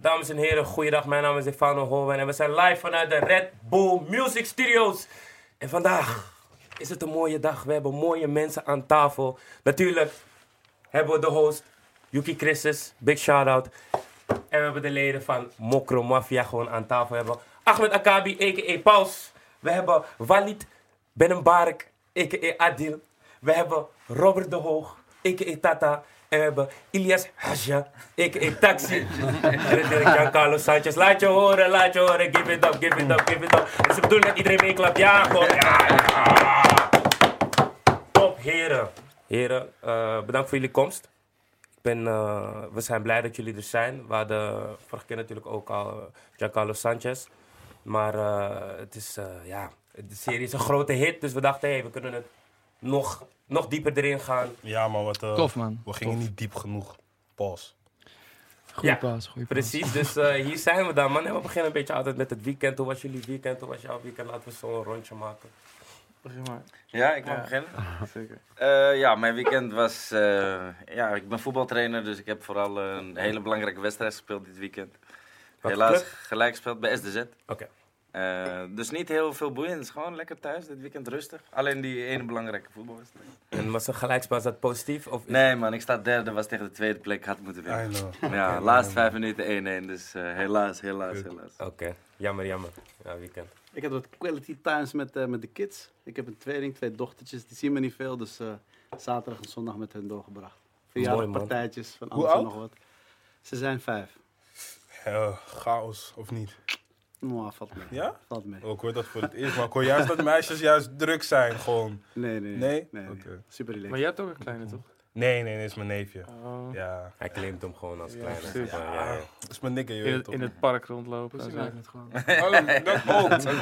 Dames en heren, goeiedag. Mijn naam is Stefano Holwen en we zijn live vanuit de Red Bull Music Studios. En vandaag is het een mooie dag. We hebben mooie mensen aan tafel. Natuurlijk hebben we de host, Yuki Christus. Big shout-out. En we hebben de leden van Mokro Mafia gewoon aan tafel. We hebben Ahmed Akabi, a.k.a. Paus. We hebben Walid Benenbark, a.k.a. Adil. We hebben Robert de Hoog, a.k.a. Tata. Hebben Ilias Hasja, a.k.a. Taxi. en natuurlijk Giancarlo Sanchez. Laat je horen, laat je horen. Give it up, give it up, give it up. Het is de bedoeling dat iedereen meeklapt. Ja, gewoon. Ja, ja. Top, heren. Heren, eh, bedankt voor jullie komst. Ik ben, eh, we zijn blij dat jullie er zijn. We hadden vorige keer natuurlijk ook al eh, Giancarlo Sanchez. Maar het is, ja, de serie is een grote hit. Dus we dachten, hey, we kunnen het nog, nog dieper erin gaan. Ja, maar wat, eh, Tof, man. we gingen niet diep genoeg. Pas. Goeie Ja, paas, goeie paas. Precies, dus eh, hier zijn we dan, man. En we beginnen een beetje altijd met het weekend. Hoe was jullie weekend? Hoe was jouw weekend? Laten we zo een rondje maken. Begin maar. Ja, ik mag Ja. beginnen. Zeker. Eh, ja, mijn weekend was... eh, ja, ik ben voetbaltrainer, dus ik heb vooral een hele belangrijke wedstrijd gespeeld dit weekend. Welke Helaas club? gelijk gespeeld bij SDZ. Oké. Eh, dus niet heel veel boeiend. Het is gewoon lekker thuis, dit weekend rustig. Alleen die ene belangrijke voetbalwedstrijd. En was een gelijkspel, is dat positief? Of Nee man, ik sta derde, was tegen de tweede plek, had moeten I winnen. know. Ja, laatste vijf minuten 1-1, dus eh, helaas, helaas, helaas. Oké, jammer, jammer. Ja, weekend. Ik heb wat quality times met, eh, met de kids. Ik heb een tweeling, twee dochtertjes. Die zien me niet veel, dus eh, zaterdag en zondag met hen doorgebracht. Verjaardagpartijtjes van alles en nog wat. Ze zijn vijf. Chaos, of niet? Nou, valt mee. Ja? Valt mee. Oh, ik hoor dat voor het eerst, maar ik hoor juist dat meisjes juist druk zijn, gewoon. Nee, nee, Nee? nee. nee, Oké. Super relaxed. Maar jij hebt ook een kleine, toch? Nee, nee, nee, is mijn neefje. Oh. Ja, Hij claimt hem gewoon als kleine. precies. Ja, ja, ja. dat is mijn nigger, je In, het, toch. in het park rondlopen. En lijkt zo. het gewoon. Oh, dat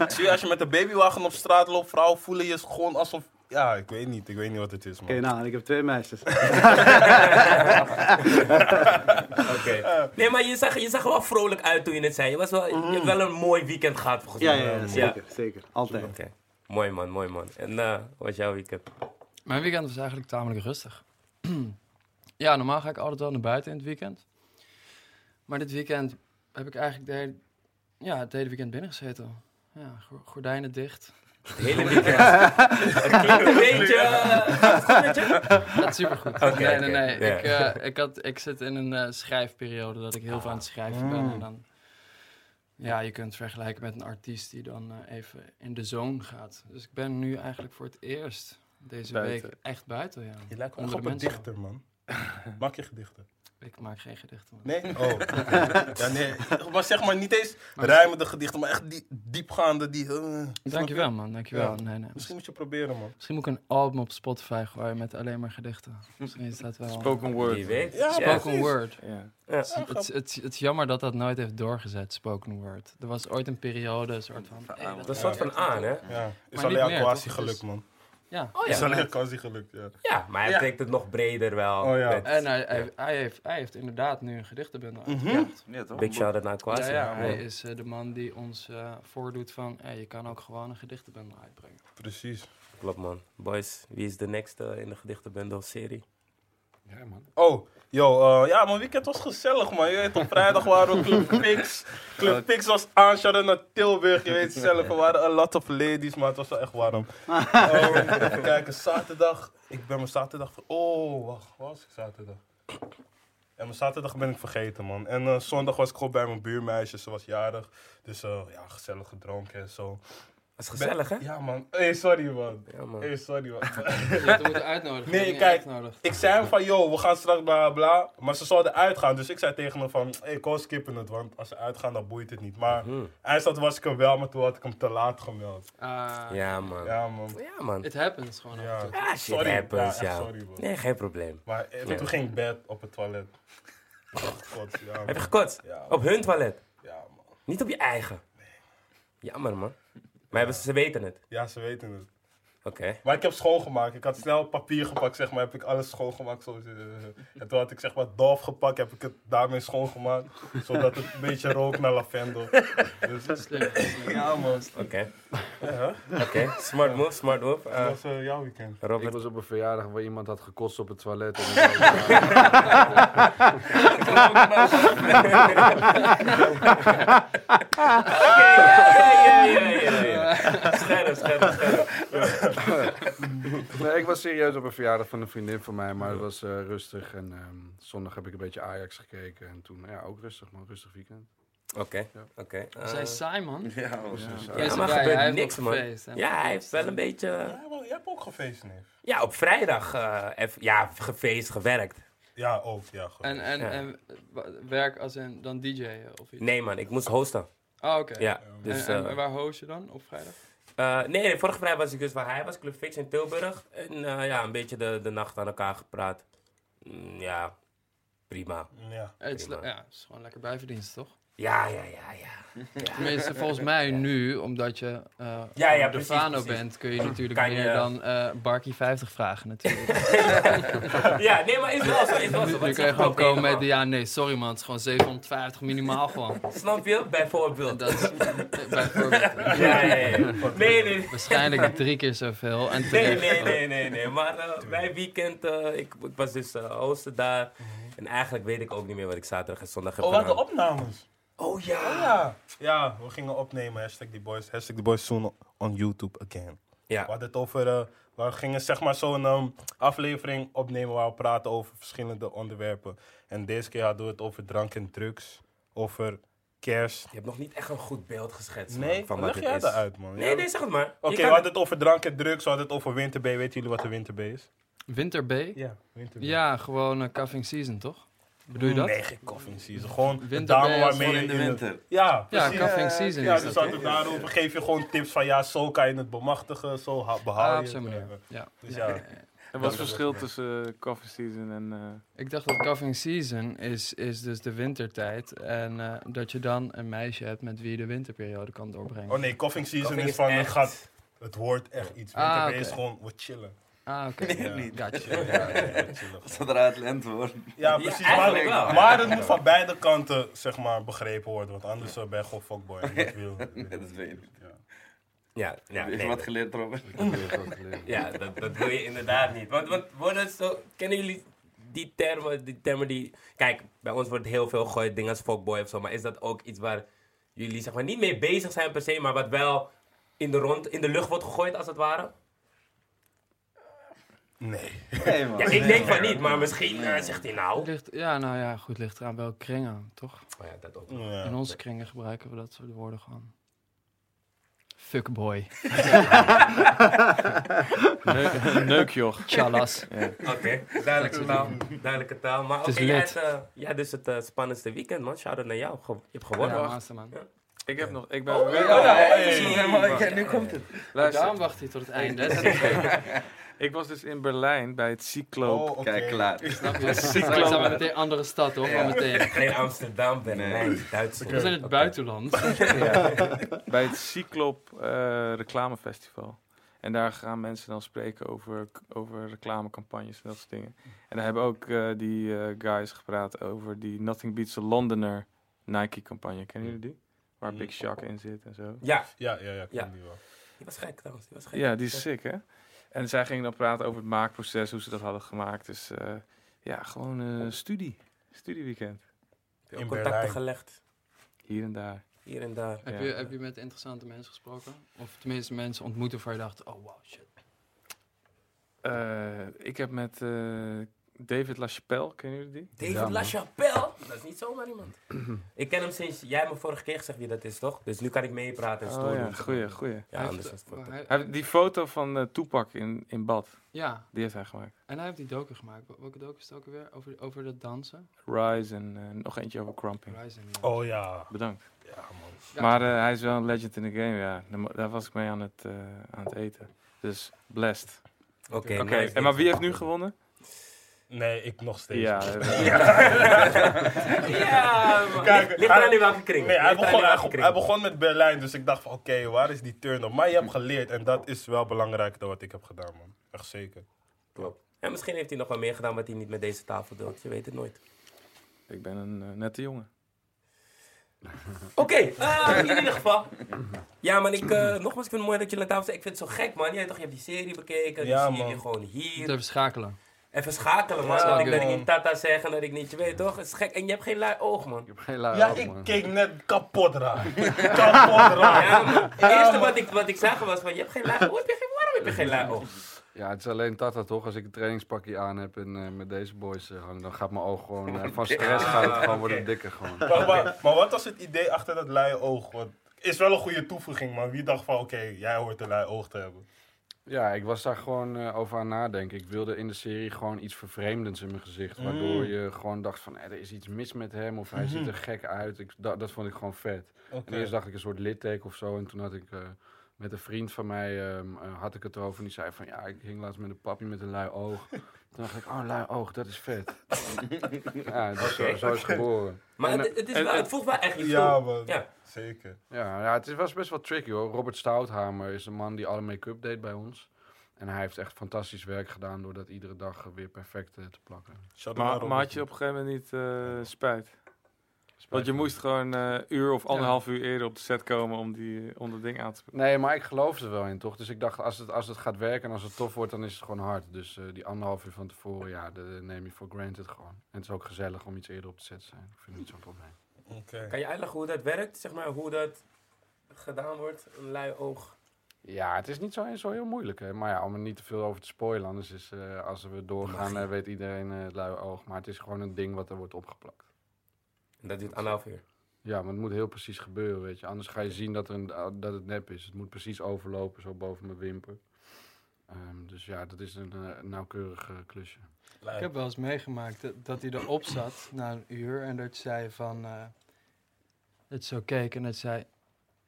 ook. Zie je, als je met een babywagen op straat loopt, vrouwen voelen je gewoon alsof... Ja, ik weet niet, ik weet niet wat het is, man. Oké, nou, ik heb twee meisjes. Oké. Nee, maar je zag, je zag er wel vrolijk uit toen je het zei. Je, was wel, je hebt wel een mooi weekend gehad, volgens mij. ja, ja, zeker, zeker. Altijd. Oké. Mooi man, mooi man. En eh, hoe was jouw weekend? Mijn weekend was eigenlijk tamelijk rustig. ja, normaal ga ik altijd wel naar buiten in het weekend. Maar dit weekend heb ik eigenlijk de hele, ja, het hele weekend binnen gezeten. Ja, go- gordijnen dicht. Het hele weekend. het klinkt een beetje... eh? Dat is supergoed. Nee, nee, nee. Ik, eh, ik, had, ik zit in een eh, schrijfperiode dat ik heel veel aan het schrijven ben. En dan, ja, je kunt het vergelijken met een artiest die dan eh, even in de zone gaat. Dus ik ben nu eigenlijk voor het eerst deze Buiten. week echt buiten. Ja. Je lijkt wel Onder op de een mensen. dichter, man. Maak je gedichten? Ik maak geen gedichten. man. Nee? Oh. ja, nee. Maar zeg maar niet eens Maar- rijmende gedichten, maar echt die diepgaande, die... eh, Dankjewel, man. Dankjewel. Ja. Nee, nee. Misschien moet je proberen, man. Misschien moet ik een album op Spotify gooien met alleen maar gedichten. Misschien is dat wel... Spoken word. Wie weet. Ja, Spoken word. Ja. Ja. Het, het, het, het is jammer dat dat nooit heeft doorgezet, spoken word. Er was ooit een periode, een soort van... hey, Dat is een soort van aan, hè? Ja, is niet alleen meer, quasi toch? gelukt, Dus- man. Ja. Oh, Is ja. alleen quasi gelukt, ja. Ja, maar hij Ja. trekt het nog breder wel. Oh, ja. met- En hij, hij, Ja. hij, heeft, hij heeft inderdaad nu een gedichtenbundel Mhm. uitgebracht. Ja, toch? Big shout-out naar Kwasi. Ja, ja, hij is eh, de man die ons eh, voordoet van... hey, je kan ook gewoon een gedichtenbundel uitbrengen. Precies. Klopt, man. Boys, wie is de next in de gedichtenbundel-serie? Ja, man. Oh, yo, eh, ja, mijn weekend was gezellig, man. Je weet, op vrijdag waren we Club Pix. Club Pix was aan, shout-out naar Tilburg. Je weet zelf, er waren a lot of ladies, maar het was wel echt warm. Oh, even kijken, zaterdag. Ik ben mijn zaterdag... ver- Oh, wacht, waar was ik zaterdag? Ja, mijn zaterdag ben ik vergeten, man. En eh, zondag was ik gewoon bij mijn buurmeisje, ze was jarig. Dus eh, ja, gezellig gedronken en zo. Dat is gezellig, hè? Ja, man. Hey, sorry, man. Ja, man. Hey, sorry, man. Je had moeten uitnodigen. Nee, kijk. Ik zei hem van, yo, we gaan straks bla bla. Maar ze zouden uitgaan. Dus ik zei tegen hem van, hey, kom skippen het. Want als ze uitgaan, dan boeit het niet. Maar Hm. eindstand was ik hem wel, maar toen had ik hem te laat gemeld. Ah, Ja, man. Ja, man. Ja, man. It happens gewoon af Ja, en toe. Ah, shit sorry. happens, ja. ja. sorry, man. Nee, geen probleem. Maar eh, Ja. toen ging ik bed op het toilet. God, ja, Heb je gekotst? Ja. Op hun toilet? Ja, man. Niet op je eigen? Jammer, man. Maar ze, ze weten het. Ja, ze weten het. Oké. Maar ik heb schoongemaakt. Ik had snel papier gepakt, zeg maar. Heb ik alles schoongemaakt. Zo. eh, En toen had ik zeg maar Dolf gepakt. Heb ik het daarmee schoongemaakt. zodat het een beetje rook naar lavendel. Dus, Slim, slim. ja man. Oké. Ja, Oké. Smart move, smart move. dat Eh, was eh, jouw weekend. Ik Robert. was op een verjaardag waar iemand had gekost op het toilet. En Oké, ja, ja, ja, ja, ja. Scherp, scherp, scherp. nee, ik was serieus op een verjaardag van een vriendin van mij, maar het was eh, rustig. En ehm, zondag heb ik een beetje Ajax gekeken. En toen, ja, ook rustig, man. Rustig weekend. Oké, oké. We zijn Eh, saai, man. Ja, was Ja. Ja, is maar gebeurt niks, man. gefeest? Ja, hij heeft wel een beetje... Ja, jij hebt ook gefeest, neef. Ja, op vrijdag eh, ja, gefeest, gewerkt. Ja, ook. Ja, goed. En, en, Ja. en werk als in dan DJ of iets? Nee man, ik moest hosten. Ah, oké. Ja, dus... en, en eh, waar host je dan op vrijdag? Eh, nee, nee, vorige vrijdag was ik dus waar hij was, Club Fix in Tilburg. En eh, ja, een beetje de, de nacht aan elkaar gepraat. Mm, ja, prima. ja. Het is, ja, het is gewoon lekker bijverdienst, toch? Ja, ja, ja, ja. Tenminste, volgens mij nu, omdat je eh Ja, ja, de Fano bent, kun je natuurlijk Kan je- meer dan eh Barkie 50 vragen natuurlijk. ja, nee, maar is wel zo, is wel zo. Nu Wat kun je gewoon ook komen met, ja nee, sorry man, het is gewoon 750 minimaal gewoon. Snap je? Bijvoorbeeld. Dat is bijvoorbeeld Ja, ja, ja. Nee, nee. waarschijnlijk drie keer zoveel. En Nee, nee, nee, nee, nee. Maar eh, mijn weekend, eh, ik, ik was dus eh hosten daar. En eigenlijk weet ik ook niet meer wat ik zaterdag en zondag heb Oh, wat de gedaan. opnames. Oh ja. Oh ja. Ja, we gingen opnemen. Hashtag die boys. Hashtag die boys soon on YouTube again. We Ja, hadden het over... eh, we gingen zeg maar zo'n ehm, aflevering opnemen waar we praten over verschillende onderwerpen. En deze keer hadden we het over drank en drugs. Over kerst. je hebt nog niet echt een goed beeld geschetst man, Nee, van wat leg het jij is. eruit man. Nee, nee, zeg het maar. Oké, we hadden het over drank en drugs. We hadden het over winter B. Weten jullie wat de winter B is? Winter B? Ja, winter B. Ja, gewoon uh, cuffing season, toch? Bedoel je dat? Nee, geen coffee season. Gewoon is waarmee je in de winter. Ja, Ja, precies. cuffing season Ja, dus dat, daarover geef je gewoon tips van ja, zo kan je het bemachtigen, zo behaal Ah, je op zo'n manier. Ja. Dus ja, En wat is het verschil tussen coffee season en... eh, Ik dacht dat cuffing season is, is dus de wintertijd. En eh, dat je dan een meisje hebt met wie je de winterperiode kan doorbrengen. Oh nee, coughing season Coughing is is van het gaat, het wordt echt iets. Ah, Winter oké. is gewoon wat chillen. Ah, oké. Ja. niet. Gotcha. Ja, chillen. Zodra het lente wordt. Ja, precies. eigenlijk maar, wel. maar het moet van beide kanten zeg maar begrepen worden, want anders eh, ben je gewoon fuckboy. en dat wil- Dat weet ik. Ja, ja, Heb je nee. wat geleerd, Robert? Ja, dat, dat wil je inderdaad niet. Want, want worden zo, kennen jullie die termen, die termen die... Kijk, bij ons wordt heel veel gegooid, dingen als fuckboy of zo. Maar is dat ook iets waar jullie zeg maar niet mee bezig zijn per se, maar wat wel in de, rond, in de lucht wordt gegooid als het ware? Nee. Nee, man. Ja, ik denk van niet, maar misschien eh, zegt hij nou... Ligt, ja, nou ja, goed, ligt eraan welke kringen, toch? Oh ja, dat ook. Ja. In onze kringen gebruiken we dat soort woorden gewoon. Fuckboy. Neu- Neukjoch. Chalas. Oké, duidelijke taal. Duidelijke taal. Maar Het oké, is jij, lit. hebt, eh, jij hebt dus het eh, spannendste weekend, man. Shout-out naar jou. Ge- je hebt gewonnen. Ja, masterman. Ik heb nog... Ik ben... Oh, Hey. nu komt het. Luister, Daarom wacht hij tot het einde. Ik was dus in Berlijn bij het Cycloop. Oh. Kijk, klaar. Snap je? Zijn we meteen andere stad, toch? Wel meteen. Geen Amsterdam, Berlijn, Nee. Duitsland. We zijn in het buitenland. bij het Cycloop eh, reclamefestival. En daar gaan mensen dan spreken over, over reclamecampagnes en dat soort dingen. En daar hebben ook eh, die eh, guys gepraat over die Nothing Beats a Londoner Nike-campagne. Kennen jullie die? Waar Big Shaq in zit en zo. Ja, Ja, ja, ja, ik Ja. die wel. die was gek trouwens. Die was gek. Ja, die is sick, hè? En zij gingen dan praten over het maakproces, hoe ze dat hadden gemaakt. Dus eh, ja, gewoon eh studie. Studieweekend. Veel In contacten Berlijn. gelegd, Hier en daar. hier en daar. Heb, Ja. je, heb je met interessante mensen gesproken? Of tenminste mensen ontmoet waarvan je dacht, oh wow, shit. Eh, ik heb met eh, David LaChapelle, kennen jullie die? David Ja. LaChapelle? Dat is niet zomaar iemand. ik ken hem sinds jij me vorige keer gezegd wie dat is, toch? Dus nu kan ik meepraten en Oh story ja, goeie, goeie. Ja, Hij anders heeft- is het wat- hij- Hij heeft die foto van eh Tupac in, in bad, Ja, die heeft hij gemaakt. en hij heeft die docu gemaakt. Wel- Welke docu is het ook alweer? Over, over dat dansen? Rise en eh, nog eentje over Crumping. Rising. ja. Oh ja. Bedankt. Ja, man. Ja. Maar eh, hij is wel een legend in de game, ja. Daar, was ik mee aan het, eh, aan het eten. Dus blessed. Oké, Oké, nice. en maar wie heeft nu gewonnen? Nee, ik nog steeds. Ja, eh, Ja, man. Kijk, Ligt- Ligt eraan in welke kring. Nee, hij begon, hij, welke kring. hij begon met Berlijn, dus ik dacht van oké, waar is die turn op? Maar je hebt geleerd en dat is wel belangrijker dan wat ik heb gedaan, man. Echt zeker. Klopt. En misschien heeft hij nog wel meer gedaan wat hij niet met deze tafel doet. Je weet het nooit. ik ben een eh, nette jongen. Oké, eh, in ieder geval. Ja, man, ik, eh, nogmaals, ik vind het mooi dat jullie aan tafel zijn. Ik vind het zo gek, man. Jij toch, je hebt die serie bekeken. Ja, Ja, zie je man. gewoon Moet hier. even schakelen. Even schakelen, man. Ja, dat, ik, dat ik niet tata zeg en dat ik niet, je weet toch? Het is gek. En je hebt geen lui oog, man. Ik heb geen lui Ja, ik man. keek net kapot raar. kapot raar. Ja, man. Het eerste wat ik, wat ik zag was van, je hebt geen lui heb je geen, Waarom heb je geen lui oog? Ja, het is alleen Tata toch. Als ik een trainingspakje aan heb en eh, met deze boys hang, dan gaat mijn oog gewoon eh, van stress gaat het gewoon worden dikker gewoon. Maar, maar, maar wat was het idee achter dat luie oog? Want is wel een goede toevoeging, maar wie dacht van oké, jij hoort een lui oog te hebben? Ja, ik was daar gewoon eh, over aan nadenken. Ik wilde in de serie gewoon iets vervreemdends in mijn gezicht. Waardoor Mm. je gewoon dacht van, eh, er is iets mis met hem of hij ziet er gek uit. Ik, dat, dat vond ik gewoon vet. En eerst dacht ik een soort litteken of zo. En toen had ik eh, met een vriend van mij, ehm, eh, had ik het erover. En die zei van, ja, ik hing laatst met een papi met een lui oog. Toen dacht ik, oh, lui oog, dat is vet. ja, dus zo, zo is het geboren. Maar En, het, het, is en- wel, het voelt wel echt iets Ja. Ja. Zeker. Ja, ja, het is- was best wel tricky hoor. Robert Stouthamer is een man die alle make-up deed bij ons. En hij heeft echt fantastisch werk gedaan door dat iedere dag eh, weer perfect eh, te plakken. Maar, maar had je op een gegeven moment niet eh, spijt? Want je moest gewoon een uur of anderhalf uur eerder op de set komen om, die, om dat ding aan te spreken. Nee, maar ik geloofde er wel in toch. Dus ik dacht, als het, als het gaat werken en als het tof wordt, dan is het gewoon hard. Dus eh, die anderhalf uur van tevoren, ja, dat neem je voor granted gewoon. En het is ook gezellig om iets eerder op de set te zijn. Ik vind het niet zo'n probleem. Oké. Kan je uitleggen hoe dat werkt? Zeg maar, hoe dat gedaan wordt? Een lui oog. Ja, het is niet zo, zo heel moeilijk. Hè. Maar ja, om er niet te veel over te spoilen. Anders is, eh, als we doorgaan, eh, weet iedereen eh, het luie oog. Maar het is gewoon een ding wat er wordt opgeplakt. En dat duurt anderhalf uur. Ja, maar het moet heel precies gebeuren, weet je. Anders ga je zien dat, er een, dat het nep is. Het moet precies overlopen, zo boven mijn wimper. Ehm, dus ja, dat is een eh, nauwkeurig eh, klusje. Ik heb wel eens meegemaakt dat, dat hij erop zat na een uur en dat zei van... eh, dat zo keek en dat zei...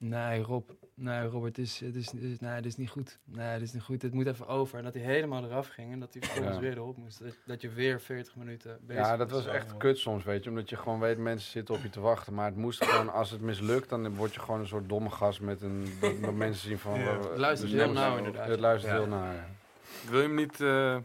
Nee, Rob, nee, Robert, het is, het is, het is, nee, dit is niet goed. Nee, dit is niet goed. Het moet even over. En dat hij helemaal eraf ging en dat hij vervolgens Ja. weer erop moest. Dat, dat je weer 40 minuten bezig Ja, dat was. was echt kut soms, weet je. Omdat je gewoon weet, mensen zitten op je te wachten. Maar het moest gewoon, als het mislukt, dan word je gewoon een soort domme gast met een... Dat, dat mensen zien van... Ja. Het luistert dus heel nauw, inderdaad. Het luistert Ja. heel nauw, ja. Wil je hem niet... eh,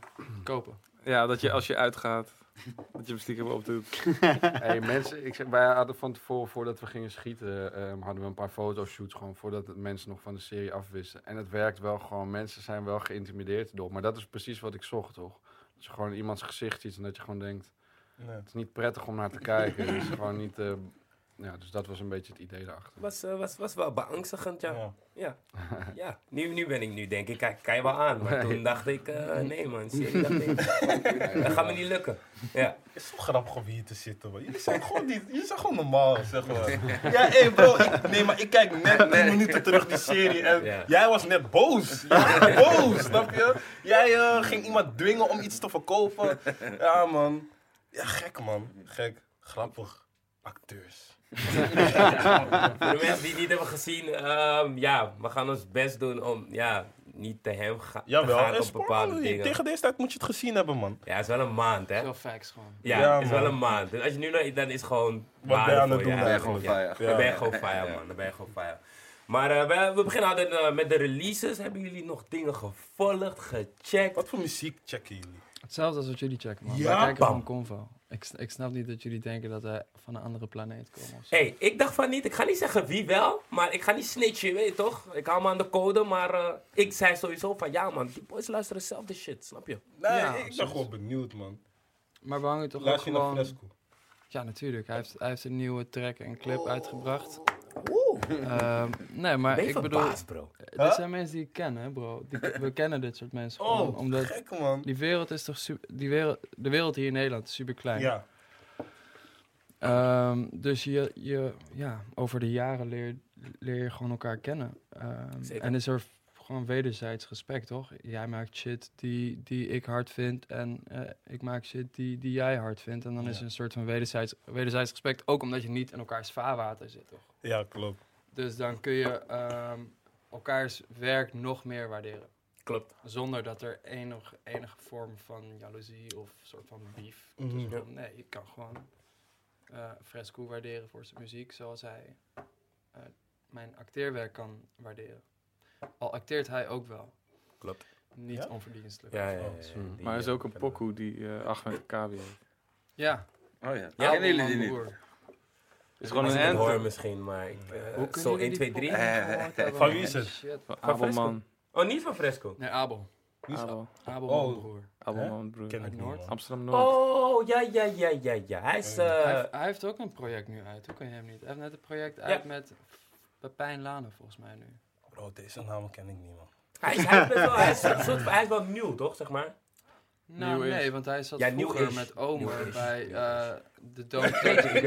kopen. ja, dat je als je uitgaat, dat je hem stiekem opdoet. hey, mensen, ik zeg, wij hadden van tevoren, voordat we gingen schieten, ehm, hadden we een paar fotoshoots gewoon voordat het mensen nog van de serie afwisten. En het werkt wel gewoon, mensen zijn wel geïntimideerd door. Maar dat is precies wat ik zocht, toch? Dat je gewoon iemands gezicht ziet en dat je gewoon denkt, Nee. het is niet prettig om naar te kijken. Het is gewoon niet, eh, ja, dus dat was een beetje het idee daarachter. Was, eh, was, was wel beangstigend, ja. Ja. Ja, ja. Nu, nu ben ik nu denk ik, kijk, kan je wel aan. Maar toen dacht ik, eh, nee man, dat, gaat me niet lukken. Ja. Het is zo grappig om hier te zitten, man. Jullie zijn gewoon, niet, jullie zijn gewoon normaal, zeg maar. Ja, hé bro, ik, nee, maar ik kijk net 10 minuten terug die serie en Ja. jij was net boos. Jij was boos, snap je? Jij eh, ging iemand dwingen om iets te verkopen. Ja, man. Ja, gek, man. Gek. Grappig. Acteurs. Voor de mensen die het niet hebben gezien, ehm, ja, we gaan ons best doen om, ja, niet te hem ga te Jawel, gaan op bepaalde dingen. Tegen deze tijd moet je het gezien hebben, man. Ja, het is wel een maand, hè? Veel facts gewoon. Ja, Ja, het is wel een maand. Dus als je nu nog, dan is het gewoon Wat ben je aan het doen ja. Ben je gewoon fire. Dan ben je gewoon fire, man. Dan ben je gewoon fire. Maar eh, we, we beginnen altijd eh, met de releases. Hebben jullie nog dingen gevolgd, gecheckt? Wat voor muziek checken jullie? Hetzelfde als wat jullie checken, man. Ja, Wij kijken bam. gewoon Convo. Ik, ik snap niet dat jullie denken dat wij van een andere planeet komen. Zo. hey, ik dacht van niet. Ik ga niet zeggen wie wel, maar ik ga niet snitchen, je weet toch? Ik hou me aan de code, maar eh, ik zei sowieso van ja, man, die boys luisteren zelfde shit, snap je? Nee, Ja, ik ben gewoon benieuwd, man. Maar we hangen toch ook Luister je naar gewoon... Fresco? Ja, natuurlijk. Hij heeft, hij heeft een nieuwe track en clip uitgebracht. Ehm, nee, maar Ben ik bedoel... bro? Dit zijn mensen die ik ken, hè, bro. Die, we kennen dit soort mensen gewoon. Oh, Omdat gek, man. die wereld is toch super... Die wereld, de wereld hier in Nederland is super klein. Ja. Ehm, dus je, je, ja, over de jaren leer, leer je gewoon elkaar kennen. Zeker. en is er gewoon wederzijds respect, toch? Jij maakt shit die, die ik hard vind en eh, ik maak shit die, die jij hard vindt. En dan is er een soort van wederzijds, wederzijds respect, ook omdat je niet in elkaars vaarwater zit, toch? Ja, klopt. Dus dan kun je ehm, elkaars werk nog meer waarderen. Klopt. Zonder dat er enig, enige vorm van jaloezie of soort van beef komt. Nee, je kan gewoon eh, Fresco waarderen voor zijn muziek zoals hij eh, mijn acteerwerk kan waarderen. Al acteert hij ook wel. Klopt. Niet Ja? onverdienstelijk. Ja, ja, ja. Ja, zo. die, Maar er is ook een pokoe die uh, Ahmed Kabi heeft. Ja. Oh ja. Ja, Kennen jullie die niet? Is gewoon een hoor anthem misschien, maar ik... eh, zo jullie 1, 2, die 3. pokoe Eh, gehoord hebben? van wie is het? Abelman. Oh, niet van Fresco. Nee, Abel. Wie is dat? Abel. Abel, Oh. broer. Abelman, broer. Ken ik Noord? Amsterdam Noord. Oh, ja, ja, ja, ja, ja. Hij is... hij, eh heeft, hij heeft ook een project nu uit. Hoe kan je hem niet? Hij heeft net een project uit met Pepijn Lane volgens mij nu. Bro, deze namen ken ik niet, man. hij, is, hij, is wel, hij, is een soort, hij is wel nieuw, toch, zeg maar? Nou, nee, want hij zat Ja, vroeger met Omer bij eh, de Don't Touch... nee,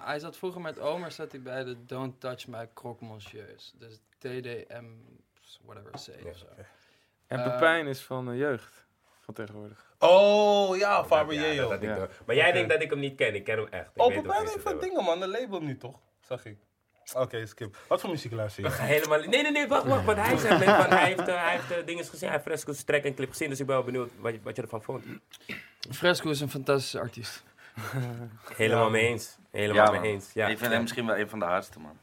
hij zat vroeger met Omer zat hij bij de Don't Touch My Croque Monsieurs. Dus TDM, whatever, C of zo. En Eh, Pepijn is van de jeugd. Van tegenwoordig. Oh, ja, Faber Ja. door. Maar jij denkt dat ik hem niet ken. Ik ken hem echt. Ik Oh, Pepijn heeft een dingen, man. Een label nu, toch? Zag ik. Oké, skip. Wat voor muziek luister We je? gaan helemaal... Nee, nee, nee, wacht, wacht. Want hij zegt net van, hij heeft, eh, hij heeft eh, dingen gezien. Hij heeft Fresco's track en clip gezien. Dus ik ben wel benieuwd wat, je- wat je ervan vond. Fresco is een fantastische artiest. Helemaal Ja. mee eens. Helemaal Ja, mee eens. Ja, Ik vind hem misschien wel een van de hardste, man.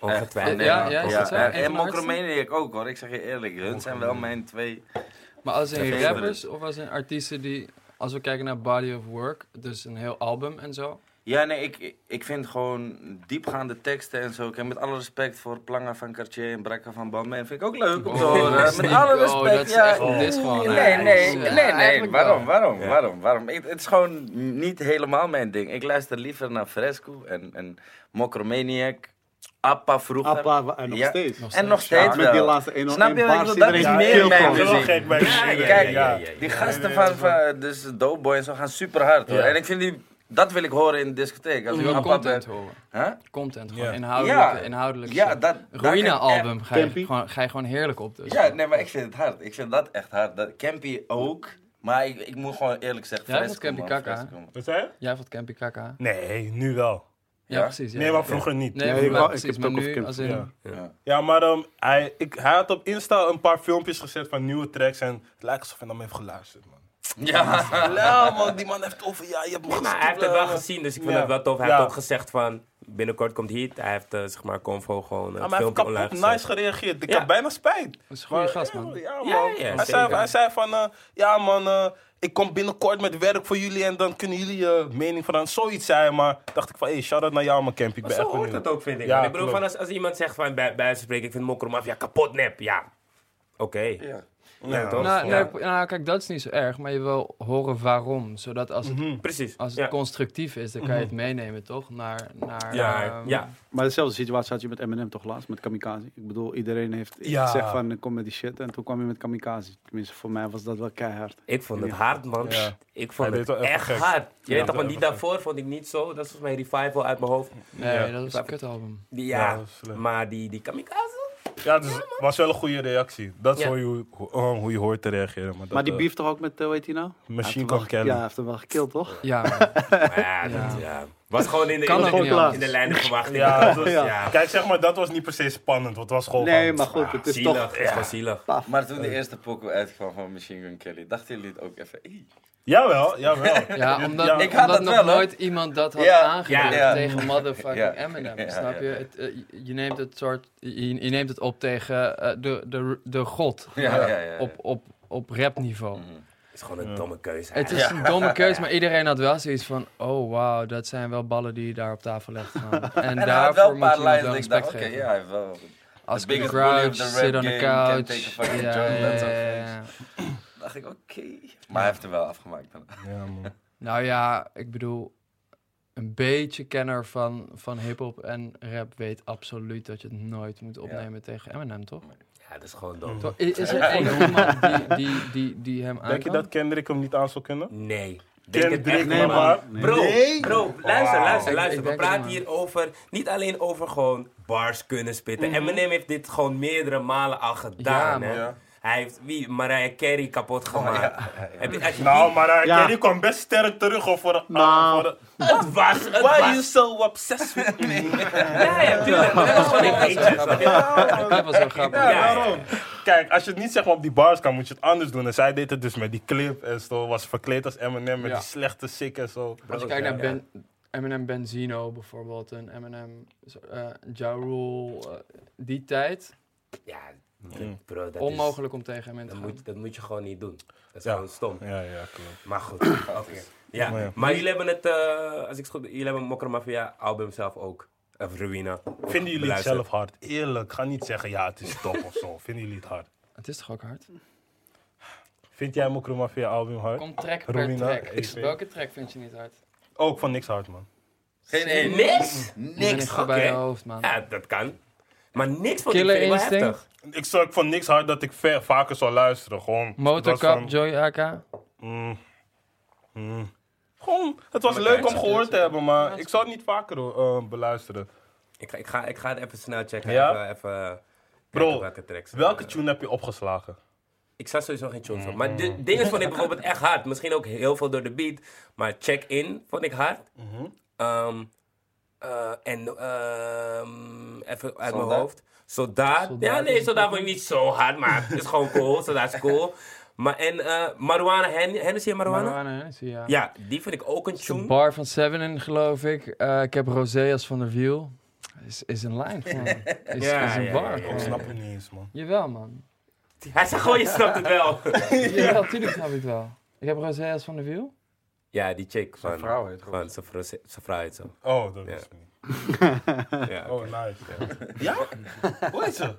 ongetwijfeld. Ja, ja, is zo? Een En? Mokromaniac ook, hoor. Ik zeg je eerlijk. Hun zijn wel mijn twee... Maar als Favorite. rappers of als in artiesten die... Als we kijken naar body of work, dus een heel album en zo. Ja, nee, ik, ik vind gewoon diepgaande teksten en zo. Ik heb met alle respect voor Planga van Cartier en Brakka van Balmain. Vind ik ook leuk om te Oh, horen. Met alle Oh, respect. dat is ja. echt gewoon, Nee, nee, Ja, nee, nee. Waarom, wel. waarom, Ja. waarom, waarom? Ik- het is gewoon niet helemaal mijn ding. Ik luister liever naar Fresco en, en Mokromaniac. Appa vroeger. Appa en nog Ja. steeds. Nog En nog steeds. Met die wel. laatste 1 Snap je wat ik bedoel? Dat is Ja, meer ik mijn wel muziek. Kijk, ja, ja, ja. die gasten van, van dus Doughboy en zo gaan super hard hoor. Ja. En ik vind die, dat wil ik horen in de discotheek. Als Je ik wil content ben. horen. Huh? Content, gewoon Ja. inhoudelijk. Ja. inhoudelijk Ja, dat... Ruïna-album ga, je Campy. gewoon- ga je gewoon heerlijk op dus. Ja, nee, maar ik vind het hard. Ik vind dat echt hard. Dat, Campy ook. Maar ik, ik moet gewoon eerlijk zeggen, Jij vond Campy Kaka. Wat zei je? Jij vond Campy Kaka? Nee, nu wel. Ja, Ja? precies. Ja, Nee, maar ja. vroeger niet. Nee, ik precies. ik heb Maar het ook nu, over als Campy, in... Ja. Ja. Ja, maar ehm, hij, ik, hij had op Insta een paar filmpjes gezet van nieuwe tracks en het lijkt alsof hij naar me heeft geluisterd, man. Ja. Ja, man, die man heeft over, ja, je hebt me Maar hij heeft het wel gezien, dus ik vind Ja. het wel tof. Hij Ja. heeft ook gezegd van, binnenkort komt Heat. Hij heeft, eh, zeg maar, Convo gewoon Ja, het maar hij heeft filmpje online kapot gezet. nice gereageerd. Ik Ja. heb bijna spijt. Dat is een goede Maar, gast, man. Ja, man. Ja, ja, hij, zeker. zei, hij zei van, eh, ja man, eh, ik kom binnenkort met werk voor jullie en dan kunnen jullie je mening veranderen. Zoiets zei hij, maar dacht ik van, hey, shout-out naar jou, man, Camp. Ik Maar ben zo echt hoort benieuwd. het ook, vind ik. Ja, man. ik bedoel, klopt. van als, als iemand zegt van, bij, bij wijze van spreken, ik vind Mokro Mafia kapot nep. Ja, oké. Ja. Toch? Nou, Ja. nee, nou, kijk, dat is niet zo erg, maar je wil horen waarom. Zodat als het, Mhm. Precies. als het ja. constructief is, dan kan je het meenemen, toch? Naar, naar, Ja, ehm, ja. Maar dezelfde situatie had je met Eminem toch laatst, met Kamikaze. Ik bedoel, iedereen heeft Ja. gezegd van, kom met die shit. En toen kwam je met Kamikaze. Tenminste, voor mij was dat wel keihard. Ik vond het hard, man. Ja. Ik vond het echt gek. hard. Je Ja, weet toch, want even die gek. daarvoor vond ik niet zo. Dat is volgens mij Revival uit mijn hoofd. Nee, Ja. dat is een kutalbum. Die, Ja, maar die, die Kamikaze? Ja, dus het was wel een goede reactie. Dat is Ja. hoe, je, hoe, oh, hoe je hoort te reageren. Maar, dat, Maar die eh, beef toch ook met, uh, hoe heet hij nou? Machine Gun Kelly. Ja, hij heeft hem wel gekild, toch? Ja, Maar ja, dat, Ja. Was gewoon in de, Kan in, de, in, de lijn verwachting. Ja, was- ja. Kijk, zeg maar, dat was niet per se spannend. Want het was gewoon Nee, van- maar goed, het is zielig. toch... Het is gewoon zielig. Maar toen de eerste pokoe uitkwam van Machine Gun Kelly, dachten jullie het ook even... "Ey." Jawel, jawel. ja omdat, Ja. Ik had omdat dat nog wel, nooit iemand dat had Ja, ja. tegen motherfucking Ja. Eminem. Ja, snap ja. je? Het, eh, je- je neemt het soort, je, je neemt het op tegen eh, de, de, de god. Ja, ja, ja, ja. Op, op, op rapniveau. Het is gewoon een Ja. domme keuze. Het is een domme keuze, maar iedereen had wel zoiets van... Oh, wauw, dat zijn wel ballen die je daar op tafel legt. man. En, daarvoor moet je wel respect oké, geven. ja, wel... Als ik crouch, rap on the couch. Ja, dacht ik, oké. Maar hij heeft hem wel afgemaakt dan. Ja, man. Nou ja, ik bedoel... Een beetje kenner van, van hip-hop en rap weet absoluut dat je het nooit moet opnemen tegen Eminem, toch? Ja, dat is gewoon dom. Mm. Is er één iemand die, die, die, die hem aan Denk je dat Kendrick hem niet aan zou kunnen? Nee. Denk het Kendrick, echt nee, niet, man. man. Nee. Bro, bro, luister, luister, Ik- luister. We het, praten man. hier over, niet alleen over gewoon bars kunnen spitten. Mhm. Eminem heeft dit gewoon meerdere malen al gedaan, Ja, hè. Ja. Hij heeft wie? Mariah Carey kapot gemaakt. Heb je, als je Nou, uh, Ja. Carey kwam best sterk terug hoor, voor de... Nou. voor de het was, het Why are you so obsessed with me? Ja, ja, tuurlijk. Dat was gewoon een eentje. Dat was wel grappig. Ja. Kijk, als je het niet zeg maar op die bars kan, moet je het anders doen. En zij deed het dus met die clip en zo. Was verkleed als Eminem met Ja. die slechte sick en zo. Als je Ja, kijkt naar ben, Eminem Benzino bijvoorbeeld, en Eminem uh, Ja Rule, die tijd, Ja. Bro, dat is... onmogelijk om tegen hem in te Dat gaan. moet, dat moet je gewoon niet doen. Dat is Ja. gewoon stom. Ja, ja, klopt. Maar goed. oké. Ja, Maar ja. maar jullie hebben het, eh, als ik het goed jullie hebben Mokro Mafia album zelf ook. Of Ruïna. Vinden jullie het zelf hard? Eerlijk, ga niet zeggen ja, het is top of zo. Vinden jullie het hard? Het is toch ook hard? Vind jij Mokro Mafia album hard? Kom track per Romina, track. EP. Welke track vind je niet hard? Ook van niks hard, man. Geen één. Niks? Niks. gewoon bij je hoofd, man. Ja, dat kan. Maar niks van Killer die vind ik wel Instinct? heftig. Ik zou ik van niks hard dat ik ver, vaker zou luisteren. Gewoon. Motorkap, van- Joy AK. Mm. Mm. Gewoon, het was leuk om gehoord te hebben, maar ik zou het niet vaker eh, beluisteren. Ik ga, ik, ga, ik ga het even snel checken. Ja? Even, even Bro, welke tracks. Welke tune heb je opgeslagen? Ik zag sowieso geen tunes Mm. op. Maar de dingen vond ik bijvoorbeeld echt hard. Misschien ook heel veel door de beat. Maar Check In vond ik hard. Mhm. Ehm, eh, en ehm, even uit mijn hoofd. Soldaat. Soldaat Ja, nee, soldaat vond ik niet zo hard. Maar het is gewoon cool. Soldaat is cool. Maar en eh Marijuana, Hen Hennessy en Marijuana? Marijuana Hennessy, ja. Ja, die vind ik ook een Het is een tune. bar van Seven in, geloof ik. Eh, ik heb Rosé als van der Wiel. Is, is een lijn gewoon. Is, Ja, is een ja, bar. ja, ja. Ik snap het niet eens, man. Jawel, man. Hij zegt gewoon, je snapt het wel. Jawel, tuurlijk snap ik het wel. Ik heb Rosé als van der Wiel. Ja, die chick van... Zijn vrouw heet Van zijn vrouw, zijn vrouw heet zo. Oh, dat Ja. is niet. Ja, Oh, nice. Ja? Hoe heet ze?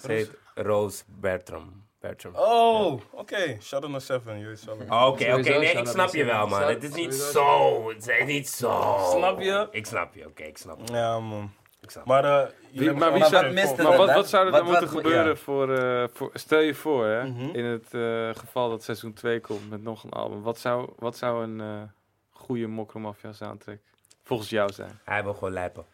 Ze heet Rose Bertram. Bertram. Oh, oké. Shadow No 7, je weet zelf. Oké, oké, Sowieso nee, ik snap je wel, Seven. man. Het is niet zo. Het is niet zo. Snap je? Ik snap je, oké, ik snap je. Ja, man. Ik snap je. Maar, eh Wie- maar wie zou- wat mist Maar wat, zou er Wat- dan moeten wat- gebeuren ja. voor, eh, voor... Stel je voor, hè, Mhm. in het eh, geval dat seizoen 2 komt met nog een album. Wat zou, wat zou een eh goede Mokromafia soundtrack volgens jou zijn? Hij wil gewoon lijpen.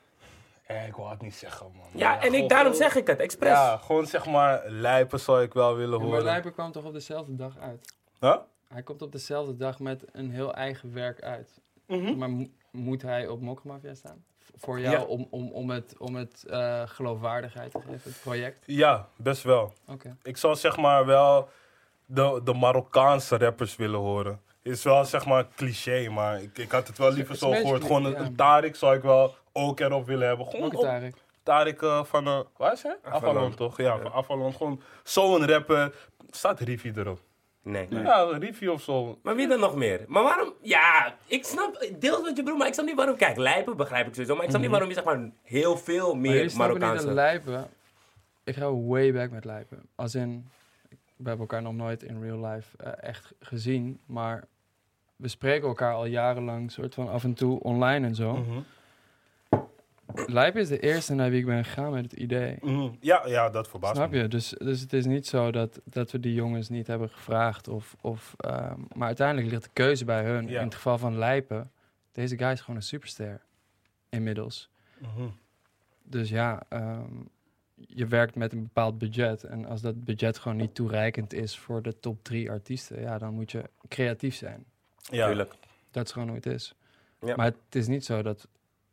Eh, ik wou het niet zeggen, man. Ja, en ik, daarom zeg ik het, expres. Ja, gewoon zeg maar lijpen zou ik wel willen maar horen. Lijper kwam toch op dezelfde dag uit? Huh? Hij komt op dezelfde dag met een heel eigen werk uit. Mhm. Maar mo- moet hij op Mokromafia staan? Voor jou Ja. om, om, om het, om het eh, geloofwaardigheid te geven, het project? Ja, best wel. Oké. Ik zou zeg maar wel de, de Marokkaanse rappers willen horen. Is wel zeg maar cliché, maar ik, ik had het wel liever zo gehoord. Gewoon een, een Tarik zou ik wel ook erop willen hebben. Gewoon Ook op Tarek. Tarik eh, van, eh waar is hij? Avalon. Avalon toch? Ja, van Avalon. Gewoon zo'n rapper. Staat Rivi erop? Nee. Ja, Rivi of zo. Maar wie dan nog meer? Maar waarom? Ja, ik snap deels wat je bedoelt, maar ik snap niet waarom. Kijk, lijpen begrijp ik sowieso, maar ik snap niet waarom je zeg maar heel veel Maar meer niet dat Marokkaanse. Lijpen... Ik ga way back met Lijpen. Als in... We hebben elkaar nog nooit in real life eh, echt gezien, maar we spreken elkaar al jarenlang, soort van af en toe online en zo. Mhm. Lijpen is de eerste naar wie ik ben gegaan met het idee. Mhm. Ja, ja, dat verbaast Snap me. je? Dus, dus het is niet zo dat, dat we die jongens niet hebben gevraagd. Of, of, ehm, maar uiteindelijk ligt de keuze bij hun. Ja. In het geval van Lijpen, deze guy is gewoon een superster. Inmiddels. Mhm. Dus ja, ehm, je werkt met een bepaald budget. En als dat budget gewoon niet toereikend is voor de top drie artiesten, ja, dan moet je creatief zijn. Ja. Tuurlijk. Dat is gewoon hoe het is. Ja. Maar het is niet zo dat,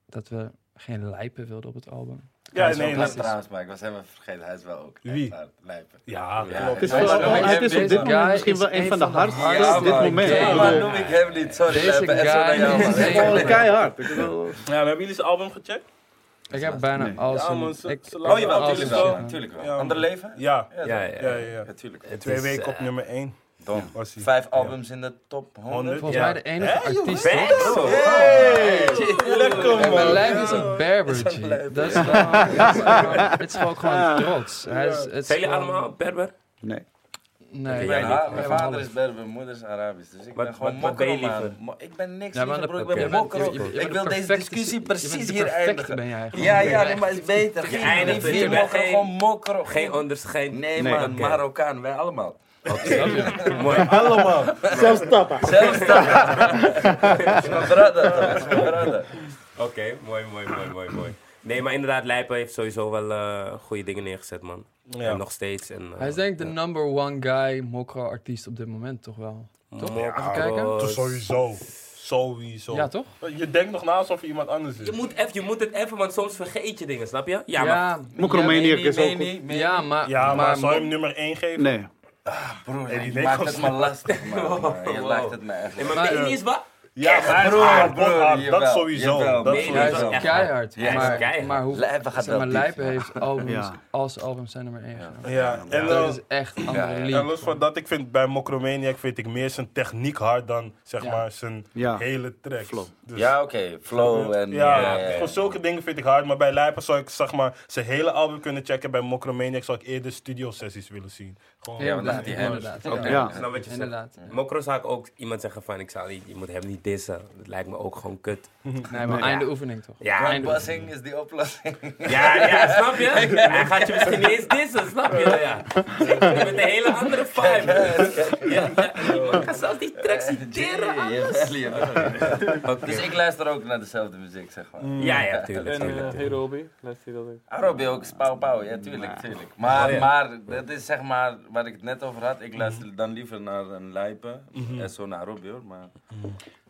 dat we geen lijpen wilden op het album. Ja, Hij nee. Dat trouwens, maar ik was helemaal vergeten. Hij is wel ook Wie? lijpen. Ja, Ja. klopt. Het is, Hij het is op dit moment misschien is wel een van de hardste op dit moment. Ja, Ik maar noem ik hem niet. Sorry, Deze guy is Het is gewoon keihard. Ja, hebben jullie zijn album gecheckt? Ik heb bijna Nee. al Ja, man, ik- Oh jawel, Als tuurlijk een wel. shit, man. Tuurlijk wel. Ja, Ander leven? Ja, Ja, ja, ja, Twee is, weken op eh, nummer 1 Dom. was hij. Vijf albums in de top 100. 100. Volgens Ja. mij de enige artiest. Een berber. Dat is. Het is is gewoon, trots. Hij is, het is Zijn jullie allemaal Berber? nee. Nee, Mijn, Even vader is Berber, mijn moeder is Arabisch. Dus ik Wat- ben gewoon mokro, Ik ben niks Ja, maar liever, dat- bro. Ik ben mokro. Ik wil deze discussie precies hier eindigen. ben jij gewoon. Ja, ja, nee, maar het is beter. Je Geen eindigt bent mokro, geen- gewoon mokro. Geen onderscheid. Nee, Nee. man. Marokkaan, wij allemaal. Mooi. Allemaal. Zelfs Tappa. Zelfs dat. Dat is mijn brother, dat is mijn brother. Oké, mooi, mooi, mooi, mooi, mooi. Nee, maar inderdaad, Lijpen heeft sowieso wel eh, goede dingen neergezet, man. Ja. En nog steeds. En, eh, Hij is denk ik de ja. number one guy mokro-artiest op dit moment, toch wel? Toch? Mokro. Even kijken. Toch sowieso. Sowieso. Ja, toch? Je denkt nog na alsof je iemand anders is. Je moet, even, je moet het even, want soms vergeet je dingen, snap je? Ja, maar... ja, Mokromaniac is ook... ja, maar... Ja, maar, zou je hem nummer 1 geven? Nee. Broer, Hey, die maakt het me lastig, man. Je Wow. lijkt het me echt lastig. maar Meni is wat? Ja, maar broer, dat sowieso. jawel, dat nee, Hij is sowieso. echt keihard. Ja, hij is maar, keihard. maar hoe... Lijpen gaat zeg maar, Lijpen heeft albums, Ja. als albums zijn nummer 1 Ja. Ja, en, dat is echt andere ja. en los van dat, ik vind bij Mokromaniac vind ik meer zijn techniek hard dan zeg Ja. maar zijn Ja. hele track. Flow. Dus, Ja, oké. Flow en... ja, ja, ja, ja. voor zulke dingen vind ik hard. Maar bij Lijpen zou ik zeg maar zijn hele album kunnen checken. Bij Mokromaniac zou ik eerder studio sessies willen zien. Gewoon, Ja, want dat is die inderdaad. Ja. Inderdaad. Mokro zou ik ook iemand zeggen van, ik zou niet, je moet hem niet dissen. Dat lijkt me ook gewoon kut. Nee, maar einde oefening toch? Ja, einde Passing is die oplossing. Ja, ja, snap je? Hij gaat je misschien niet eens dissen, snap je? Ja. Met een hele andere vibe. Ja, ja. Je kan zelfs die track citeren. Jawel. Dus ik luister ook naar dezelfde muziek, zeg maar. Ja, ja, tuurlijk. En uh, tuurlijk. Hey Robbie, luister je dat ook? Arobi ook, Spauw Pauw, ja tuurlijk, tuurlijk. Maar, Oh, maar dat is zeg maar waar ik het net over had. Ik luister dan liever naar een Lijpen en zo naar Arobi hoor, maar...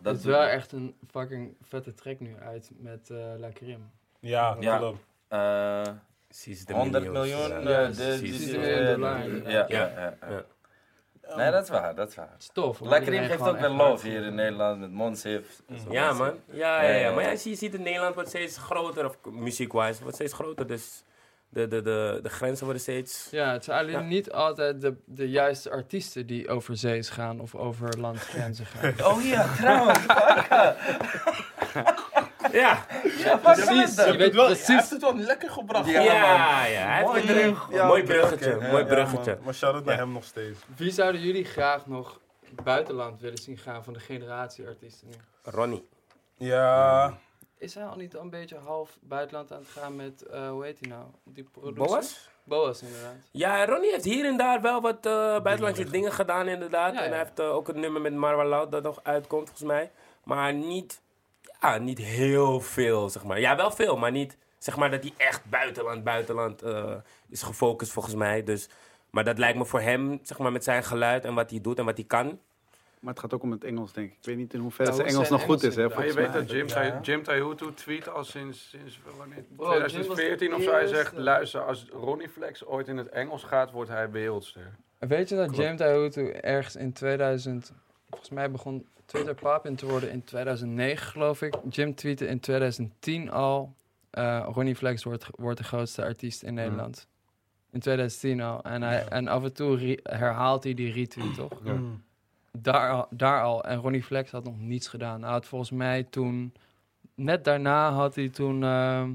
Dat is wel echt een fucking vette track nu uit met eh La. Ja, Ja. klopt. eh Precies de 100 miljoens, miljoen, ja. eh, ja, ja. Nee, dat is waar, dat is waar. Het is tof. La Iedereen geeft ook wel love hier in Nederland met Monsif. Ja, man. Ja, ja, Ja, Maar je ziet in Nederland wordt steeds groter, of muziek-wise, wordt steeds groter. Dus de, de, de, de grenzen worden steeds... Ja, het zijn alleen Ja. niet altijd de, de juiste artiesten die over zees gaan of over landgrenzen gaan. Oh ja, trouwens. Ja, precies. Je weet Hij heeft precies. het wel lekker gebracht. Ja, ja, ja. Hij heeft Mooi. Ja, mooi bruggetje, mooi Ja, bruggetje. man. Maar shout-out naar Ja. hem nog steeds. Wie zouden jullie graag nog buitenland willen zien gaan van de generatieartiesten nu? Ronnie. Ja, Is hij al niet al een beetje half buitenland aan het gaan met, eh, hoe heet hij nou? Die producer? Boas? Boas, inderdaad. Ja, Ronnie heeft hier en daar wel wat eh, buitenlandse dingen gedaan, inderdaad. Ja, En ja. hij heeft eh, ook een nummer met Marwa Loud dat nog uitkomt, volgens mij. Maar niet, ja, niet heel veel, zeg maar. Ja, wel veel, maar niet, zeg maar, dat hij echt buitenland, buitenland is gefocust, volgens mij. Dus, maar dat lijkt me voor hem, zeg maar, met zijn geluid en wat hij doet en wat hij kan. Maar het gaat ook om het Engels, denk ik. Ik weet niet in hoeverre Ja, hoe Engels nog goed is, hè. je weet dat Jim, Jim Taihutu tweet al sinds, sinds wanneer? Bro, Jim was 2014 de of zo. Hij zegt, luister, als Ronnie Flex ooit in het Engels gaat, wordt hij wereldster. Weet je dat James Tahutu ergens in 2000, volgens mij begon Twitter papin te worden in 2009 geloof ik. Jim tweette in 2010 al, eh, Ronnie Flex wordt, wordt de grootste artiest in Nederland. In 2010 al. En, hij, en af en toe herhaalt hij die retweet, toch? Mm. Daar, al- daar al. En Ronnie Flex had nog niets gedaan. Hij had volgens mij toen, net daarna had hij toen ehm,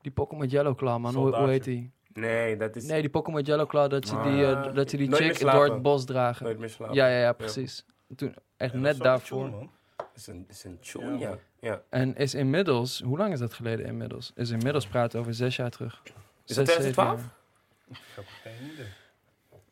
die Pokémon met Yellow Claw, man. Hoe, heet die? Nee, dat is Nee, die Pokémon met Yellow Claw, dat ze die, eh, Ah. dat ze die chick door het bos dragen. nooit meer slapen. Ja, ja, ja, precies. Toen, echt Ja, net is wel een daarvoor. man. Is een, is een ja. ja. En is inmiddels, hoe lang is dat geleden inmiddels? Is inmiddels praten over zes jaar terug. Is Zes, zeven 2012? jaar. Ik heb geen idee.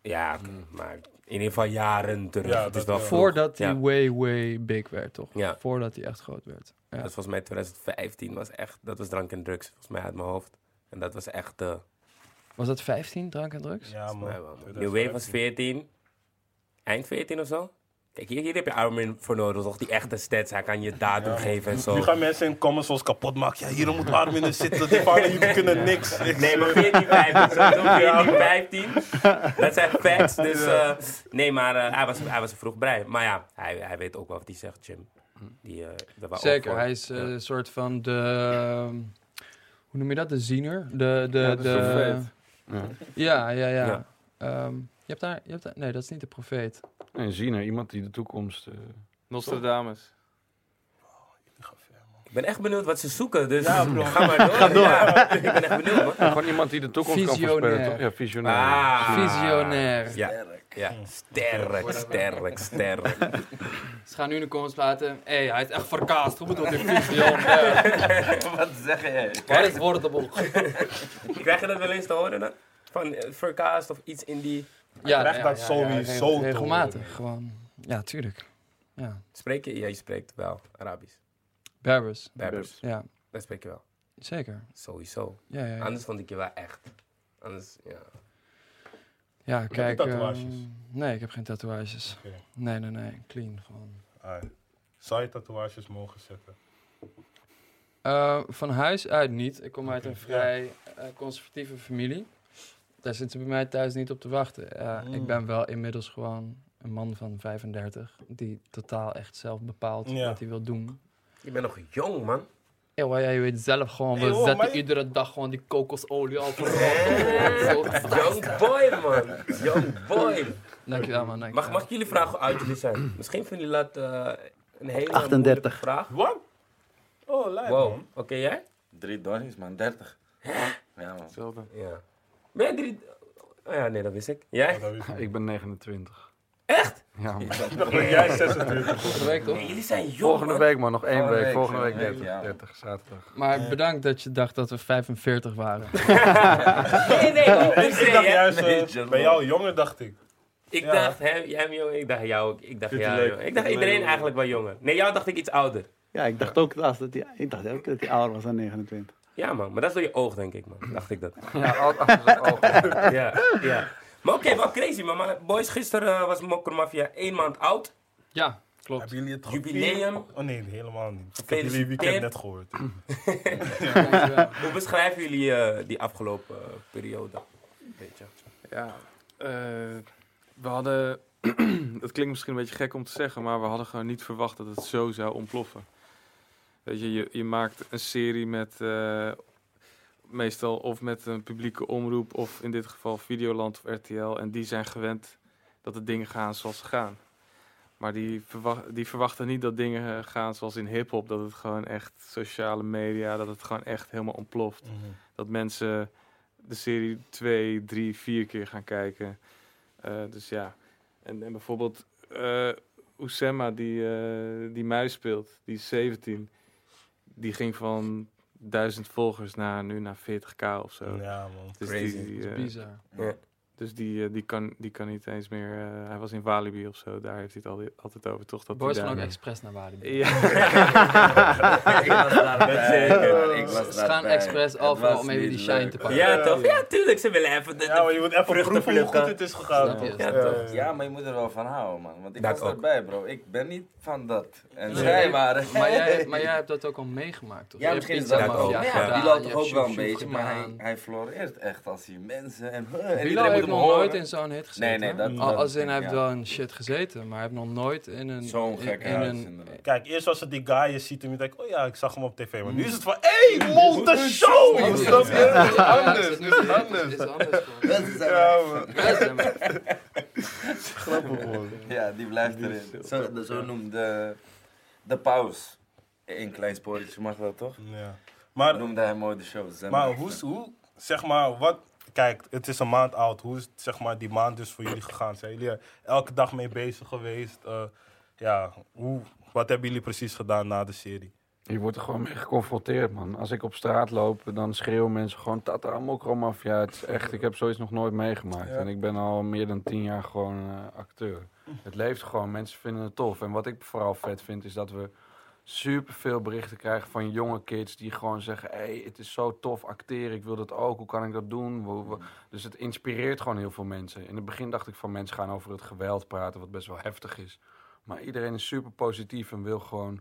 Ja, oké, maar in ieder geval jaren terug. Ja, het is dat wel wel. vroeg. Voordat hij Ja. way, way big werd, toch? Ja. Voordat hij echt groot werd. Ja. Dat was volgens mij 2015, was echt, dat was drank en drugs, volgens mij uit mijn hoofd. En dat was echt, eh Was dat 15, drank en drugs? Ja, man. wel. man. 2015. New Wave was 14, eind 14 of zo. Kijk, hier, hier heb je Armin voor nodig, toch? Die echte stats, hij kan je datum geven en zo. Nu gaan mensen in comments ons kapot maken. Ja, hierom moet Armin er zitten. Die vader, jullie kunnen niks. Ik Nee, maar zweer. 14, 15, sowieso 14, 15. Dat zijn facts, dus eh, nee, maar eh, hij, was, hij was vroeg bij. Maar ja, hij, hij weet ook wel wat hij zegt, Jim. Die, eh Zeker, hij is Ja. een soort van de... ehm, hoe noem je dat? De ziener? De, de, Ja, de de, profeet. Ja. Ja, ja, ja. Ja. Ehm, je hebt daar, je hebt daar... Nee, dat is niet de profeet. Een ziener, iemand die de toekomst... eh, Nostradamus. Ik ben echt benieuwd wat ze zoeken, dus Ja, bro. ga maar door. Ga door. Ja, ik ben echt benieuwd, man. gewoon iemand die de toekomst kan Visionair. voorspellen, toch? Ja, visionair. Ah. Visionair. Ja, ja. sterk, sterk, sterk. Ze gaan nu in de comments platen. Hé, hey, hij is echt verkaasd. Hoe bedoelt hij visionair? Wat zeg jij? Wat is wordable? Krijg je dat wel eens te horen dan? Van eh, Verkaasd of iets in die... Ja, krijgt dat sowieso Regelmatig, gewoon. Ja, tuurlijk. Ja. Spreek je? Ja, je spreekt wel Arabisch. Berbers. Berbers. Ja. Dat spreek je wel. Zeker. Sowieso. Ja, ja, ja. Anders vond ik je wel echt. Anders, ja. Ja, je kijk. tatoeages? ehm, nee, ik heb geen tatoeages. Oké. Nee, nee, nee. Clean gewoon. Zou je tatoeages mogen zetten? Eh, van huis uit niet. Ik kom uit een vrij eh, conservatieve familie. Daar zitten ze bij mij thuis niet op te wachten. Eh, Mm. Ik ben wel inmiddels gewoon een man van 35 die totaal echt zelf bepaalt Ja. wat hij wil doen. Je bent nog jong, man. Ja, jij weet zelf gewoon, we Hey, hoor, zetten maar iedere dag gewoon die kokosolie al voor Young boy, man. Young boy. Dankjewel man, dankjewel. Mag, mag ik jullie vragen hoe oud jullie zijn? Misschien vinden jullie dat eh, een hele 38. moeilijke vraag. Wat? Oh, lijp Wow. Oké, jij? Drie donnies, man. 30. Ja, man. Hetzelfde. Ja. Ben jij drie... Oh ja, nee, dat wist ik. Jij? Oh, dat wist ik. Ik ben 29. Echt? Ja, man. Ik dacht dat jij 26 Volgende week toch? Nee, jullie zijn jong, Volgende man. week man, nog één week. Volgende week volgende 30, week, ja. 30 zaterdag. Maar bedankt dat je dacht dat we 45 waren. Nee, nee, Ik dacht juist, Nee, eh, bij jou jonger dacht ik. Ik Ja. dacht, hè, jij bent jong, ik dacht jou ook. Ik dacht je jou, leuk? jong. Ik dacht je iedereen eigenlijk wel jonger. Nee, jou dacht ik iets ouder. Ja, ik dacht ook, als dat hij, ik dacht ook dat hij ouder was dan 29. Ja, man, maar dat is door je oog, denk ik, man. Dacht ik dat. Ja, al- achter zijn ogen. Ja, ja. Maar oké, wel crazy, man. Maar boys, gisteren eh, was Mokker Mafia één maand oud. Ja, klopt. Hebben jullie het Jubileum. Oh nee, helemaal niet. Ik heb jullie weekend net gehoord. Hoe beschrijven jullie eh, die afgelopen eh, periode? Weet je. Ja, eh, we hadden. dat klinkt misschien een beetje gek om te zeggen, maar we hadden gewoon niet verwacht dat het zo zou ontploffen. Weet je, je, je maakt een serie met. eh, meestal of met een publieke omroep, of in dit geval Videoland of RTL. En die zijn gewend dat de dingen gaan zoals ze gaan. Maar die, verwacht, die verwachten niet dat dingen eh, gaan zoals in hip-hop. Dat het gewoon echt sociale media, dat het gewoon echt helemaal ontploft dat mensen de serie twee, drie, vier keer gaan kijken. Eh, dus ja, en, en bijvoorbeeld eh Usema, die, die muis speelt, die is 17, die ging van 1000 volgers naar nu naar 40k of zo. Ja man. Dus Crazy. die, eh, is bizar. Dus die, eh, die, kan, die kan niet eens meer. eh, hij was in Walibi of zo, daar heeft hij het altijd, altijd over. Toch dat Boys hij gaan ook daar- expres naar Walibi. Ja. ik was Ze gaan expres was om even die shine leuk. te pakken. Ja, toch? Ja, tuurlijk. Ze willen even de, Ja, maar je moet even proeven hoe goed het is gegaan. Snap je. Ja, Ja, maar je moet er wel van houden, man. Want ik Dat was ook. erbij, bro. Ik ben niet van dat. En Nee. zij waren... Maar jij, maar jij hebt dat ook al meegemaakt, toch? Ja, misschien is dat ook. Ja, Ja, toch hebt ook wel een beetje, maar hij, hij floreert echt als die mensen en... nog nooit in zo'n hit gezeten. Nee, nee, dat... Al- dat Als in, hij heeft ja. wel een shit gezeten, maar hij heeft nog nooit in een... Zo'n in- gekke in huis, een-. Kijk, eerst was het die guy, je ziet hem, je denkt, oh ja, ik zag hem op tv. Maar nu is het van, hé, hey, Monte Show! Snap je? Ja, Het is ja, anders, het het is nu- anders. Het is anders. Grappig, man. Ja, die blijft erin. Zo, de- zo noemde de paus. Een klein spoortje mag dat toch? Ja. Maar, Noemde hij mooi de show. Maar. hoe, hoe, zeg maar, wat... Kijk, het is een maand oud. Hoe is zeg maar, die maand dus voor jullie gegaan? Zijn jullie er elke dag mee bezig geweest? Eh, ja, hoe, wat hebben jullie precies gedaan na de serie? Je wordt er gewoon mee geconfronteerd, man. Als ik op straat loop, dan schreeuwen mensen gewoon Tata Mokro Mafia. Het is echt, ik heb zoiets nog nooit meegemaakt. Ja. En ik ben al meer dan tien jaar gewoon eh, acteur. Het leeft gewoon, mensen vinden het tof. En wat ik vooral vet vind, is dat we super veel berichten krijgen van jonge kids die gewoon zeggen: hé, hey, het is zo tof acteren, ik wil dat ook, hoe kan ik dat doen? Hoe- Dus het inspireert gewoon heel veel mensen. In het begin dacht ik van mensen gaan over het geweld praten, wat best wel heftig is. Maar iedereen is super positief en wil gewoon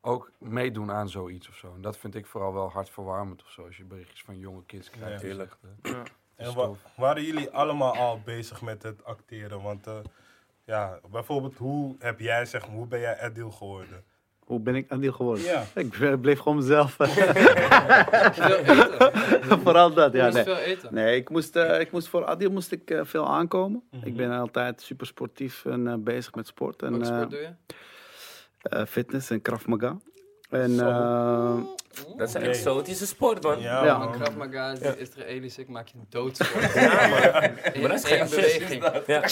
ook meedoen aan zoiets of zo. En dat vind ik vooral wel hartverwarmend of zo, als je berichtjes van jonge kids krijgt. Ja. die Tuurlijk. zeggen, eh, En wa- waren jullie allemaal al bezig met het acteren? Want eh, ja, bijvoorbeeld, hoe heb jij, zeg maar, hoe ben jij Adil geworden? Hoe ben ik Adil geworden? Ja. Ik bleef gewoon mezelf. Veel eten. Vooral dat, ja. Nee. veel eten. Nee, ik moest, eh, ik moest voor Adil moest ik, eh, veel aankomen. Mhm. Ik ben altijd super sportief en eh, bezig met sport. En, Welke eh, sport doe je? eh, fitness en Krav Maga. En eh, Dat is een Nee. exotische sport, man. Ja, Ja. Man. Krav Maga is ik maak je doodsport. Ja, man. Maar dat is geen beweging. Ja.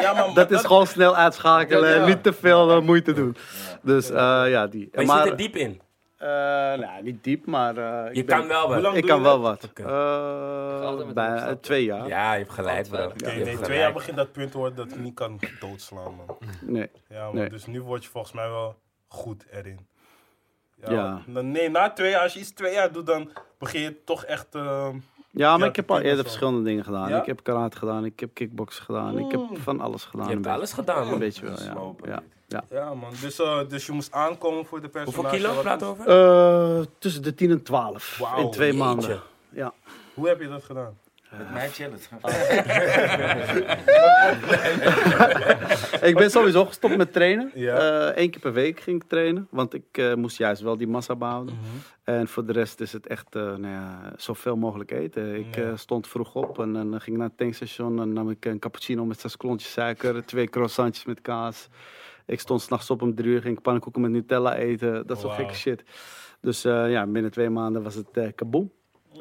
Ja, dat is gewoon snel uitschakelen en niet te veel eh, moeite doen. Dus eh, ja, die. Maar je maar, zit er diep in. eh, nou, niet diep, maar eh, Je ik ben- kan wel wat. Ik kan wel wat. Eh, bij, twee jaar. Ja, je hebt gelijk, bro. Hebt nee, gelijk. twee jaar begint dat punt te worden dat je niet kan doodslaan, man. Nee. Ja, man. Nee. Dus nu word je volgens mij wel goed erin. Ja. Nee, na twee jaar, als je iets twee jaar doet, dan begin je toch echt... eh, Ja, maar Ja, ik heb al eerder verschillende dingen gedaan. Ja? Ik heb karate gedaan, ik heb kickboksen gedaan, ik heb van alles gedaan. Je hebt een beetje. alles gedaan, Een man. beetje wel, ja. Slopen. ja. ja. ja, man. Dus, eh, dus je moest aankomen voor de personage. Hoeveel kilo we over? Eh, tussen de 10 en 12 Wauw, in twee jeetje. maanden. Ja. Hoe heb je dat gedaan? Met mij chillen. ik ben sowieso gestopt met trainen. Ja. Eén keer per week ging ik trainen, want ik eh, moest juist wel die massa behouden. En voor de rest is het echt eh nou ja, zoveel mogelijk eten. Ik Ja. eh, stond vroeg op en dan ging ik naar het tankstation en nam ik een cappuccino met zes klontjes suiker, twee croissantjes met kaas. Ik stond s'nachts op om drie uur, ging ik pannenkoeken met Nutella eten. Dat soort Wauw. gekke shit. Dus eh, ja, binnen twee maanden was het eh kaboom.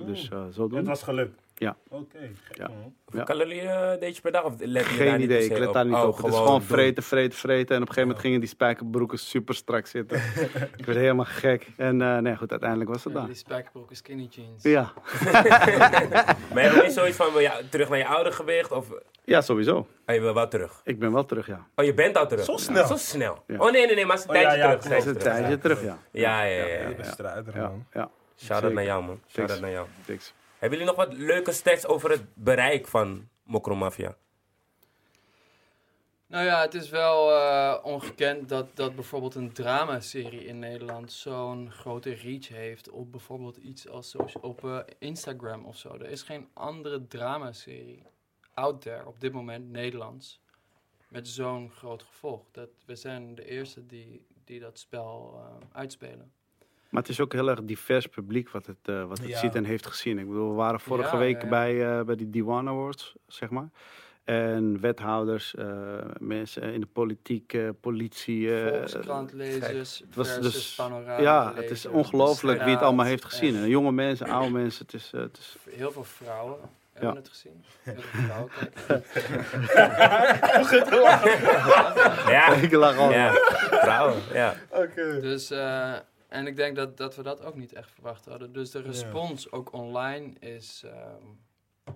Dus eh zo doen. Het was gelukt? Ja. Oké. gek, Ja. Hoeveel calorieën eh, deed je per dag? Of let je daar Geen niet idee, per ik let daar niet Oh, op. Het is gewoon doen. vreten, vreten, vreten. En op een gegeven moment gingen die spijkerbroeken super strak zitten. ik werd helemaal gek. En eh, nee, goed, uiteindelijk was het Ja, daar. die spijkerbroeken, skinny jeans. Ja, Maar heb je niet zoiets van, wil je terug naar je oude gewicht? Of ja, sowieso. oh, je wil wel terug? Ik ben wel terug, ja. Oh, je bent al terug? Zo snel? Zo snel. Ja. Oh nee, nee, nee, maar het is een Oh, ja, tijdje ja, terug. Het is een terug. tijdje terug, ja. Ja, ja, ja. ja. Bent Ja, man. ja. Shout-out naar jou, man. Shout-out naar jou. Thanks. Hebben jullie nog wat leuke stats over het bereik van Mokro Mafia? Nou ja, het is wel eh, ongekend dat, dat bijvoorbeeld een dramaserie in Nederland zo'n grote reach heeft op bijvoorbeeld iets als op eh, Instagram of zo. Er is geen andere dramaserie out there op dit moment Nederlands met zo'n groot gevolg. Dat, we zijn de eerste die, die dat spel eh, uitspelen. Maar het is ook heel erg divers publiek wat het, eh, wat het Ja. ziet en heeft gezien. Ik bedoel, we waren vorige Ja, week ja, ja. Bij, eh, bij die Diwan Awards, zeg maar. En wethouders, eh, mensen in de politiek, eh, politie. eh, Volkskrant-lezers het was versus dus- panorama ja, het is ongelooflijk wie het allemaal heeft gezien. En jonge mensen, oude mensen. Het is, het is Heel veel vrouwen hebben Ja. het gezien. Heel veel vrouwen kijken. Ja, ik lach al. ja. Vrouwen, ja. Oké. Dus, eh, en ik denk dat, dat we dat ook niet echt verwacht hadden. Dus de respons ook online is, ehm, ja,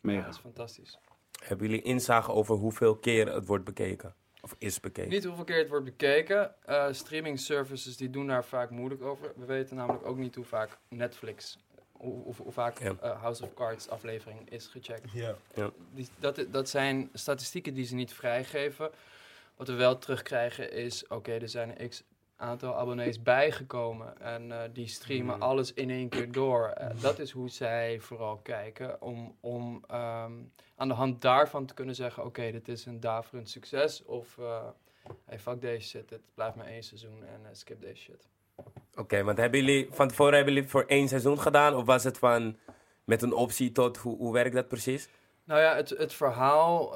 Mega. is fantastisch. Hebben jullie inzage over hoeveel keer het wordt bekeken? Of is bekeken? Niet hoeveel keer het wordt bekeken. Eh, streaming services die doen daar vaak moeilijk over. We weten namelijk ook niet hoe vaak Netflix, hoe, hoe, hoe vaak Ja. eh, House of Cards aflevering is gecheckt. Ja. Die, dat, dat zijn statistieken die ze niet vrijgeven. Wat we wel terugkrijgen is, oké, er zijn x aantal abonnees bijgekomen en eh, die streamen Mhm. alles in één keer door. Eh, dat is hoe zij vooral kijken, om, om ehm, aan de hand daarvan te kunnen zeggen, oké, dit is een daverend succes, of hey, fuck deze shit, dit blijft maar één seizoen en skip deze shit. Oké, want hebben jullie van tevoren hebben jullie het voor één seizoen gedaan? Of was het van met een optie tot, hoe, hoe werkt dat precies? Nou ja, het, het verhaal.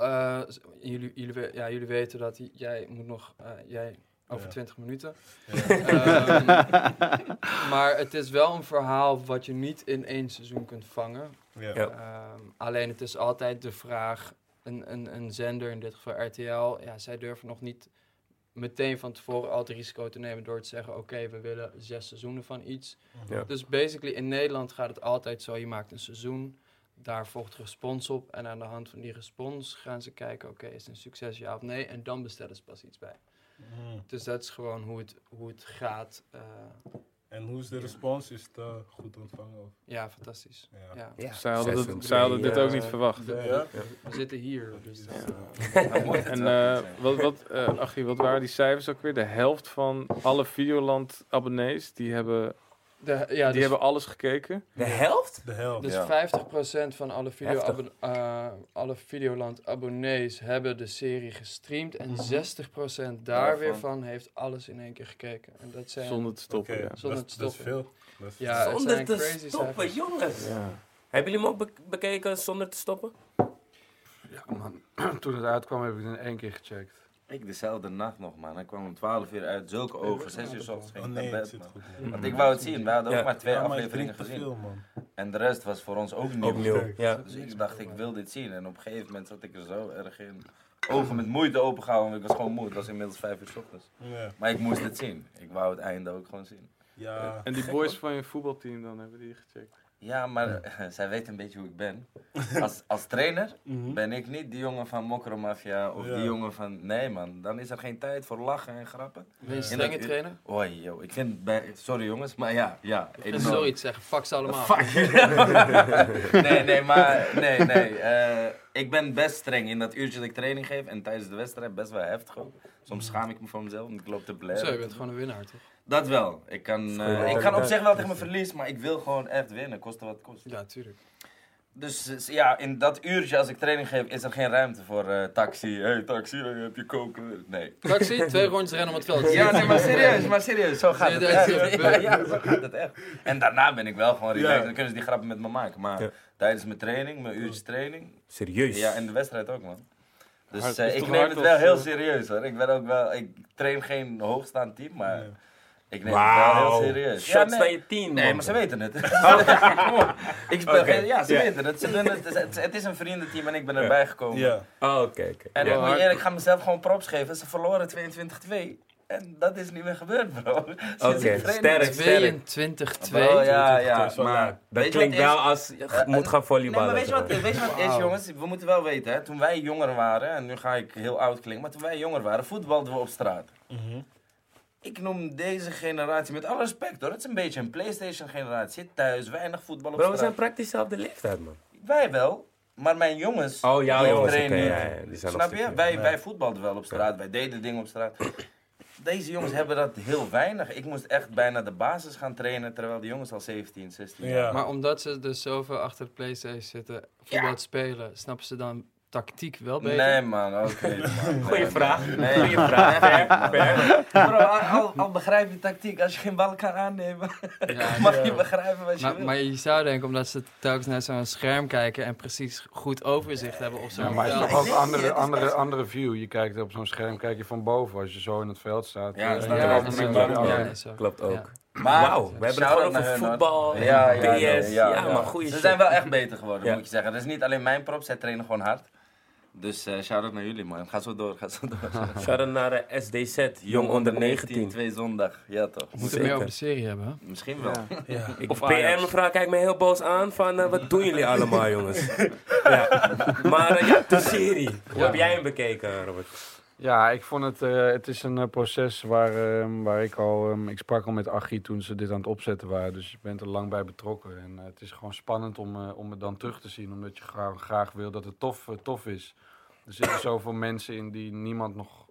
jullie, jullie, ja, jullie weten dat jij moet nog. jij over Ja. 20 minuten. Ehm, maar het is wel een verhaal wat je niet in één seizoen kunt vangen. Ehm, alleen het is altijd de vraag. Een, een, een zender, in dit geval RTL, ja, zij durven nog niet meteen van tevoren al het risico te nemen door te zeggen: Oké, we willen zes seizoenen van iets. Ja. Dus basically in Nederland gaat het altijd zo: je maakt een seizoen, daar volgt respons op. En aan de hand van die respons gaan ze kijken: oké, is het een succes ja of nee? En dan bestellen ze pas iets bij. Mm. Dus dat is gewoon hoe het, hoe het gaat. eh, En hoe is de respons? Is het eh, goed ontvangen? Of? ja, fantastisch. Ja. Ja. Zij hadden, dit, zij hadden dit ook niet verwacht. We, Ja? we zitten hier. Dus dat, eh, En eh, wat, wat, eh, Achie, wat waren die cijfers ook weer? De helft van alle Videoland abonnees, die hebben, de, ja, die dus, hebben alles gekeken. De helft? De helft. dus Ja. 50% van alle, video eh, alle Videoland abonnees hebben de serie gestreamd. En 60% daar weer Daarvan. van heeft alles in één keer gekeken. En dat zijn... Zonder te stoppen, ja. Zonder dat, te dat is stoppen. veel. Dat is Ja, het zonder zijn te crazy stoppen, cijfers. jongens. Ja. Hebben jullie hem ook be- bekeken zonder te stoppen? Ja, man. Toen het uitkwam heb ik het in één keer gecheckt. Ik dezelfde nacht nog, man. Hij kwam om 12 uur uit, zulke ogen. 6 uur 's ochtends ging Oh ik nee, naar bed, man. Want ik wou het zien. We hadden Ja. ook maar twee Ja, maar je afleveringen gezien. veel, man. En de rest was voor ons ook nieuw. Opnieuw, ja. Dus ik dacht, ik wil dit zien. En op een gegeven moment zat ik er zo erg in. Ogen met moeite opengehouden, want ik was gewoon moe. Het was inmiddels 5 uur 's ochtends. Ja. Maar ik moest het zien. Ik wou het einde ook gewoon zien. Ja. En die boys van je voetbalteam dan, hebben die gecheckt? Ja, maar zij weten een beetje hoe ik ben. Als, als trainer Mhm. ben ik niet die jongen van Mokromafia of Ja. die jongen van... Nee man, dan is er geen tijd voor lachen en grappen. Ben je strenge trainer? Oei, joh. Ik vind... Bij, sorry jongens, maar ja, ja. Sorry te zeggen, fuck ze allemaal. nee, nee, maar nee, nee. eh, ik ben best streng in dat uurtje dat ik training geef. En tijdens de wedstrijd best wel heftig ook. Soms schaam ik me voor mezelf, want ik loop te blaren. Zo, je bent gewoon een winnaar, toch? Dat wel. Ik kan, eh, goede ik kan op zich wel tegen mijn verlies, maar ik wil gewoon echt winnen, koste wat het kost. Ja, tuurlijk. Dus ja, in dat uurtje als ik training geef, is er geen ruimte voor eh, taxi. hey, taxi, heb je koken? Nee. Taxi, twee rondjes rennen om het veld. Ja, nee, maar serieus, maar serieus. Zo gaat het echt. Ja, zo gaat het echt. En daarna ben ik wel gewoon relaxed. Ja. Dan kunnen ze die grappen met me maken. Maar Ja. tijdens mijn training, mijn uurtje training, Serieus. ja, en de wedstrijd ook, man. Dus eh, ik neem het wel heel eh? serieus hoor. Ik ben ook wel, ik train geen hoogstaand team, maar Nee. Ik neem het wel heel Wauw. serieus. Shots nee. naar je team, Nee, man. maar ze weten het. Ik speel geen- ja, ze Ja. weten het. Ze doen het. Het is- Het is een vriendenteam en ik ben erbij gekomen. Ja. Oh, oké, oké. En Ja. ik eerlijk, ik ga mezelf gewoon props geven. Ze verloren 22-2. En dat is niet meer gebeurd, bro. Oké, sterk, sterk. 22-2. Bro, ja, ja. Maar. Dat klinkt wel is? als je Eh, moet eh, gaan volleyballen. Nee, maar weet je wat, weet je wat is, jongens? We moeten wel weten, hè. Toen wij jonger waren, en nu ga ik heel oud klinken, maar toen wij jonger waren, voetbalden we op straat. Ik noem deze generatie, met alle respect hoor, het is een beetje een Playstation generatie. Zit thuis, weinig voetbal op Bro, we straat. zijn praktisch dezelfde leeftijd, man. Wij wel, maar mijn jongens. Oh, jongens, oké, ja, ja, die zijn nog Snap je? Wij, wij voetbalden wel op straat, wij deden dingen op straat. Deze jongens hebben dat heel weinig. Ik moest echt bijna de basis gaan trainen, terwijl die jongens al 17, 16 Ja. jaar. Maar omdat ze dus zoveel achter de Playstation zitten, voetbal spelen, snappen ze dan tactiek wel beter? Nee man, oké. Goeie Nee, vraag. Nee, Goeie vraag. Bro, al, begrijp je tactiek, als je geen bal kan aannemen, Ja, mag je begrijpen wat je maar, wil. maar je zou denken, omdat ze telkens naar zo'n scherm kijken en precies goed overzicht hebben op zo'n Ja, maar het is toch ook andere, andere, andere view. Je kijkt op zo'n scherm, kijk je van boven als je zo in het veld staat. Ja, dat is natuurlijk. Klopt ook. Ja. Maar, Wauw, we hebben het over voetbal, Ja, ja, PS. Ja, maar goeie Ze zijn wel echt beter geworden, Ja. moet je zeggen. Dat is niet alleen mijn props, zij trainen gewoon hard. Dus eh shout-out naar jullie, man. Ga zo door, ga zo door. Shout-out naar de SDZ, Jong Onder 19. Twee zondag, ja toch. We moeten Zeker. meer over de serie hebben, hè? Misschien wel. Ja. Ik, Of Ajax. mevrouw kijkt me heel boos aan van eh, wat doen jullie allemaal jongens. ja. Maar eh, ja, de serie. Hoe Ja. heb jij hem bekeken Robert? Ja, ik vond het, eh, het is een eh, proces waar, ehm, waar ik al, ehm, ik sprak al met Achie toen ze dit aan het opzetten waren, dus je bent er lang bij betrokken. En eh, het is gewoon spannend om, om het dan terug te zien, omdat je graag, graag wil dat het tof, tof is. Er zitten zoveel mensen in die niemand nog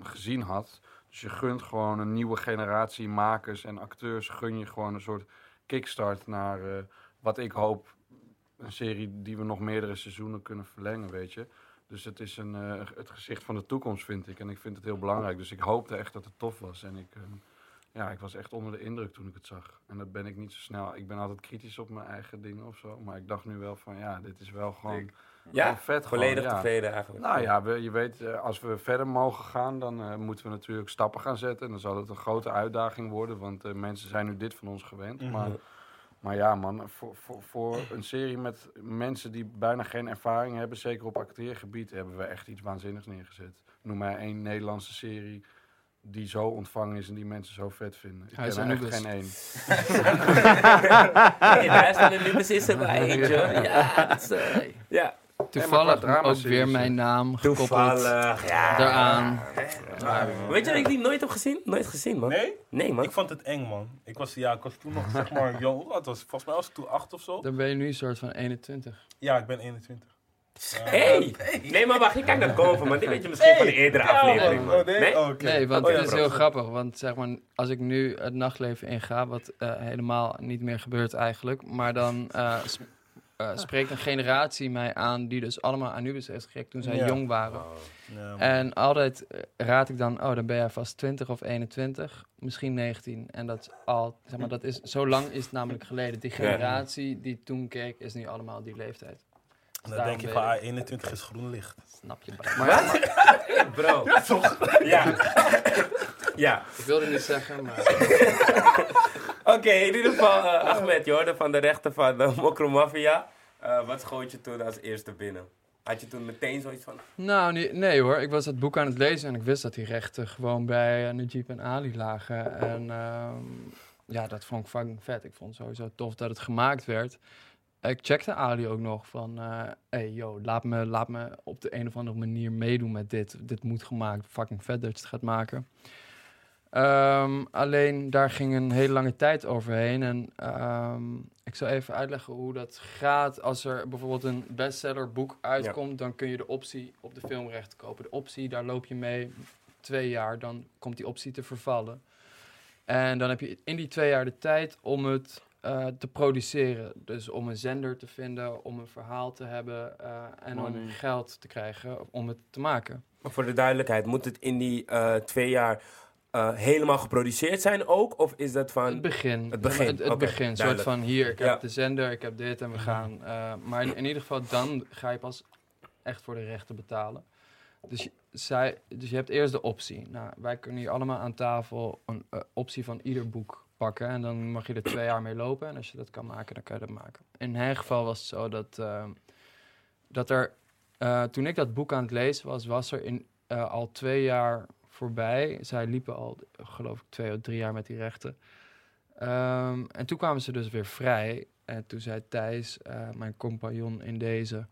gezien had. Dus je gunt gewoon een nieuwe generatie makers en acteurs, gun je gewoon een soort kickstart naar wat ik hoop, een serie die we nog meerdere seizoenen kunnen verlengen, weet je. Dus het is een, eh, het gezicht van de toekomst, vind ik. En ik vind het heel belangrijk. Dus ik hoopte echt dat het tof was. En ik, ehm, ja, ik was echt onder de indruk toen ik het zag. En dat ben ik niet zo snel. Ik ben altijd kritisch op mijn eigen dingen of zo. Maar ik dacht nu wel van, ja, dit is wel gewoon, Ja, gewoon vet. gewoon, volledig ja. tevreden eigenlijk. Nou ja, we, je weet, eh, als we verder mogen gaan, dan eh, moeten we natuurlijk stappen gaan zetten. En dan zal het een grote uitdaging worden, want mensen zijn nu dit van ons gewend. Mhm. Maar, maar ja, man, voor, voor, voor een serie met mensen die bijna geen ervaring hebben, zeker op acteergebied, hebben we echt iets waanzinnigs neergezet. Noem mij één Nederlandse serie die zo ontvangen is en die mensen zo vet vinden. Ik Huis ken er echt geen één. Daar staan er nu precies erbij, eentje. Ja, dat is, eh, ja. Toevallig ook weer mijn naam gekoppeld toevallig. Ja. daaraan. Weet je dat ik die nooit heb gezien? Nooit gezien, man. Nee? Nee, man. Ik vond het eng, man. Ik was, ja, ik was toen nog, zeg maar, jong. Hoe oud was ik? Volgens mij was ik toen acht of zo. Dan ben je nu een soort van 21. Ja, ik ben 21. Hey! Nee, maar wacht, je kijkt naar Koven, man. Die weet je misschien van de eerdere aflevering, man. Oh, nee? Nee? Oh, oké. Nee, want Oh, ja, het is heel grappig. Want zeg maar, als ik nu het nachtleven inga, wat eh, helemaal niet meer gebeurt eigenlijk, maar dan eh, eh, spreekt een generatie mij aan die dus allemaal Anubis heeft gekeken toen zij Ja. jong waren. Ja, man. En altijd eh, raad ik dan, oh, dan ben jij vast 20 of 21, misschien 19. En dat is al, zeg maar, dat is, zo lang is het namelijk geleden. Die generatie die toen keek, is nu allemaal die leeftijd. En dan denk je van, ah, 21 is groen licht. Snap je? Maar ja, maar- Bro. Ja, toch? Ja. Ja. ik wilde niet zeggen, maar... Oké, in ieder geval, eh, Ahmed, hoorde van de rechten van de Mokro Mafia. Eh, wat schoot je toen als eerste binnen? Had je toen meteen zoiets van... Nou, nee, nee hoor. Ik was het boek aan het lezen en ik wist dat die rechten gewoon bij Najib en Ali lagen. En ehm, ja, dat vond ik fucking vet. Ik vond het sowieso tof dat het gemaakt werd. ik checkte Ali ook nog van, eh hey yo, laat me, laat me op de een of andere manier meedoen met dit. Dit moet gemaakt, fucking vet dat je het gaat maken. Ehm, alleen daar ging een hele lange tijd overheen. En ehm, ik zal even uitleggen hoe dat gaat. Als er bijvoorbeeld een bestseller boek uitkomt, dan kun je de optie op de filmrechten kopen. De optie, daar loop je mee twee jaar, dan komt die optie te vervallen. En dan heb je in die twee jaar de tijd om het eh, te produceren. Dus om een zender te vinden, om een verhaal te hebben eh, en om geld te krijgen om het te maken. Maar voor de duidelijkheid, moet het in die eh, twee jaar eh, helemaal geproduceerd zijn ook? Of is dat van... Het begin. Het begin, Het, begin. Een soort van hier, ik heb Ja. de zender, ik heb dit en we gaan. eh, maar in, in ieder geval, dan ga je pas echt voor de rechten betalen. Dus je, zij, dus je hebt eerst de optie. Nou, wij kunnen hier allemaal aan tafel een eh, optie van ieder boek pakken. En dan mag je er twee jaar mee lopen. En als je dat kan maken, dan kan je dat maken. In mijn geval was het zo dat, dat er, toen ik dat boek aan het lezen was, was er in, al twee jaar voorbij. Zij liepen al, geloof ik, twee of drie jaar met die rechten. Ehm, en toen kwamen ze dus weer vrij. En toen zei Thijs, eh, mijn compagnon in deze...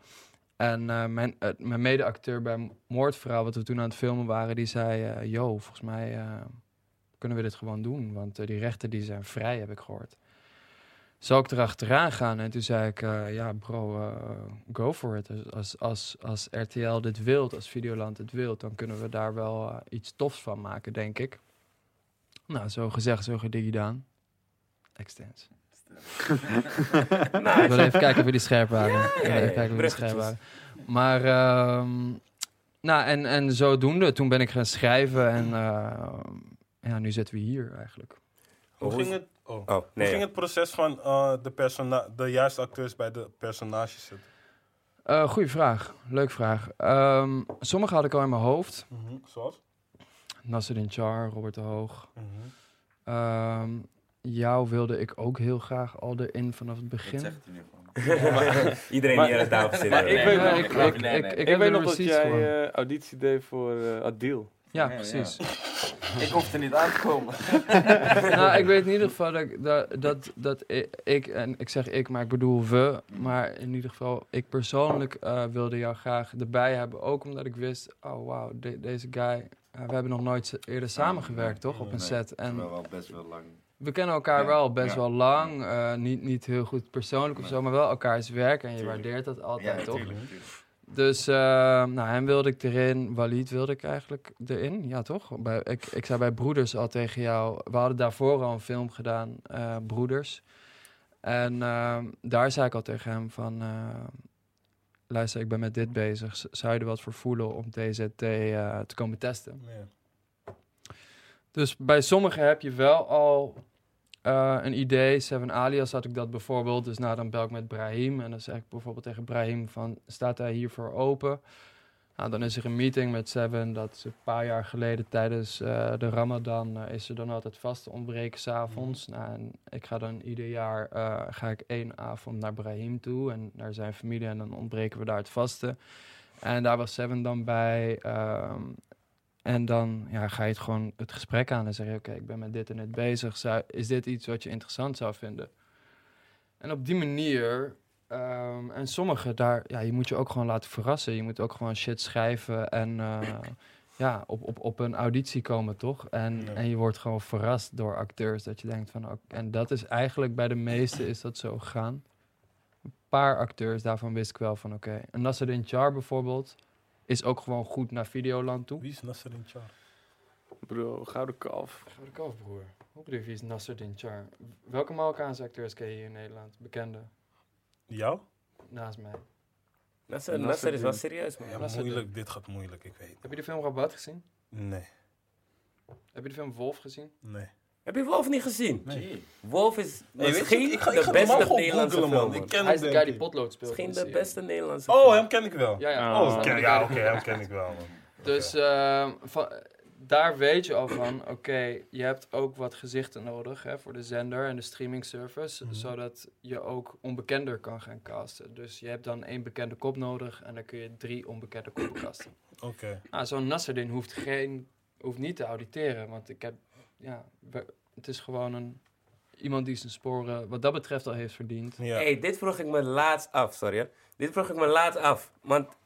En eh, mijn, eh, mijn mede-acteur bij Moordverhaal, wat we toen aan het filmen waren... die zei, yo, volgens mij kunnen we dit gewoon doen. Want die rechten die zijn vrij, heb ik gehoord. Zal ik erachteraan gaan? En toen zei ik, eh, ja bro, eh, go for it. Dus als, als, als RTL dit wilt, als Videoland dit wilt... dan kunnen we daar wel eh, iets tofs van maken, denk ik. Nou, zo gezegd, zo gedaan. Extens. Ik wil even kijken of jullie scherp waren. Ja, ja, even kijken of jullie scherp waren. Maar, ehm, nou, en, en zodoende, toen ben ik gaan schrijven en eh, ja, nu zitten we hier eigenlijk. Hoe ging het, oh. Oh, Hoe ging het proces van eh, de, persona de juiste acteurs bij de personages zetten? Eh goeie vraag, leuk vraag. Ehm, sommige had ik al in mijn hoofd. Zoals? Nasruddin Char, Robert de Hoog. Mhm. Ehm, jou wilde ik ook heel graag al erin vanaf het Dat begin. zegt hij nu gewoon. Iedereen Maar- die aan de tafel zit. maar ik weet nog- dat jij eh, auditie deed voor Adil. Ja, precies. Ik hoef er niet aan te komen. nou, ik weet in ieder geval dat, ik- dat, dat, ik, en ik zeg ik, maar ik bedoel we, maar in ieder geval, ik persoonlijk eh, wilde jou graag erbij hebben. Ook omdat ik wist, oh wauw, de- deze guy, eh, we hebben nog nooit z- eerder samengewerkt, toch, op een Nee, set. En Terwijl wel best wel lang. we kennen elkaar Ja, wel best ja. wel lang, eh, niet, niet heel goed persoonlijk of Nee. zo, maar wel elkaars werk en je Tuurlijk. waardeert dat altijd, Ja, toch? tuurlijk, tuurlijk. Dus, eh, nou, hem wilde ik erin. Walid wilde ik eigenlijk erin. Ja, toch? Bij, ik, ik zei bij Broeders al tegen jou... We hadden daarvoor al een film gedaan, eh, Broeders. En ehm, daar zei ik al tegen hem van... eh, luister, ik ben met dit bezig. Zou je er wat voor voelen om TZT eh, te komen testen? Ja. Dus bij sommigen heb je wel al eh, een idee. Seven Alias had ik dat bijvoorbeeld. Dus nou, dan bel ik met Brahim. En dan zeg ik bijvoorbeeld tegen Brahim van... Staat hij hiervoor open? Nou, dan is er een meeting met Seven. Dat is een paar jaar geleden tijdens eh, de Ramadan... eh, is er dan altijd vast ontbreken s'avonds. Nou, en ik ga dan ieder jaar... ga ik één avond naar Brahim toe. En naar zijn familie. En dan ontbreken we daar het vasten. En daar was Seven dan bij. ehm, en dan ja, ga je het gewoon het gesprek aan en zeg je: Oké, ik ben met dit en dit bezig. Zou, is dit iets wat je interessant zou vinden? En op die manier. ehm, en sommige daar, ja, je moet je ook gewoon laten verrassen. Je moet ook gewoon shit schrijven en eh, ja, op, op, op een auditie komen, toch? En, Ja. en je wordt gewoon verrast door acteurs. Dat je denkt van, oké, en dat is eigenlijk bij de meeste is dat zo gegaan. Een paar acteurs, daarvan wist ik wel van, oké. En Nasruddin Char bijvoorbeeld, is ook gewoon goed naar Videoland toe. Wie is Nasserin Char? Bro, gouden kalf. Gouden kalfbroer. Hoe bedoel je, wie is Nasruddin Char? Welke Marokkaanse acteurs ken je hier in Nederland? Bekende, Jou? naast mij. Nasser, Nasser is wel serieus, man. Ja, Nasser moeilijk. Dit gaat moeilijk, ik weet. Heb je de film Rabat gezien? Nee, Heb je de film Wolf gezien? nee. Heb je Wolf niet gezien? Nee. Wolf is Hey, weet je, misschien ik ga, ik de beste Nederlandse googlen, film. man. Ik ken Hij is de guy die potlood speelt. Misschien in de beste Nederlandse Oh, hem ken ik wel. Ja, ja. Oh, Oh, ja, oké, hem ken ik wel, man. Dus ehm, van, daar weet je al van, oké, je hebt ook wat gezichten nodig hè, voor de zender en de streaming service, Mhm. zodat je ook onbekender kan gaan casten. Dus je hebt dan één bekende kop nodig en dan kun je drie onbekende koppen casten. Oké. Nou, zo'n Nasserdin hoeft, geen, hoeft niet te auditeren, want ik heb, ja, we- het is gewoon een, iemand die zijn sporen wat dat betreft al heeft verdiend. Ja. hey, dit vroeg ik me laatst af, sorry. hè. Dit vroeg ik me laatst af. Want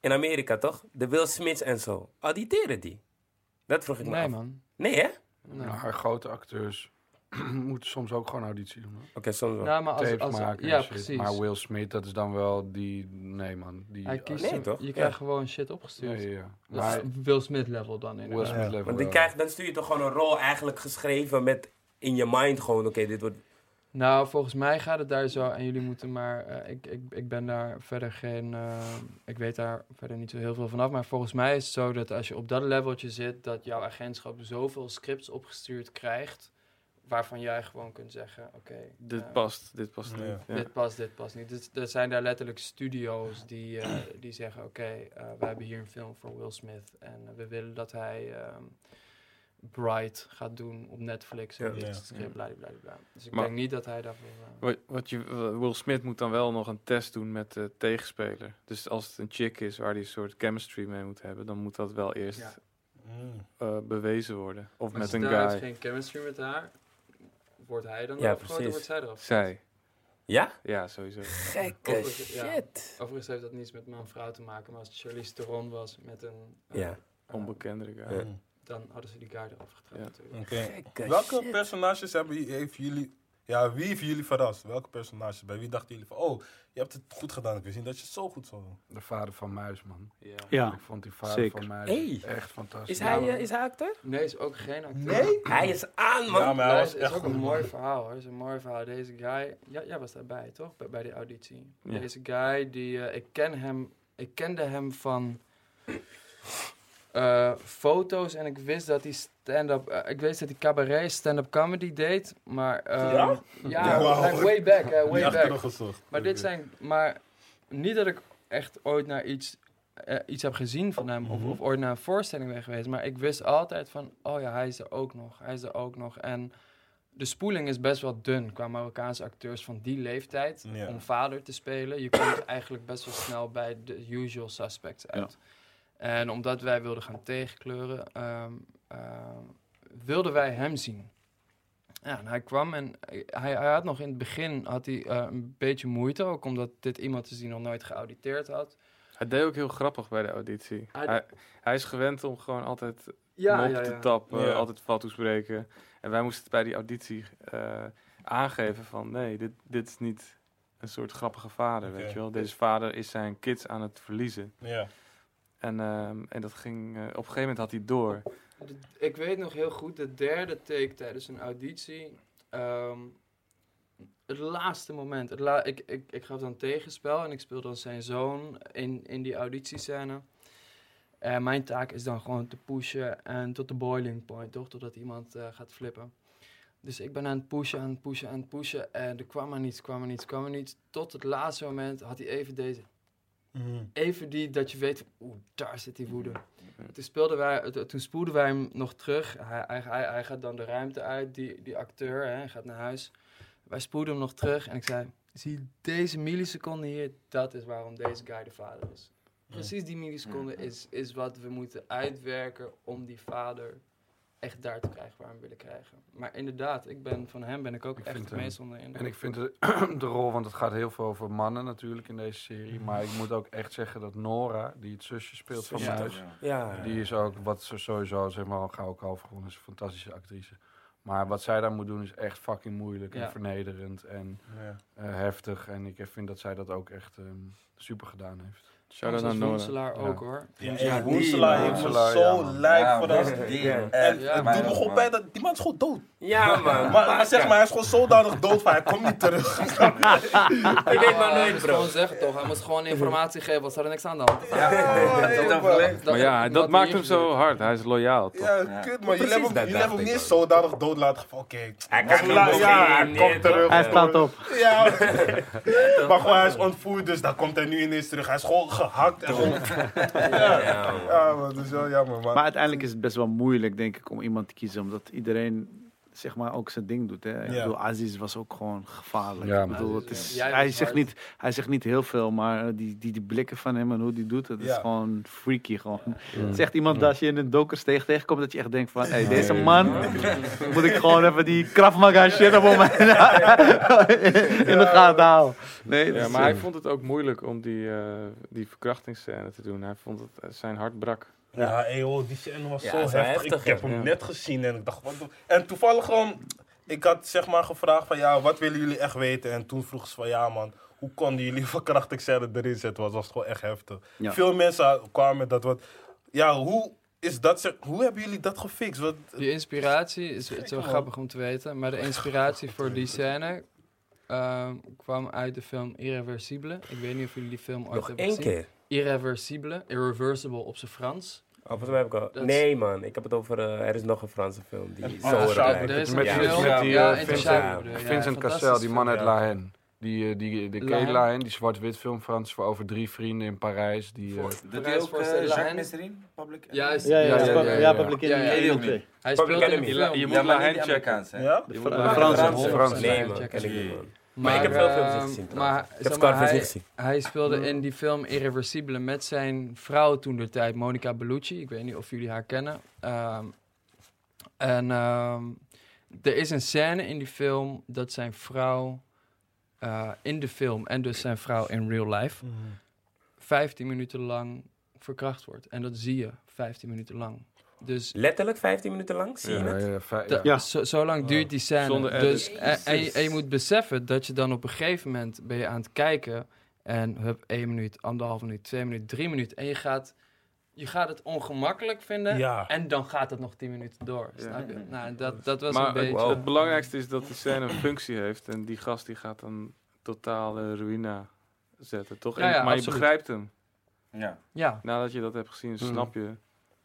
in Amerika toch? De Will Smiths en zo. Auditeren die? Dat vroeg ik me Nee, af. man. Nee, hè? Nee. Maar grote acteurs moeten soms ook gewoon auditie doen. Oké, soms wel. Nou, maar als, Tapes als, maken ja, precies. Maar Will Smith, dat is dan wel die... Nee man, die... Hij kiest Nee, hem- toch? Je Ja. krijgt gewoon shit Ja, opgestuurd. ja, ja. Dat Maar is Will Smith level dan in. Will Smith Ja. level Want die krijgt, dan stuur je toch gewoon een rol eigenlijk geschreven met in je mind gewoon, oké, dit wordt... Nou, volgens mij gaat het daar zo. En jullie moeten maar. eh, ik, ik, ik ben daar verder geen. eh, ik weet daar verder niet zo heel veel vanaf. Maar volgens mij is het zo dat als je op dat leveltje zit. dat jouw agentschap zoveel scripts opgestuurd krijgt. Waarvan jij gewoon kunt zeggen: oké. Dit eh, past, dit past niet. Ja. Dit past, dit past niet. Dus, er zijn daar letterlijk studio's die, eh, die zeggen: Oké, eh, we hebben hier een film voor Will Smith. En we willen dat hij ehm Bright gaat doen op Netflix. En Ja. Ja. script, bla, bla, bla. Dus ik Maar- denk niet dat hij daarvoor. Wat, wat je, Will Smith moet dan wel nog een test doen met de tegenspeler. Dus als het een chick is waar hij een soort chemistry mee moet hebben, dan moet dat wel eerst Ja. Mm. bewezen worden. Of met een Stel, hij heeft guy. geen chemistry met haar. Wordt hij dan Ja, precies. wordt zij eraf? Zij. Ja? Ja, sowieso. Gekke Overigens, ja. shit. Overigens heeft dat niets met man-vrouw te maken. Maar als Charlize Theron was met een... eh, Ja. eh, Onbekendere guy. Ja. Dan hadden ze die guy eraf getrapt Ja. natuurlijk. Welke shit. personages hebben, heeft jullie... Ja, wie heeft jullie verrast? Welke personages? Bij wie dachten jullie van... Oh, je hebt het goed gedaan. Ik wist niet dat je het zo goed zou doen. De vader van Muis, man. Ja. Ja, Ik vond die vader zeker. van Muis Hey. echt fantastisch. Is hij, Ja, eh, is hij acteur? Nee, is ook geen acteur. Nee? Hij is aan, man. Ja, maar hij het echt is ook goed. een mooi verhaal hoor. Het is een mooi verhaal. Deze guy, ja, jij was daarbij toch? Bij, bij die auditie. Ja. Deze guy, die, eh, ik ken hem, ik kende hem van eh, foto's en ik wist dat hij stand-up, eh, ik wist dat hij cabaret stand-up comedy deed, maar ehm, Ja? ja, Ja, wauw. like way back, way back. Maar dit zijn, maar niet dat ik echt ooit naar iets, eh, iets heb gezien van hem of, Mhm. of ooit naar een voorstelling ben geweest. Maar ik wist altijd van, oh ja, hij is er ook nog, hij is er ook nog. En de spoeling is best wel dun qua Marokkaanse acteurs van die leeftijd Ja. om vader te spelen. Je komt eigenlijk best wel snel bij de usual suspects uit. En omdat wij wilden gaan tegenkleuren, ehm, ehm, wilden wij hem zien. Ja, en hij kwam en hij, hij had nog in het begin had hij, eh, een beetje moeite, ook omdat dit iemand is die nog nooit geauditeerd had. Hij deed ook heel grappig bij de auditie. Hij- Hij, hij is gewend om gewoon altijd Ja, mop te tappen, Ja. altijd fout toespreken. En wij moesten het bij die auditie eh, aangeven van nee, dit, dit is niet een soort grappige vader, weet je wel. Deze vader is zijn kids aan het verliezen. Ja. En, ehm, en dat ging, eh, op een gegeven moment had hij door. Ik weet nog heel goed, de derde take tijdens een auditie. ehm, het laatste moment. Ik, ik, ik gaf dan tegenspel en ik speel dan zijn zoon in, in die auditiescène. En mijn taak is dan gewoon te pushen en tot de boiling point, toch? Totdat iemand eh, gaat flippen. Dus ik ben aan het pushen, aan het pushen, aan het pushen. En er kwam maar niets, kwam maar niets, kwam maar niets. Tot het laatste moment had hij even deze Mm. even die dat je weet, oeh, daar zit die woede. Toen, speelden wij, toen spoelden wij hem nog terug. Hij, hij, hij, hij gaat dan de ruimte uit, die, die acteur, hè, gaat naar huis. Wij spoelden hem nog terug en ik zei, zie deze milliseconde hier, dat is waarom deze guy de vader is. Precies die milliseconde is, is wat we moeten uitwerken om die vader echt daar te krijgen waar we hem willen krijgen. Maar inderdaad, ik ben, van hem ben ik ook Ik echt het meest onder indruk. En ik vind de, de rol, want het gaat heel veel over mannen natuurlijk in deze serie. Maar ik moet ook echt zeggen dat Nora, die het zusje speelt van Ja. Muis, Ja. die is ook, wat ze sowieso, zeg maar, ga ook half gewoon is een fantastische actrice. Maar wat zij daar moet doen is echt fucking moeilijk en Ja. vernederend en Ja. eh, heftig. En ik vind dat zij dat ook echt ehm, super gedaan heeft. Shout-out naar Nora. Woenselaar Ja. ook hoor. Ja, Woenselaar heeft me zo lijp man, die, Ja. En me gewoon bij dat die man is gewoon dood. Ja, man. Maar, maar zeg maar, hij is gewoon zodanig dood van hij komt niet terug. Je weet maar nooit, bro. gewoon zeggen toch, hij moest gewoon informatie geven, was er niks aan de hand. Maar ja, dat maakt hem zo hard. Hij is loyaal, toch? Ja, kut, maar jullie hebben, dat hem ik niet zodanig dood laten gaan. Oké, Hij ja, ja, komt terug. Hij staat op. Ja, maar gewoon hij is ontvoerd, dus dan komt hij nu ineens terug. Hij is gewoon gehakt. En gewoon, ja, ja, maar dat is wel jammer. Maar, Maar uiteindelijk is het best wel moeilijk, denk ik, om iemand te kiezen. Omdat iedereen zeg maar ook zijn ding doet. Hè. Ik bedoel, Aziz was ook gewoon gevaarlijk. Ja, ik bedoel, het is, hij, zegt niet, hij zegt niet heel veel, maar eh, die, die, die blikken van hem en hoe die doet, het is gewoon freaky. Gewoon. Het is echt iemand dat als je in een donkers tegen tegenkomt, dat je echt denkt van, hey, deze man, moet ik gewoon even die Krav Maga shit op mij in de gaten houden. Nee, Ja, maar hij eh, vond het ook moeilijk om die, eh die verkrachtingsscène te doen. Hij vond het, zijn hart brak. Ja, ey, hoor, die scène was Ja, zo dat is wel heftig. heftig, Ik heb hem Ja. net gezien en ik dacht, wat doe- En toevallig gewoon, ik had zeg maar gevraagd van, ja, wat willen jullie echt weten? En toen vroeg ze van, ja man, hoe konden jullie verkrachtingsscène erin zetten? Want het was gewoon echt heftig. Ja. Veel mensen kwamen met dat wat, ja, hoe is dat, zeg- hoe hebben jullie dat gefixt? Wat, Die inspiratie is, het is wel man. grappig om te weten, maar de inspiratie voor die scène ehm, kwam uit de film Irreversible. Ik weet niet of jullie die film ooit Nog hebben één gezien. keer. Irreversible, Irreversible op zijn Frans. Oh, volgens mij heb ik al... Dat is- Nee man, ik heb het over... eh, er is nog een Franse film die zo. Er is een Met, Ja. film, met die ja, eh, in Vincent, Vincent Cassel, die man uit La Haine. Die, eh, die, de La Kate Haine. La Haine, die zwart-wit film Frans voor over drie vrienden in Parijs. Die, eh, Voor- Doet hij Parijs ook eh, Jacques? Public Juist. Ja, ja, Ja, ja, ja, ja, ja, ja, ja. Public Ja, ja, Enemy ja. 1 en 2. Hij speelde in Enemy. die film. Je moet Ja, La Haine checken. Ja? De Franse, Franse. Nee man, Maar, Maar ik heb veel films ehm, gezien Maar. Ik heb maar, hij, niet gezien. hij speelde in die film Irreversibele met zijn vrouw toen de tijd, Monica Bellucci. Ik weet niet of jullie haar kennen. Ehm, en ehm, er is een scène in die film dat zijn vrouw eh, in de film en dus zijn vrouw in real life 15 minuten lang verkracht wordt. En dat zie je 15 minuten lang. Dus Letterlijk 15 minuten lang, zie je ja, het? ja, ja. Ja. Zo, zo lang duurt die scène. Zonder dus, en, en, je, en je moet beseffen dat je dan op een gegeven moment ben je aan het kijken en hup, één minuut, anderhalf minuut, twee minuten, drie minuten. En je gaat, je gaat het ongemakkelijk vinden Ja. en dan gaat het nog tien minuten door. Ja. Snap je? Nou, dat, dat was Maar een het, beetje... het belangrijkste is dat de scène een functie heeft. En die gast die gaat dan totale ruïna zetten, toch? Ja, En- ja, maar absoluut. je begrijpt hem. Ja. Ja, Nadat je dat hebt gezien, Mm. snap je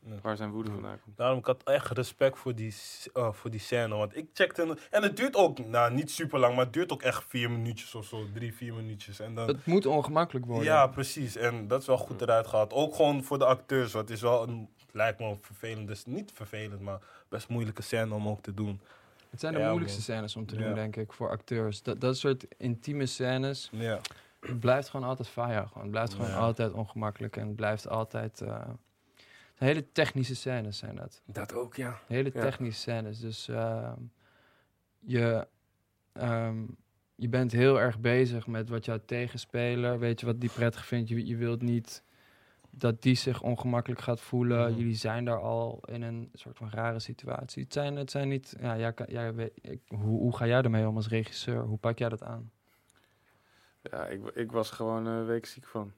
Ja. waar zijn woede vandaan komt. Daarom ik had echt respect voor die, eh, voor die scène. Want ik checkte. En het duurt ook, nou niet super lang, maar het duurt ook echt vier minuutjes of zo. Drie, vier minuutjes. En dan, het moet ongemakkelijk worden. ja, precies. En dat is wel goed eruit gehad. Ook gewoon voor de acteurs. Want het is wel een, lijkt me een vervelend. Dus niet vervelend, maar best moeilijke scène om ook te doen. Het zijn de Ja, moeilijkste man. scènes om te Ja. doen, denk ik, voor acteurs. Dat, dat soort intieme scènes, Ja. het blijft gewoon altijd fire. Gewoon. Het blijft gewoon Ja. altijd ongemakkelijk en het blijft altijd... eh, hele technische scènes zijn dat. Dat ook, ja. Hele Ja. technische scènes. Dus ehm, je, ehm, je bent heel erg bezig met wat jouw tegenspeler, weet je wat die prettig vindt. Je, je wilt niet dat die zich ongemakkelijk gaat voelen. Mhm. Jullie zijn daar al in een soort van rare situatie. Het zijn, het zijn niet, ja, jij, jij weet, ik, hoe, hoe ga jij ermee om als regisseur? Hoe pak jij dat aan? Ja, ik, ik was gewoon een week ziek van.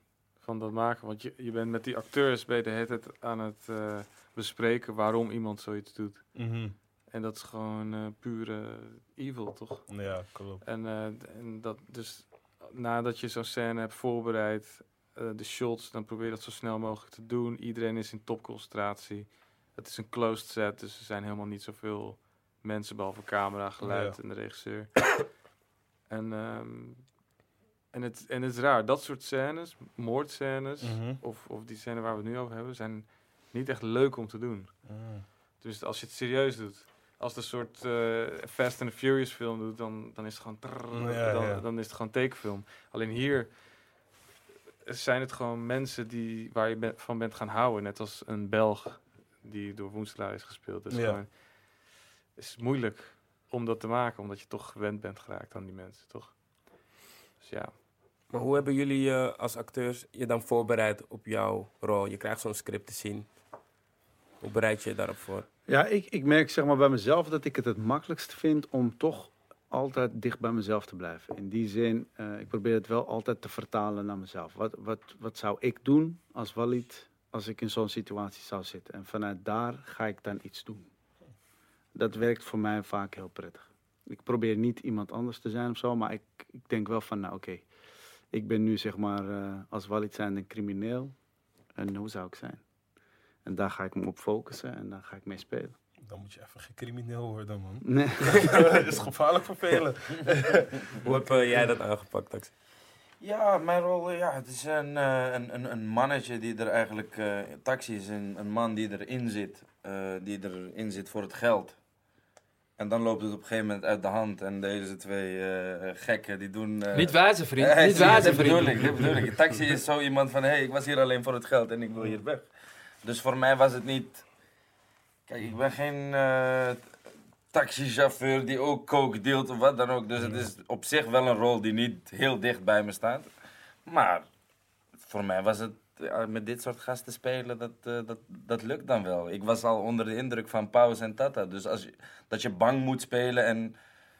Van dat maken. Want je, je bent met die acteurs je de hele aan het eh, bespreken waarom iemand zoiets doet. Mhm. En dat is gewoon eh, pure evil, toch? Ja, klopt. En, eh, en dat dus nadat je zo'n scène hebt voorbereid, de shots, dan probeer je dat zo snel mogelijk te doen. Iedereen is in topconcentratie. Het is een closed set, dus er zijn helemaal niet zoveel mensen behalve camera, geluid Ja. en de regisseur. en, ehm, en, het, en het is raar, dat soort scènes, moordscènes, Mhm. of, of die scène waar we het nu over hebben, zijn niet echt leuk om te doen. Mhm. Dus als je het serieus doet, als een soort eh, Fast and Furious film doet, dan, dan is het gewoon Ja, dan, ja. dan is het gewoon tekenfilm. Alleen hier zijn het gewoon mensen die, waar je ben- van bent gaan houden. Net als een Belg die door Woenselaar is gespeeld. Dus Ja. gewoon, het is moeilijk om dat te maken, omdat je toch gewend bent geraakt aan die mensen, toch? Dus ja. Maar hoe hebben jullie eh, als acteurs je dan voorbereid op jouw rol? Je krijgt zo'n script te zien. Hoe bereid je je daarop voor? Ja, ik, ik merk zeg maar bij mezelf dat ik het het makkelijkst vind om toch altijd dicht bij mezelf te blijven. In die zin, eh, ik probeer het wel altijd te vertalen naar mezelf. Wat, wat, wat zou ik doen als Walid als ik in zo'n situatie zou zitten? En vanuit daar ga ik dan iets doen. Dat werkt voor mij vaak heel prettig. Ik probeer niet iemand anders te zijn of zo, maar ik, ik denk wel van, nou oké, ik ben nu zeg maar eh, als Walid zijn een crimineel. En hoe zou ik zijn? En daar ga ik me op focussen en daar ga ik mee spelen. Dan moet je even geen crimineel worden, man. Nee. Het is gevaarlijk vervelend. Hoe heb eh, jij dat aangepakt, Tax? Ja, mijn rol, eh, ja, het is een, eh, een, een, een mannetje die er eigenlijk... eh, taxi is een, een man die erin zit, eh, die erin zit voor het geld. En dan loopt het op een gegeven moment uit de hand. En deze twee eh, gekken die doen... eh, Niet wijze vriend, eh, niet wijze bedoel vriend. ik, dit bedoel ik. Een taxi is zo iemand van, hé, hey, ik was hier alleen voor het geld en ik wil hier weg. Dus voor mij was het niet... Kijk, ik ben geen eh, taxichauffeur die ook coke deelt of wat dan ook. Dus het is op zich wel een rol die niet heel dicht bij me staat. Maar voor mij was het met dit soort gasten spelen, dat, eh, dat, dat lukt dan wel. Ik was al onder de indruk van Paus en Tata. Dus als je, dat je bang moet spelen en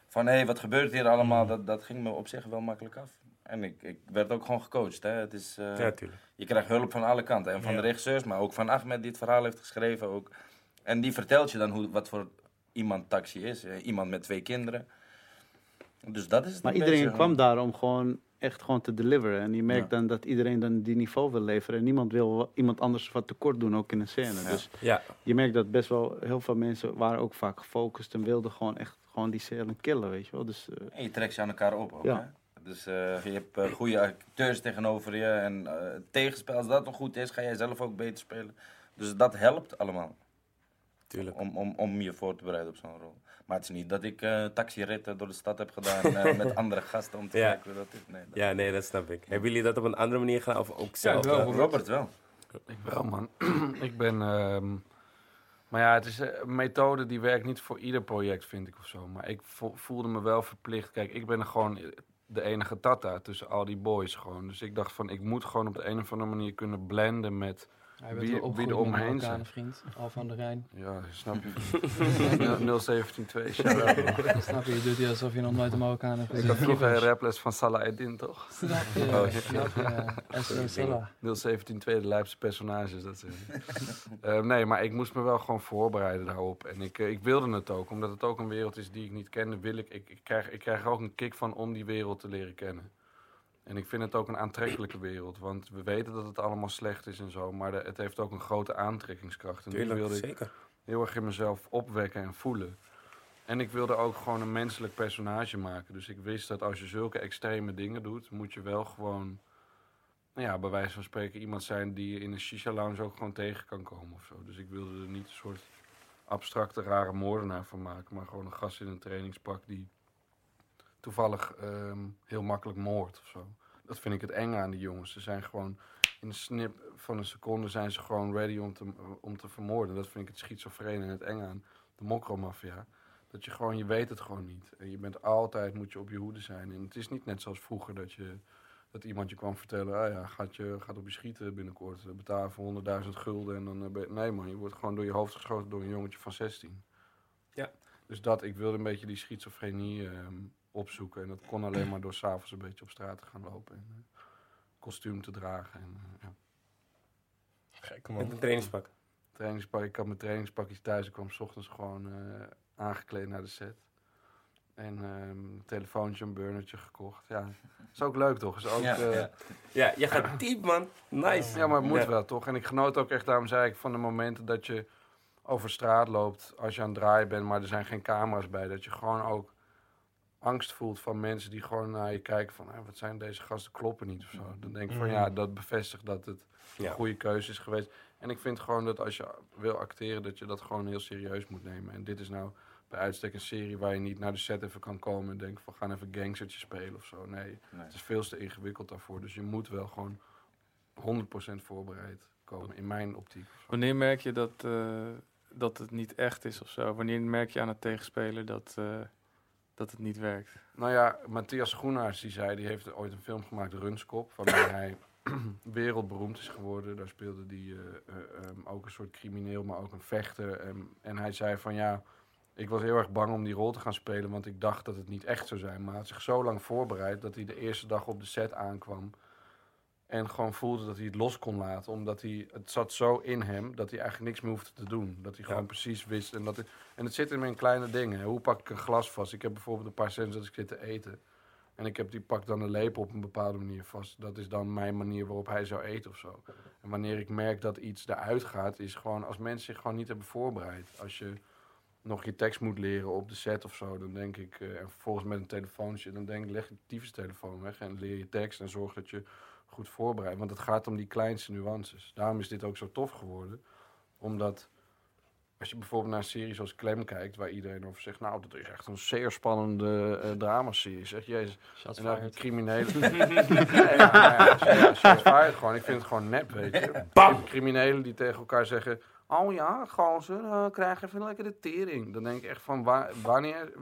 van hé, hey, wat gebeurt hier allemaal, dat, dat ging me op zich wel makkelijk af. En ik, ik werd ook gewoon gecoacht. Hè. Het is, eh, Ja, tuurlijk. je krijgt hulp van alle kanten. En van Ja. de regisseurs, maar ook van Ahmed die het verhaal heeft geschreven. Ook. En die vertelt je dan hoe, wat voor iemand taxi is. Eh, Iemand met twee kinderen. Dus dat is het Maar een iedereen beetje. kwam daar om gewoon echt gewoon te deliveren. En je merkt Ja. dan dat iedereen dan die niveau wil leveren. En niemand wil iemand anders wat tekort doen, ook in een scène. Ja. Dus Ja, je merkt dat best wel heel veel mensen waren ook vaak gefocust en wilden gewoon echt gewoon die scène killen, weet je wel. Dus eh, En je trekt ze aan elkaar op ook, Ja. hè? Dus eh, je hebt eh, goede acteurs tegenover je. En eh tegenspel, als dat nog goed is, ga jij zelf ook beter spelen. Dus dat helpt allemaal. tuurlijk. Om, om, om je voor te bereiden op zo'n rol. Maar het is niet dat ik eh taxiritten door de stad heb gedaan eh, met andere gasten om te Ja. kijken hoe dat is. Nee, dat- Ja, nee, dat snap ik. Hebben jullie dat op een andere manier gedaan of ook zelf? wel. laten- Robert wel. Ik wel, man. ik ben. ehm, maar ja, het is eh, een methode die werkt niet voor ieder project, vind ik of zo. Maar ik vo- voelde me wel verplicht. Kijk, ik ben gewoon de enige tata tussen al die boys gewoon. Dus ik dacht van, ik moet gewoon op de een of andere manier kunnen blenden met. Hij werd Wie- wie er omheen een zijn. Vriend, Al van de Rijn. Ja, snap je? 0172, shout-out. man. Snap je, je doet hier alsof je nog nooit een Marokkaan hebt Ik gezien. had vroeger een raples van Salah Eddin, toch? Snap je, Oh, snap je. ja. Esther Salah. 017 de lijpste personages. Dat zijn. Eh, nee, maar ik moest me wel gewoon voorbereiden daarop. En ik, eh, ik wilde het ook, omdat het ook een wereld is die ik niet kende. Wil ik, ik, ik, krijg, ik krijg er ook een kick van om die wereld te leren kennen. En ik vind het ook een aantrekkelijke wereld. Want we weten dat het allemaal slecht is en zo. Maar de- het heeft ook een grote aantrekkingskracht. En die Tuurlijk, wilde ik zeker. heel erg in mezelf opwekken en voelen. En ik wilde ook gewoon een menselijk personage maken. Dus ik wist dat als je zulke extreme dingen doet, moet je wel gewoon, nou ja, bij wijze van spreken, iemand zijn die je in een shisha-lounge ook gewoon tegen kan komen of zo. Dus ik wilde er niet een soort abstracte, rare moordenaar van maken, maar gewoon een gast in een trainingspak die toevallig ehm, heel makkelijk moordt of zo. Dat vind ik het enge aan die jongens. Ze zijn gewoon in een snip van een seconde zijn ze gewoon ready om te, om te vermoorden. Dat vind ik het schizofrene en het enge aan de mokromafia. Dat je gewoon, je weet het gewoon niet. En je bent altijd, moet je op je hoede zijn. En het is niet net zoals vroeger dat je, dat iemand je kwam vertellen, ah ja, gaat, je, gaat op je schieten binnenkort, betaal voor 100.000 gulden. En dan, eh, ben je- nee man, je wordt gewoon door je hoofd geschoten door een jongetje van 16. Ja. Dus dat, ik wilde een beetje die schizofrenie ehm, opzoeken. En dat kon alleen maar door s'avonds een beetje op straat te gaan lopen. En, eh, kostuum te dragen. En, eh, ja. Gek Met man. een trainingspak. trainingspak. Ik had mijn trainingspakjes thuis. Ik kwam 's ochtends gewoon eh, aangekleed naar de set. En ehm, een telefoontje, een burnertje gekocht. Ja, is ook leuk toch? Is ook, Ja, eh, ja. Ja, je gaat diep, man. Nice. ja, maar het moet Ja. wel toch? En ik genoot ook echt, daarom zei ik, van de momenten dat je over straat loopt als je aan het draaien bent, maar er zijn geen camera's bij. Dat je gewoon ook angst voelt van mensen die gewoon naar je kijken van, "Hé, wat zijn deze gasten, kloppen niet of zo. Dan denk ik van, ja, dat bevestigt dat het Ja. een goede keuze is geweest. En ik vind gewoon dat als je wil acteren, dat je dat gewoon heel serieus moet nemen. En dit is nou bij uitstek een serie waar je niet naar de set even kan komen en denken van, gaan even gangstertje spelen of zo. Nee, Nee. het is veel te ingewikkeld daarvoor. Dus je moet wel gewoon 100% voorbereid komen, in mijn optiek. Wanneer merk je dat, eh, dat het niet echt is of zo? Wanneer merk je aan het tegenspeler dat, eh, dat het niet werkt? Nou ja, Matthias Groenaars die zei, die heeft ooit een film gemaakt, Runskop, waarmee hij wereldberoemd is geworden. Daar speelde hij eh, eh, ehm, ook een soort crimineel, maar ook een vechter. Ehm, en hij zei van ja, ik was heel erg bang om die rol te gaan spelen, want ik dacht dat het niet echt zou zijn. Maar hij had zich zo lang voorbereid dat hij de eerste dag op de set aankwam. En gewoon voelde dat hij het los kon laten. Omdat hij, het zat zo in hem dat hij eigenlijk niks meer hoefde te doen. Dat hij gewoon precies wist. En, dat het, en het zit in kleine dingen. Hoe pak ik een glas vast? Ik heb bijvoorbeeld een paar cents dat ik zit te eten. En ik heb die pak dan een lepel op een bepaalde manier vast. Dat is dan mijn manier waarop hij zou eten of zo. En wanneer ik merk dat iets eruit gaat, is gewoon als mensen zich gewoon niet hebben voorbereid. Als je nog je tekst moet leren op de set of zo, dan denk ik, eh, en vervolgens met een telefoontje, dan denk ik, leg je tyfus telefoon weg en leer je tekst en zorg dat je goed voorbereidt. Want het gaat om die kleinste nuances. Daarom is dit ook zo tof geworden, omdat als je bijvoorbeeld naar een serie zoals Clem kijkt, waar iedereen over zegt, nou, dat is echt een zeer spannende eh dramaserie. Zeg, jezus. Shots En dan fired. criminelen. nee, ja, ja, ja, gewoon. Ik vind het gewoon nep, weet je. Bam! Criminelen die tegen elkaar zeggen, oh ja, gozer, uh, krijg even lekker de tering. Dan denk ik echt van, wa- wanneer...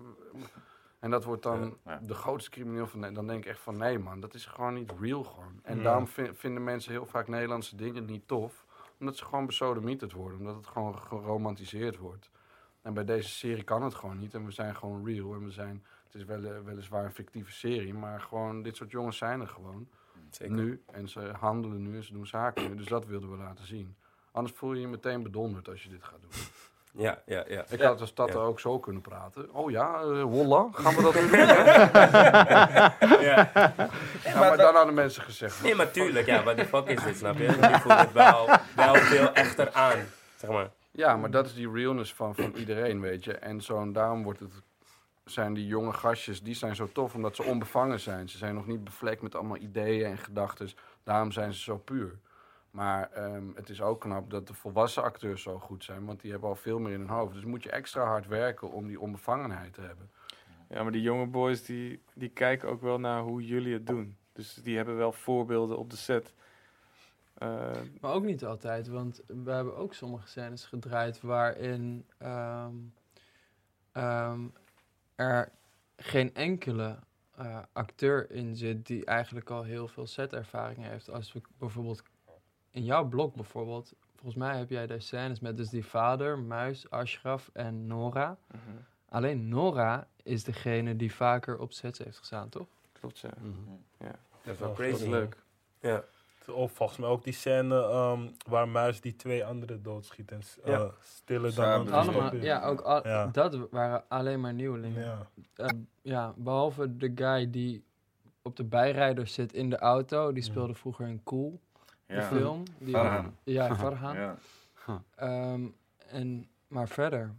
En dat wordt dan Ja, ja. de grootste crimineel van. Dan denk ik echt van, nee man, dat is gewoon niet real gewoon. En Ja. daarom vi- vinden mensen heel vaak Nederlandse dingen niet tof. Omdat ze gewoon besodemieterd worden. Omdat het gewoon geromantiseerd wordt. En bij deze serie kan het gewoon niet. En we zijn gewoon real. En we zijn, het is wel, weliswaar een fictieve serie. Maar gewoon, dit soort jongens zijn er gewoon. Zeker. Nu. En ze handelen nu en ze doen zaken nu. Dus dat wilden we laten zien. Anders voel je je meteen bedonderd als je dit gaat doen. Ja, ja, ja. Ik had als stad ook zo kunnen praten. Oh ja, eh wolla, gaan we dat doen? Ja. Ja, maar dan hadden mensen gezegd. Nee, maar tuurlijk, ja, wat de fuck is dit, snap je? Die voelt het wel, wel veel echter aan, zeg maar. Ja, maar dat is die realness van, van iedereen, weet je. En zo'n, daarom wordt het, zijn die jonge gastjes, die zijn zo tof omdat ze onbevangen zijn. Ze zijn nog niet bevlekt met allemaal ideeën en gedachten. Daarom zijn ze zo puur. Maar ehm, het is ook knap dat de volwassen acteurs zo goed zijn, want die hebben al veel meer in hun hoofd. Dus moet je extra hard werken om die onbevangenheid te hebben. Ja, maar die jonge boys die, die kijken ook wel naar hoe jullie het doen. Dus die hebben wel voorbeelden op de set. Eh, Maar ook niet altijd, want we hebben ook sommige scènes gedraaid waarin ehm, ehm, er geen enkele eh, acteur in zit die eigenlijk al heel veel setervaring heeft. Als we bijvoorbeeld in jouw blog bijvoorbeeld, volgens mij heb jij daar scènes met dus die vader, Muis, Ashraf en Nora. mhm, Alleen Nora is degene die vaker op sets heeft gestaan, toch? klopt, ja. Dat is wel Ja, crazy. Dat is leuk. Ja. Of volgens mij ook die scène ehm, waar Muis die twee anderen doodschiet en s- Ja. eh, stiller dan Allemaal, ja, ook al- Ja. dat waren alleen maar nieuwelingen. Ja. Eh, ja, behalve de guy die op de bijrijder zit in de auto. Die speelde vroeger in Cool, de Ja. film. Die Farhan. Ja, Farhan. Ja. Ehm, en, maar verder.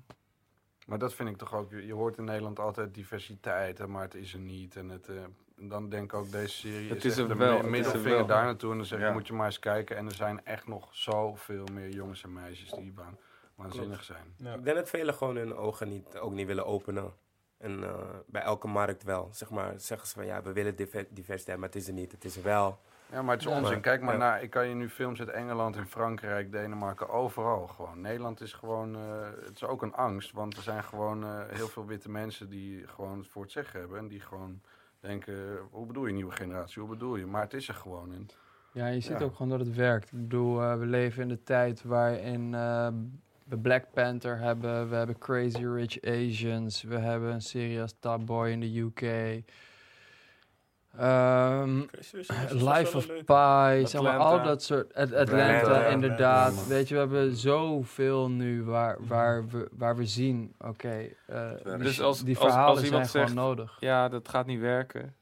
Maar dat vind ik toch ook. Je je hoort in Nederland altijd diversiteit, hè, maar het is er niet. En het, eh, dan denk ik ook deze serie. Het is er de wel, mi- het is er middelvinger daar naartoe. En dan zeg ik, Ja. moet je maar eens kijken. En er zijn echt nog zoveel meer jongens en meisjes die waan- waanzinnig zijn. Ja. Ik denk dat velen gewoon hun ogen niet, ook niet willen openen. En eh, bij elke markt wel, zeg maar, zeggen ze van ja, we willen diver- diversiteit, maar het is er niet. Het is er wel. Ja, maar het is onzin. Kijk maar naar, ik kan je nu films uit Engeland, in Frankrijk, Denemarken, overal gewoon. Nederland is gewoon, eh, het is ook een angst, want er zijn gewoon eh, heel veel witte mensen die gewoon het voor het zeggen hebben. En die gewoon denken, hoe bedoel je nieuwe generatie, hoe bedoel je? Maar het is er gewoon. En Ja, je ziet Ja. ook gewoon dat het werkt. Ik bedoel, eh, we leven in de tijd waarin we Black Panther hebben. We hebben Crazy Rich Asians. We hebben een serie als Top Boy in de UK. Ehm, Life of Pi, zeg maar, al dat soort... At- Atlanta, Atlanta, inderdaad. Atlanta. Weet je, we hebben zoveel nu waar, waar, we, waar we zien, oké, eh, die, Dus als- die als- als verhalen iemand zijn zegt- gewoon nodig. Ja, dat gaat niet werken.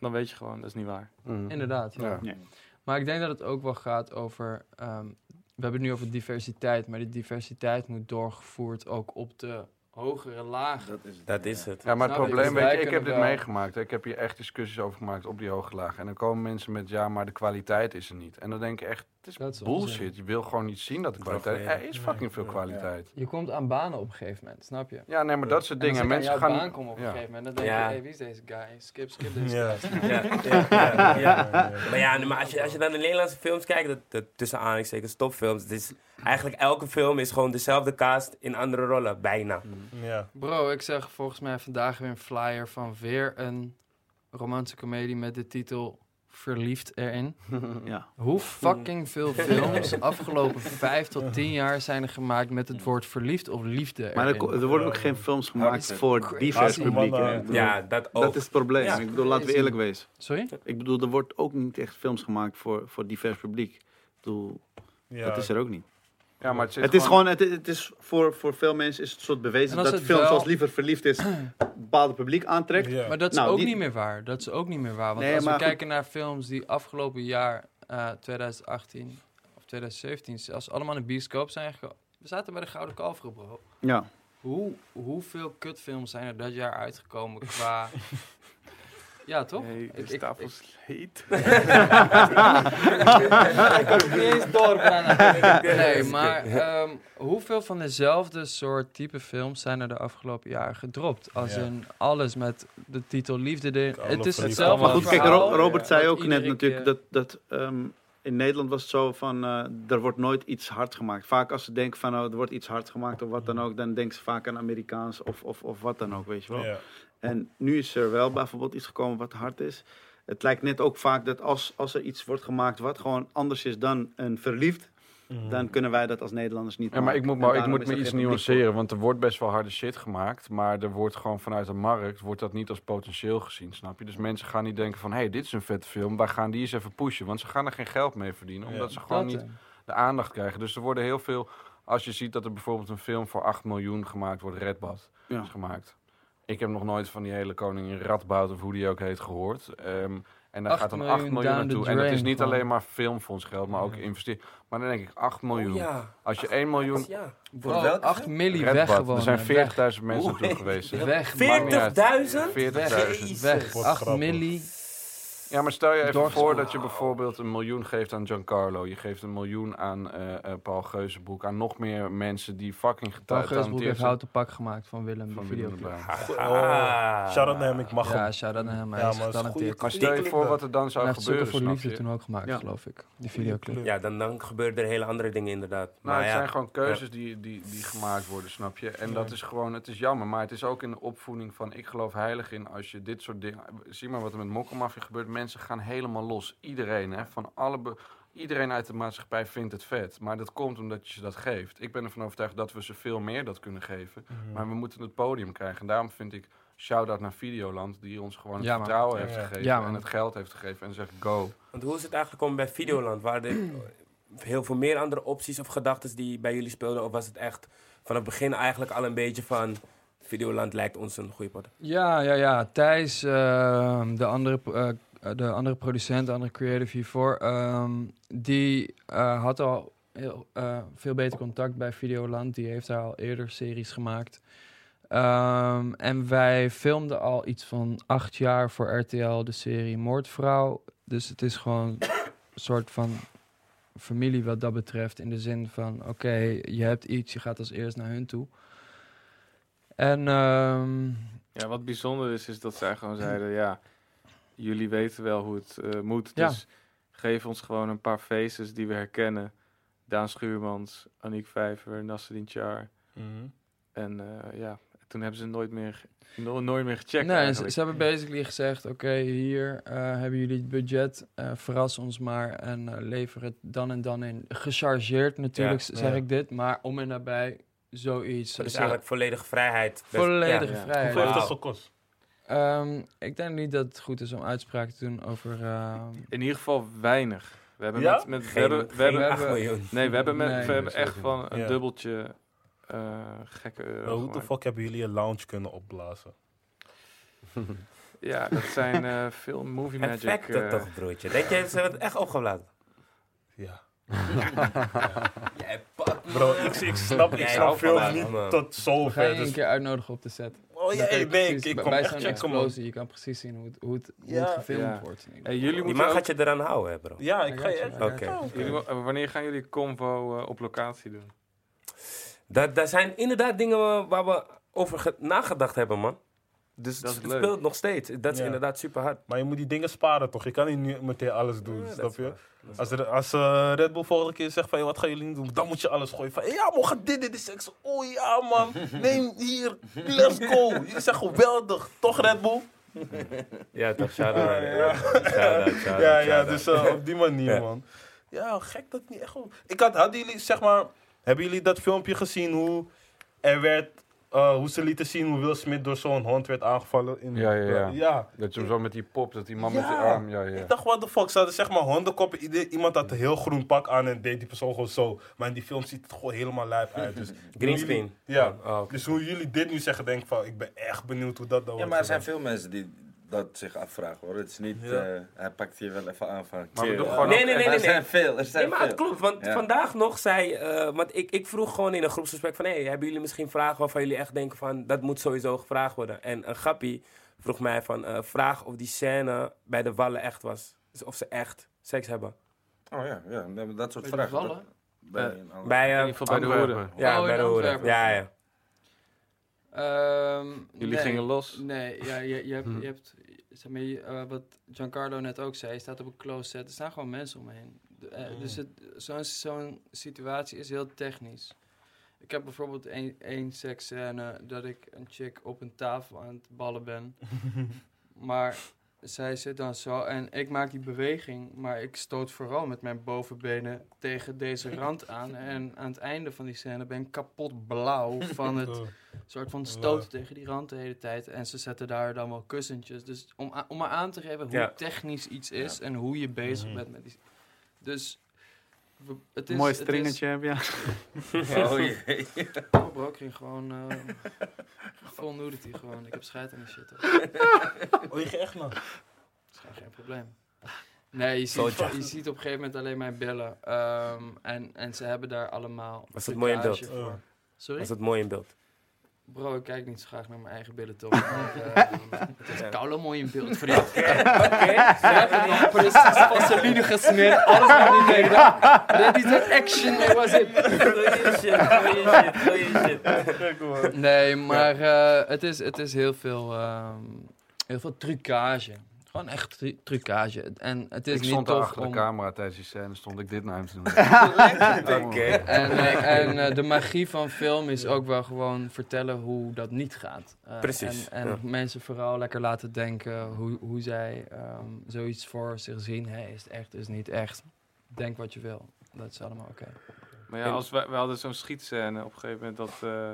Dan weet je gewoon, dat is niet waar. Inderdaad, ja. Ja. Maar ik denk dat het ook wel gaat over... ehm, we hebben het nu over diversiteit, maar die diversiteit moet doorgevoerd ook op de hogere lagen. Dat is het. Dat is het. Ja, maar het probleem, Dus weet je, ik heb dit wel- meegemaakt. Ik heb hier echt discussies over gemaakt op die hoge laag. En dan komen mensen met, ja, maar de kwaliteit is er niet. En dan denk ik echt, het is Dat is bullshit. onzin. Je wil gewoon niet zien dat de is kwaliteit... Er is fucking veel kwaliteit. Je komt aan banen op een gegeven moment, snap je? Ja, nee, maar dat soort En als dingen. Mensen jouw gaan... baan kom op een ja. gegeven moment, dan denk Ja. je, hey, wie is deze guy? Skip, skip deze Ja. guy. Ja, ja, ja, ja. Maar ja, maar als je, als je dan de Nederlandse films kijkt, dat, dat, tussen aanhalingstekens topfilms, het is, eigenlijk elke film is gewoon dezelfde cast in andere rollen, bijna. Ja. Bro, ik zag volgens mij vandaag weer een flyer van weer een romantische komedie met de titel Verliefd erin. Ja. Hoe fucking veel films afgelopen vijf tot tien jaar zijn er gemaakt met het woord verliefd of liefde Maar er, erin? er worden ook geen films gemaakt is voor divers publiek. Ja, dat ook. dat is het probleem. Ja. Ik bedoel, laten we eerlijk wezen. Sorry? Ik bedoel, er wordt ook niet echt films gemaakt voor, voor divers publiek. Ik bedoel, Ja. dat is er ook niet. Ja, maar het, is gewoon, het, het is voor, voor veel mensen is het een soort bewezen dat films wel- zoals Liever Verliefd is, een bepaalde publiek aantrekt. Ja. Maar dat is Nou, ook die- niet meer waar. Dat is ook niet meer waar. Want Nee, als we maar kijken naar films die afgelopen jaar, eh 2018 of 2017, zelfs allemaal in de bioscoop zijn gekomen. We zaten bij de Gouden Kalveren, bro. Ja. Hoe, hoeveel kutfilms zijn er dat jaar uitgekomen qua... Ja, toch? Nee, Ik- de ik- tafel is heet. Ik kan het niet eens doorbrengen. Nee, maar ehm, hoeveel van dezelfde soort type films zijn er de afgelopen jaren gedropt? Als Ja. in alles met de titel liefde. Alle Het is hetzelfde Maar goed, kijk, verhaal. Ro- Robert zei ook net natuurlijk keer- dat, dat ehm, in Nederland was het zo van, eh, er wordt nooit iets hard gemaakt. Vaak als ze denken van, oh, er wordt iets hard gemaakt of wat dan ook, dan denken ze vaak aan Amerikaans of, of, of wat dan ook, weet je wel. Ja. En nu is er wel bijvoorbeeld iets gekomen wat hard is. Het lijkt net ook vaak dat als, als er iets wordt gemaakt wat gewoon anders is dan een verliefd, Mhm. dan kunnen wij dat als Nederlanders niet Ja, maar ik maken. moet, maar, ik moet me iets nuanceren, want er wordt best wel harde shit gemaakt, maar er wordt gewoon vanuit de markt wordt dat niet als potentieel gezien, snap je? Dus mensen gaan niet denken van, hé, hey, dit is een vette film, wij gaan die eens even pushen, want ze gaan er geen geld mee verdienen, omdat Ja. ze gewoon Dat, niet eh, de aandacht krijgen. Dus er worden heel veel, als je ziet dat er bijvoorbeeld een film voor 8 miljoen gemaakt wordt, Redbad Ja. is gemaakt. Ik heb nog nooit van die hele koningin Radboud of hoe die ook heet gehoord. Ehm, en daar 8 gaat dan miljoen 8 miljoen naartoe. En het is niet gewoon. alleen maar filmfondsgeld, maar ook investeren. Maar dan denk ik 8 miljoen. Oh, ja. Als je 1 miljoen Ja. welke 8 milli weg gewoon. er zijn eh, 40.000 mensen naartoe geweest. Weg, Maakt man. niet uit. 40.000? 40.000. Weg. Wat 8 grappig. Ja, maar stel je even voor dat je bijvoorbeeld een miljoen geeft aan Giancarlo. Je geeft een miljoen aan eh, eh, Paul Geuzenbroek. Aan nog meer mensen die fucking Paul geta- Geusbroek getalenteerd heeft houten pak gemaakt van Willem, Van de Willem de videoclip. Bruin. Oh, shout-out naar hem, ik mag Ja, hem. shout-out naar hem. Hij Ja, is getalenteerd. Maar stel je voor wat er dan zou Hij heeft gebeuren, voor Liefde je? toen ook gemaakt, Ja. geloof ik. Die videoclip. Ja, dan, dan gebeuren er hele andere dingen inderdaad. Nou, maar het ja, zijn gewoon keuzes die, die, die gemaakt worden, snap je? En dat is gewoon, het is jammer, maar het is ook in de opvoeding van, ik geloof heilig in als je dit soort dingen, zie maar wat er met Mokkelmafia gebeurt, mensen gaan helemaal los. Iedereen, hè, van alle, be- iedereen uit de maatschappij vindt het vet, maar dat komt omdat je ze dat geeft. Ik ben ervan overtuigd dat we ze veel meer dat kunnen geven, Mhm. maar we moeten het podium krijgen. En daarom vind ik, shout-out naar Videoland, die ons gewoon het Ja, vertrouwen Ja, heeft ja. gegeven Ja, en het geld heeft gegeven en zegt go. Want hoe is het eigenlijk om bij Videoland? Waren er heel veel meer andere opties of gedachten die bij jullie speelden? Of was het echt van het begin eigenlijk al een beetje van... Videoland lijkt ons een goede pot. Ja, ja, ja. Thijs, ehm, de, andere, eh, de andere producent, de andere creative hiervoor, ehm, die eh, had al heel, eh, veel beter contact bij Videoland. Die heeft daar al eerder series gemaakt. Ehm, en wij filmden al iets van acht jaar voor RTL de serie Moordvrouw. Dus het is gewoon een soort van familie wat dat betreft. In de zin van, oké, je hebt iets, je gaat als eerst naar hun toe. En ehm, Ja, wat bijzonder is, is dat zij gewoon zeiden, ja, jullie weten wel hoe het eh, moet. Ja. Dus geef ons gewoon een paar faces die we herkennen. Daan Schuurmans, Aniek Vijver, Nasreddin Char. Mhm. En eh, ja, toen hebben ze nooit meer, no- nooit meer gecheckt Nee, ze, hebben basically gezegd: Oké, hier eh, hebben jullie het budget, eh, verras ons maar en eh, lever het dan en dan in. Gechargeerd natuurlijk, Ja, zeg ja. ik dit, maar om en nabij zoiets. Dus eigenlijk volledige vrijheid. Volledige ja. vrijheid. Hoeveel heeft het Wauw. gekost? Ehm, ik denk niet dat het goed is om uitspraken te doen over. ehm, In ieder geval weinig. We hebben Ja? met, met we Geen, hebben, we hebben, 8 miljoen. nee, we hebben, met, Nee, we hebben echt van een Ja. dubbeltje eh, gekke euro Nou, hoe de fuck hebben jullie een lounge kunnen opblazen? Ja, dat zijn eh veel movie magic. Effecten eh, toch, broertje. Denk je, ze hebben het echt opgeblazen? Ja. Jij pakt Bro, ik, ik snap, ik snap mij, niet man. tot we zover. je een Dus, keer uitnodigen op de set. Oh ja, ik, precies- ik kom bij echt zo'n checken, man. explosie, je kan precies zien hoe het, hoe het, hoe het gefilmd Ja. wordt. Hey, jullie Die moeten man ook- gaat je eraan houden, hè, bro. Ja, ik ga je Oké. wanneer gaan jullie convo eh, op locatie doen? Dat, dat zijn inderdaad dingen waar we over ge- nagedacht hebben, man. Dus Dat het speelt nog steeds. Dat is Ja. inderdaad super hard. Maar je moet die dingen sparen, toch? Je kan niet nu meteen alles doen, snap je? Als, er, als eh, Red Bull volgende keer zegt van, hey, wat gaan jullie doen? Dan moet je alles gooien. Van, ja man, ga dit, dit is seks. Oh ja man, neem hier, let's go. Jullie zijn geweldig, toch Red Bull? Ja, toch? Shout-out. Ja, ja. Shout-out, shout-out, ja, ja, shout-out. dus eh, op die manier, man. Ja, gek dat niet echt. Ik had, hadden jullie, zeg maar, hebben jullie dat filmpje gezien hoe er werd, eh, hoe ze lieten zien hoe Will Smith door zo'n hond werd aangevallen? In, Ja, ja, ja. ja. Dat je hem zo met die pop, dat die man met die Ja. arm, ja, ja. Ik dacht, what the fuck, ze hadden zeg maar hondenkoppen. Iemand had een heel groen pak aan en deed die persoon gewoon zo. Maar in die film ziet het gewoon helemaal lijp uit. Dus Greenscreen. Ja. Oh, oké. Dus hoe jullie dit nu zeggen, denk ik van, ik ben echt benieuwd hoe dat dan Ja, wordt maar er zijn veel mensen die dat zich afvragen hoor. Het is niet, Ja. eh, hij pakt hier wel even aan van. Maar we doen gewoon Nee, ook- nee, nee, er nee. zijn nee. veel, er zijn Nee, maar het veel. klopt. Want Ja. vandaag nog zei... eh, want ik, ik vroeg gewoon in een groepsgesprek van... Hey, hebben jullie misschien vragen waarvan jullie echt denken van... Dat moet sowieso gevraagd worden. En een grappie vroeg mij van, eh, vraag of die scène bij de Wallen echt was. Dus of ze echt seks hebben. Oh ja, ja, dat- dat soort Bij de vragen. vallen? dat- Bij, een ander- Bij, In eh, geval bij de hoeren. ja, Oh, bij de hoeren. Ja, ja. Ehm, Jullie nee. gingen los. Nee, ja, je, je hebt, je hebt zeg maar, eh, wat Giancarlo net ook zei, je staat op een close set, er staan gewoon mensen omheen. Eh, Mm. Dus het- zo'n zo'n situatie is heel technisch. Ik heb bijvoorbeeld één één seksscène dat ik een chick op een tafel aan het ballen ben. maar zij zit dan zo en ik maak die beweging, maar ik stoot vooral met mijn bovenbenen tegen deze rand aan. En aan het einde van die scène ben ik kapot blauw van het soort van stoten tegen die rand de hele tijd. En ze zetten daar dan wel kussentjes. Dus om, om maar aan te geven hoe Ja. technisch iets is en hoe je bezig Mhm. bent met die... Dus... Het is, Mooi het is- stringetje heb je. Oh jee. Oh bro, ik ging gewoon... eh full nudity gewoon. Ik heb scheid aan die shit. hoor. Oh, je ging echt nog? Dat is geen probleem. Nee, je ziet, je ziet op een gegeven moment alleen mijn billen. Ehm, en, en ze hebben daar allemaal... Was het mooi in beeld? voor. Oh. Sorry? Was het mooi in beeld? Bro, ik kijk niet zo graag naar mijn eigen billen toch. Ehm, het is koude mooi in beeld, vriend. Oké, oké. Ze hebben nog precies vaseline gesmeerd, alles nog niet meegedaan. Ready to action, dat was het. Goeie shit. Nee, maar eh, het, is, het is heel veel, ehm, heel veel trucage. Gewoon echt tru- trucage. En het is Ik niet stond daar tof achter om... de camera tijdens die scène, stond ik dit naar hem te doen. Oké. En, eh, en eh, de magie van film is ook wel gewoon vertellen hoe dat niet gaat. Eh, Precies, En, en ja. mensen vooral lekker laten denken hoe, hoe zij ehm, zoiets voor zich zien. Hey, is het echt, is het niet echt? Denk wat je wil. Dat is allemaal oké. Maar ja, als we, we hadden zo'n schietscène op een gegeven moment dat, eh,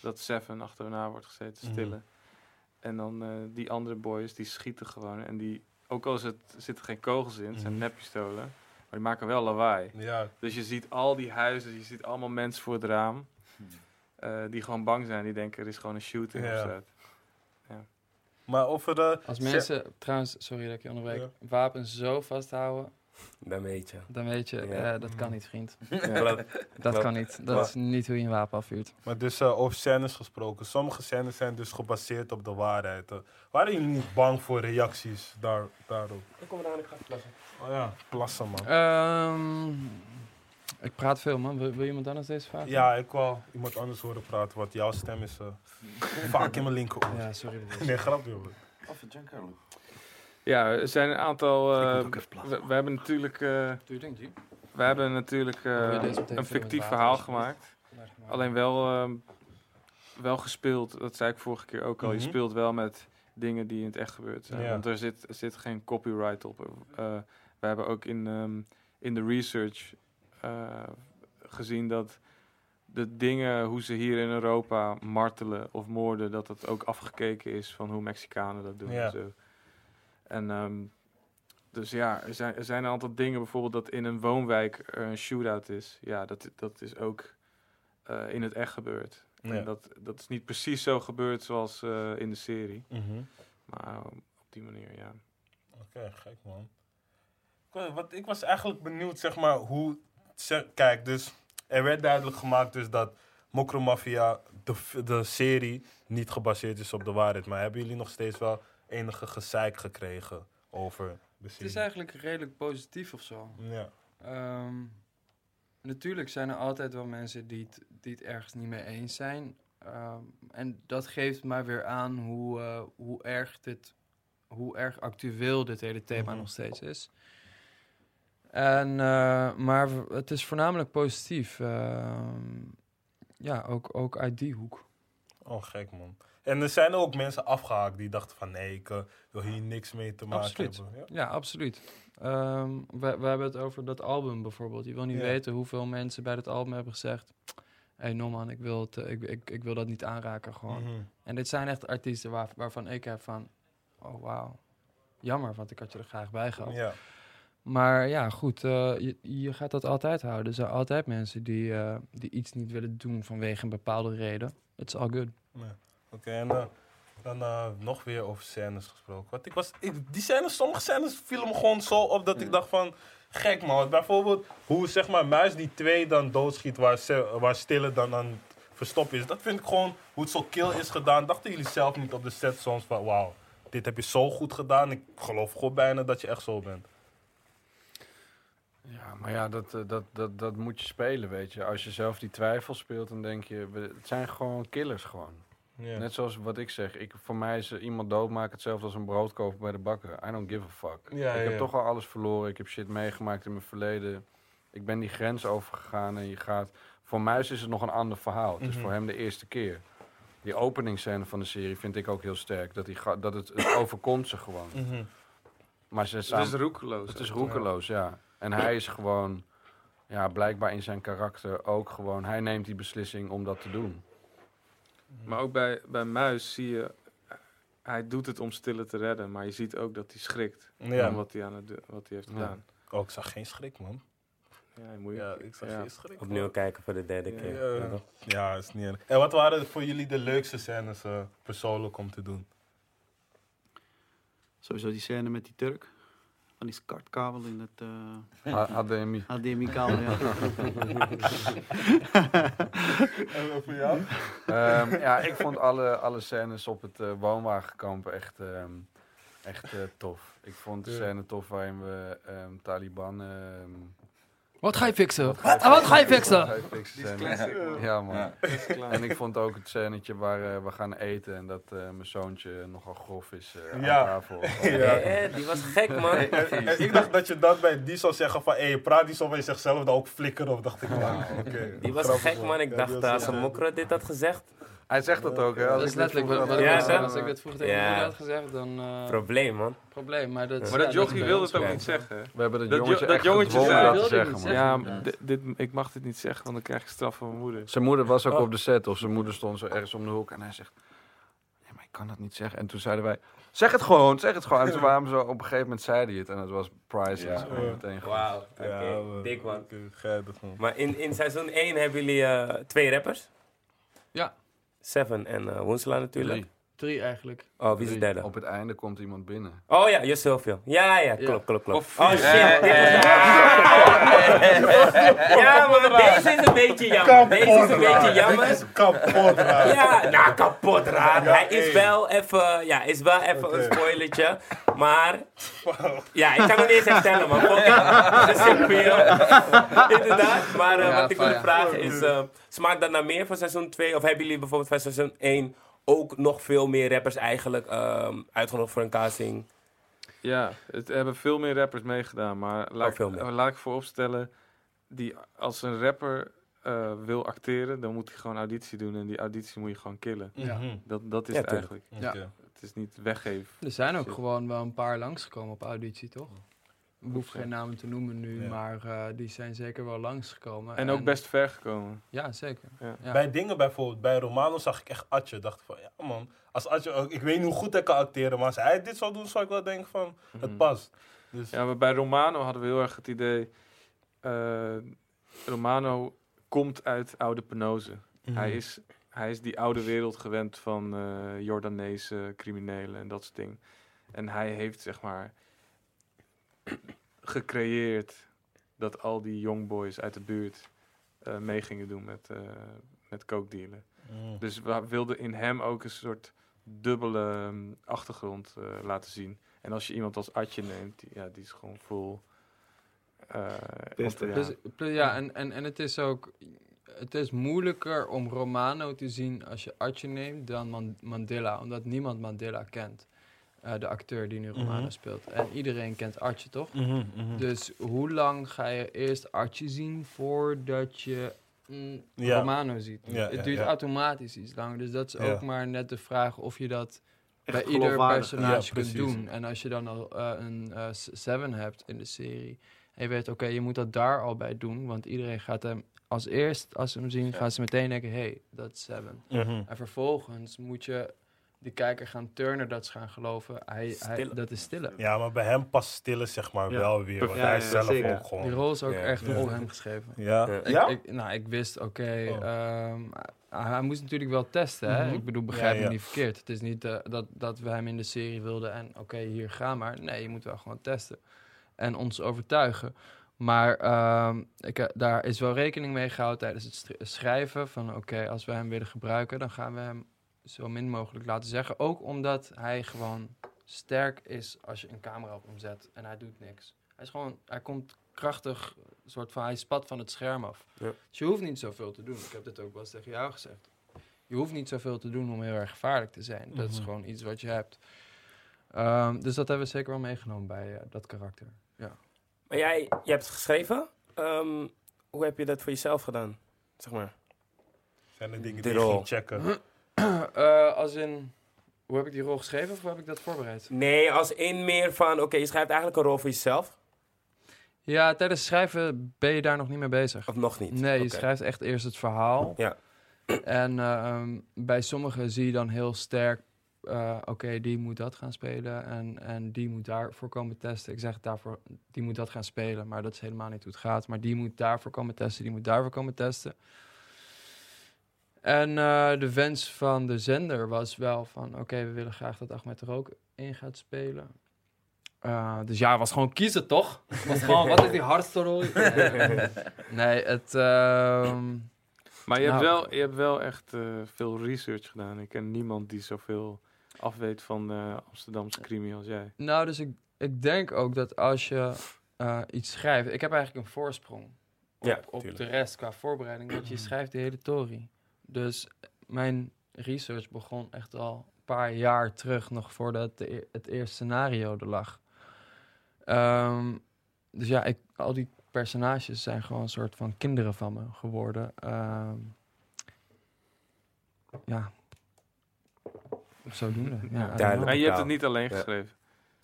dat Seven achter me na wordt gezeten, Mhm. stillen. En dan eh, die andere boys, die schieten gewoon. En die, ook al is het, zitten geen kogels in, het zijn Mhm. neppistolen, maar die maken wel lawaai. Ja, Dus je ziet al die huizen, je ziet allemaal mensen voor het raam. eh, die gewoon bang zijn, die denken er is gewoon een shooting Ja. of zo. maar over de... Als mensen, trouwens, sorry dat ik je onderbreek, Ja. wapens zo vasthouden, Dan weet je. dan weet je, Ja. eh, dat kan niet, vriend. Dat kan niet. Dat is niet hoe je een wapen afvuurt. Maar dus eh, over scènes gesproken. Sommige scènes zijn dus gebaseerd op de waarheid. eh. waren jullie niet bang voor reacties daar, daarop? Ik kom eraan, ik ga plassen. Oh ja, plassen man. Ehm, ik praat veel, man. Wil, wil iemand anders deze vraag? Ja, ik wil iemand anders horen praten, want jouw stem is vaak in mijn linkeroor. Ja, sorry. Nee, grapje hoor. Of Giancarlo. Ja, er zijn een aantal. Ik moet eh, ook even plassen. we, we hebben natuurlijk, eh, we hebben natuurlijk eh, meteen een fictief verhaal gemaakt. Alleen wel, ehm, wel gespeeld, dat zei ik vorige keer ook al. Mhm. Je speelt wel met dingen die in het echt gebeurd zijn. Ja. Want er zit, er zit geen copyright op. Eh, we hebben ook in, ehm, in de research eh, gezien dat de dingen, hoe ze hier in Europa martelen of moorden, dat het ook afgekeken is van hoe Mexicanen dat doen. Ja. En, zo. En ehm, dus ja, er zijn, er zijn een aantal dingen, bijvoorbeeld dat in een woonwijk er een shootout is. Ja, dat, dat is ook eh, in het echt gebeurd. Ja. En dat, dat is niet precies zo gebeurd zoals eh, in de serie. Mhm. Maar eh, op die manier, ja. Oké, gek man. Ik wa- Wat, ik was eigenlijk benieuwd, zeg maar, hoe... zeg- kijk, dus er werd duidelijk gemaakt dus dat Mokro Mafia, de, de serie, niet gebaseerd is op de waarheid. Maar hebben jullie nog steeds wel enige gezeik gekregen over de Het is eigenlijk redelijk positief of zo. Ja. Ehm, natuurlijk zijn er altijd wel mensen die het, die het ergens niet mee eens zijn. Ehm, en dat geeft maar weer aan hoe, eh, hoe, erg dit, hoe erg actueel dit hele thema Mhm. nog steeds is. En, eh, maar het is voornamelijk positief. Ehm, ja, ook, ook uit die hoek. Oh, gek man. En er zijn ook mensen afgehaakt die dachten van nee, ik eh, wil hier niks mee te maken Absoluut. hebben. Ja? Ja, absoluut. Ehm, we, we hebben het over dat album bijvoorbeeld. Je wil niet Ja. weten hoeveel mensen bij dat album hebben gezegd... Hé hey, Norman, ik wil, het, eh, ik, ik, ik wil dat niet aanraken gewoon. Mhm. En dit zijn echt artiesten waar, waarvan ik heb van... Oh, wauw. Jammer, want ik had je er graag bij gehad. ja. Maar ja, goed, eh, je, je gaat dat altijd houden. Er zijn altijd mensen die, die iets niet willen doen vanwege een bepaalde reden. It's all good. Nee. Oké, en eh, dan eh, nog weer over scènes gesproken. Want ik was, ik, die scènes, sommige scènes vielen me gewoon zo op dat ik dacht van... Gek man, bijvoorbeeld hoe zeg maar Muis die twee dan doodschiet waar, ze, waar Stille dan aan het verstoppen is. Dat vind ik gewoon, hoe het zo kill is gedaan. Dachten jullie zelf niet op de set soms van wauw, dit heb je zo goed gedaan. Ik geloof God bijna dat je echt zo bent. Ja, maar ja, dat, eh, dat, dat, dat moet je spelen, weet je. Als je zelf die twijfel speelt, dan denk je... we- Het zijn gewoon killers gewoon. Net zoals wat ik zeg. Ik, voor mij is iemand doodmaken hetzelfde als een brood kopen bij de bakker. I don't give a fuck. Ja, ik ja, heb toch al alles verloren. Ik heb shit meegemaakt in mijn verleden. Ik ben die grens overgegaan en je gaat... Voor Muis is het nog een ander verhaal. Het is Mhm. voor hem de eerste keer. Die openingsscène van de serie vind ik ook heel sterk. Dat, hij ga- dat het, het overkomt ze gewoon. Mhm. Maar ze Het is roekeloos. het is roekeloos, ja. En hij is gewoon, ja, blijkbaar in zijn karakter ook gewoon... Hij neemt die beslissing om dat te doen. Maar ook bij, bij Muis zie je... Hij doet het om Stille te redden, maar je ziet ook dat hij schrikt. Ja. Om wat hij, aan het, wat hij heeft Ja. gedaan. Oh, ik zag geen schrik, man. Ja, moet je- Ja, ik zag Ja. geen schrik. Opnieuw man. kijken voor de derde Ja, keer. Ja, Ja, toch? ja, is niet erg. En wat waren voor jullie de leukste scènes eh, persoonlijk om te doen? Sowieso die scène met die Turk. Van die skartkabel in het eh Ha- HDMI. HDMI-kabel, ja. En voor jou? Ehm, ja, ik vond alle, alle scènes op het eh, woonwagenkamp echt, ehm, echt eh, tof. Ik vond de Ja. scène tof waarin we ehm, Taliban... Wat ga je fixen? wat Wat, wat ga je fixen? Wat ga je fixen scène. Ja, man. Ja. En ik vond ook het scènetje waar eh, we gaan eten en dat eh, mijn zoontje nogal grof is eh, Ja. aan tafel. Ja. Die was gek, man. En, en ik dacht dat je dat bij die zou zeggen van, hé, je praat die zo bij zichzelf dan ook flikkeren. Of dacht ik. Die was Grappig, gek, man. Ik dacht, als een mokro dit had gezegd, Hij zegt dat ook, hè? Als Dat is letterlijk wat, Ja, ik dat-. Als ik dit vroeger tegen Ja. had gezegd, dan... eh probleem, man. probleem, maar dat... Maar ja, dat jochie wilde het ook niet zeggen. hè? We hebben dat, Dat jongetje jo- dat echt jongetje dat ik zeggen. Ja, dit, ik mag dit niet zeggen, want dan krijg ik straf van mijn moeder. Zijn moeder was ook Oh. op de set, of zijn moeder stond zo ergens om de hoek en hij zegt... Nee, maar ik kan dat niet zeggen. En toen zeiden wij, zeg het gewoon, zeg het gewoon. En toen waren we zo, op een gegeven moment zei hij het en het was priceless. Ja. meteen. Wauw. Oké, dik, man. Maar in, in seizoen 1 hebben jullie eh, twee rappers. Ja. Seven en Woensela natuurlijk. Drie. Drie eigenlijk. Oh, wie is de derde? Op het einde komt iemand binnen. Oh ja, Josilvio. Ja, ja, klopt, Ja. klopt, klopt. Of oh shit. Ja, maar deze is een beetje jammer. Deze is een beetje jammer. Dit is kapot raar. Ja, nou kapot raar. Hij is wel even, ja, is wel even een spoilertje. Maar, ja, ik kan het niet eens herstellen, man. Fuck it. Het is Silvio. Inderdaad. Maar eh, wat ik wil vragen is, eh, smaakt dat naar meer voor seizoen 2? Of hebben jullie bijvoorbeeld voor seizoen 1 ook nog veel meer rappers eigenlijk ehm, uitgenodigd voor een casting? Ja, het hebben veel meer rappers meegedaan, maar laat, Oh, veel meer. eh, laat ik vooropstellen, die, als een rapper eh, wil acteren, dan moet hij gewoon auditie doen en die auditie moet je gewoon killen. Ja. Mhm. Dat, dat is Ja, het eigenlijk. Oké. Het is niet weggeven. Er zijn ook Shit. gewoon wel een paar langsgekomen op auditie, toch? Ik hoef geen namen te noemen nu, Ja. maar eh, die zijn zeker wel langsgekomen. En ook best ver gekomen. Ja, zeker. Ja. Ja. Bij dingen bijvoorbeeld, bij Romano zag ik echt Atje. Dacht van, ja man, als Atje, ook- ik weet niet hoe goed hij kan acteren, maar als hij dit zou doen, zou ik wel denken van, het Mhm. past. Dus, Ja, maar bij Romano hadden we heel erg het idee. eh, Romano komt uit oude penose. Mhm. Hij, is, hij is die oude wereld gewend van eh Jordaanese criminelen en dat soort dingen. En hij heeft zeg maar gecreëerd dat al die young boys uit de buurt eh mee gingen doen met, eh met coke dealen. Mhm. Dus we wilden in hem ook een soort dubbele ehm, achtergrond eh, laten zien. En als je iemand als Atje neemt, die, ja, die is gewoon eh, ja. Dus, ja, en, en, en het is ook... Het is moeilijker om Romano te zien als je Artje neemt dan Man- Mandela. Omdat niemand Mandela kent. Eh, de acteur die nu Romano Mhm. speelt. En iedereen kent Artje, toch? Mhm, mhm. Dus hoe lang ga je eerst Archie zien voordat je mm, Ja. Romano ziet? Ja, het ja, duurt ja. automatisch iets langer. Dus dat is Ja. ook maar net de vraag of je dat Echt bij ieder personage Ja, kunt doen. En als je dan al eh, een eh, Seven hebt in de serie... en je weet, oké, je moet dat daar al bij doen... want iedereen gaat hem als eerst, als ze hem zien... gaan ze meteen denken, hé, hey, dat is Seven. En vervolgens moet je de kijker gaan turnen dat ze gaan geloven... Hij, hij, dat is stille. Ja, maar bij hem past stille zeg maar Ja. wel weer. Want Ja, hij ja, zelf zeker. ook gewoon... Die rol is ook Ja. echt Ja. voor hem geschreven. Ja? Ja. Ik, ik- nou, ik wist, oké, Oh. ehm, hij moest natuurlijk wel testen. Hè? Mhm. Ik bedoel, begrijp Ja, me niet verkeerd. Het is niet eh, dat, dat we hem in de serie wilden en oké, hier ga maar. Nee, je moet wel gewoon testen en ons overtuigen. Maar ehm, ik, eh, daar is wel rekening mee gehouden tijdens het schrijven van oké, als we hem willen gebruiken, dan gaan we hem zo min mogelijk laten zeggen. Ook omdat hij gewoon sterk is als je een camera op hem zet en hij doet niks. Hij is gewoon, hij komt krachtig, een soort van, hij spat van het scherm af. Ja. Dus je hoeft niet zoveel te doen. Ik heb dit ook wel eens tegen jou gezegd. Je hoeft niet zoveel te doen om heel erg gevaarlijk te zijn. Dat is Mhm. gewoon iets wat je hebt. Ehm, dus dat hebben we zeker wel meegenomen bij eh, dat karakter. Maar jij, je hebt het geschreven. Ehm, hoe heb je dat voor jezelf gedaan? Zeg maar. Zijn er dingen die je ging checken? Eh, als in, hoe heb ik die rol geschreven of hoe heb ik dat voorbereid? Nee, als in meer van, oké, je schrijft eigenlijk een rol voor jezelf. Ja, tijdens schrijven ben je daar nog niet mee bezig. Of nog niet? Nee, je schrijft echt eerst het verhaal. Ja. En ehm, bij sommigen zie je dan heel sterk, eh, oké, die moet dat gaan spelen en, en die moet daarvoor komen testen. Ik zeg het daarvoor, die moet dat gaan spelen, maar dat is helemaal niet hoe het gaat. Maar die moet daarvoor komen testen, die moet daarvoor komen testen. En eh, de wens van de zender was wel van, oké, we willen graag dat Ahmed er ook in gaat spelen. Eh, dus ja, was gewoon kiezen, toch? Het was gewoon, wat is die hardste rol? nee, het... ehm, Maar je, hebt, Nou. wel, je hebt wel echt eh, veel research gedaan. Ik ken niemand die zoveel afweet van de Amsterdamse crimi als jij. Nou, dus ik, ik denk ook dat als je eh, iets schrijft... Ik heb eigenlijk een voorsprong op, Ja, op de rest qua voorbereiding. Want je schrijft de hele tory. Dus mijn research begon echt al een paar jaar terug... nog voordat de, e- het eerste scenario er lag. Ehm, dus ja, ik, al die personages zijn gewoon een soort van kinderen van me geworden. Ehm, ja. Zodoende. Ja. Duidelijk. Maar je hebt het niet alleen Ja. geschreven.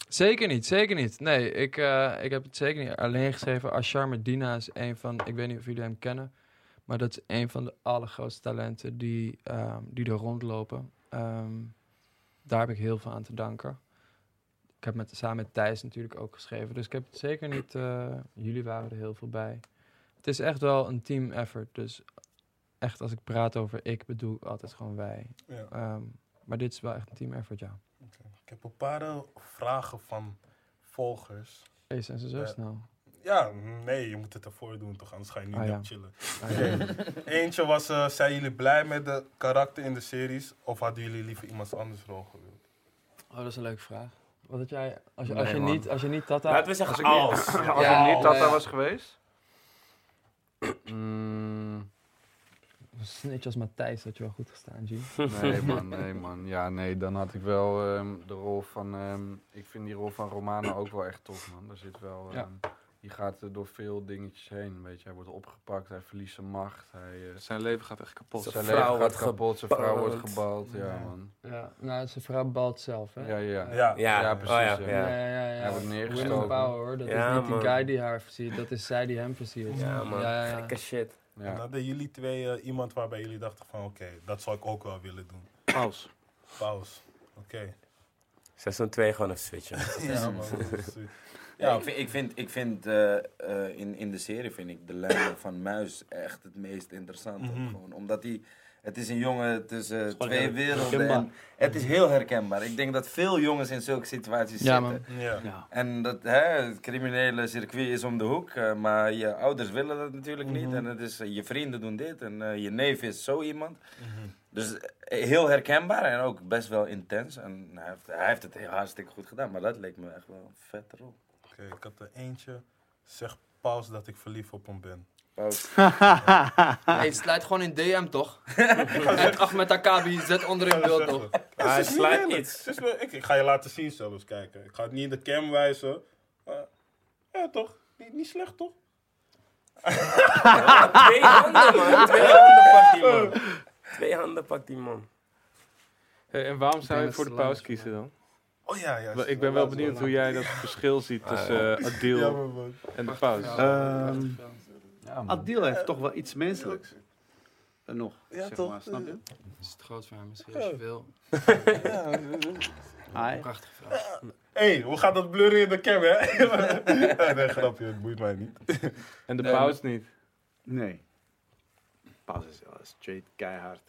Zeker niet, zeker niet. Nee, ik, eh, ik heb het zeker niet alleen geschreven. Ashar Medina is een van, ik weet niet of jullie hem kennen, maar dat is een van de allergrootste talenten die, ehm, die er rondlopen. Ehm, daar heb ik heel veel aan te danken. Ik heb met, samen met Thijs natuurlijk ook geschreven, dus ik heb het zeker niet, eh, jullie waren er heel veel bij. Het is echt wel een team effort, dus echt als ik praat over ik, bedoel ik altijd gewoon wij. Ja. Ehm, maar dit is wel echt een team effort, ja. Ik heb een paar eh, vragen van volgers. Hey, zijn ze zo snel? Ja, nee, je moet het ervoor doen toch, anders ga je niet Ah, ja. chillen. Ah, ja. Eentje was, eh, zijn jullie blij met de karakter in de series? Of hadden jullie liever iemand anders rol gewild? Oh, dat is een leuke vraag. Wat had jij, als je, Nee, als je, niet, als je niet Tata... Laten we zeggen Als ik niet- als. Als ik niet Tata was geweest? Mm, Een snitch als Matthijs had je wel goed gestaan, G. nee man, nee man. Ja, nee, dan had ik wel ehm, de rol van... ehm, ik vind die rol van Romano ook wel echt tof, man. Daar zit wel... Ja. Die gaat er door veel dingetjes heen, weet je. Hij wordt opgepakt, hij verliest zijn macht. Hij, eh, Zijn leven gaat echt kapot. Zijn zijn vrouw leven gaat wordt kapot, zijn vrouw wordt gebald. Ja, Ja. man. Ja, nou, zijn vrouw balt zelf, hè? Ja, ja. Ja, Ja, Ja, oh precies, ja, ja. Ja, ja. ja, ja. Hij wordt Women neergestoken. power, hoor. Dat Ja, is niet man. die guy die haar versiert, dat is zij die hem versiert. Ja, man. Ja, ja, ja. Gekke shit. En ja. hadden jullie twee eh, iemand waarbij jullie dachten van oké, dat zou ik ook wel willen doen? Paus. Pauze. Oké. Seizoen 2 gewoon even switchen. Ja, man. eh, Ja, ik vind, ik vind, ik vind eh, eh, in, in de serie vind ik de lijn van Muis echt het meest interessante. Mhm. Gewoon, omdat hij, het is een jongen tussen gewoon twee werelden. En het is heel herkenbaar. Ik denk dat veel jongens in zulke situaties Ja, zitten. Ja. Ja. En dat, hè, het criminele circuit is om de hoek, eh, maar je ouders willen dat natuurlijk niet. Mhm. En het is, eh, je vrienden doen dit en eh, je neef is zo iemand. Mhm. Dus eh, heel herkenbaar en ook best wel intens. En hij heeft, hij heeft het heel hartstikke goed gedaan, maar dat leek me echt wel een vette rol. Oké, ik had er eentje. Zeg pauze dat ik verliefd op hem ben. Paus. Hey, sluit gewoon in DM, toch? en ach met Akabi, zet onder in beeld, toch? Hij niet sluit wel- ik, ik ga je laten zien zelfs, kijken. Ik ga het niet in de cam wijzen. Maar, ja, toch? Niet, niet slecht, toch? Twee handen, man. Twee handen pakt die man. Twee handen pakt die man. Hey, en waarom zou je voor de het paus is kiezen dan? Oh ja, ja. Ik ben wel benieuwd hoe jij dat verschil ziet tussen eh, Adil en de paus. Ehm, Ja. Adil heeft toch wel iets menselijks. Eh, nog, Ja, zeg toch? maar, snap je? Dat is het groot voor hem, misschien als je wil. Hij, Prachtige vraag. Hé, hoe gaat dat blurren in de cam, hè? nee, grapje, het boeit mij niet. En de Nee, paus niet. nee. Paus is wel straight keihard.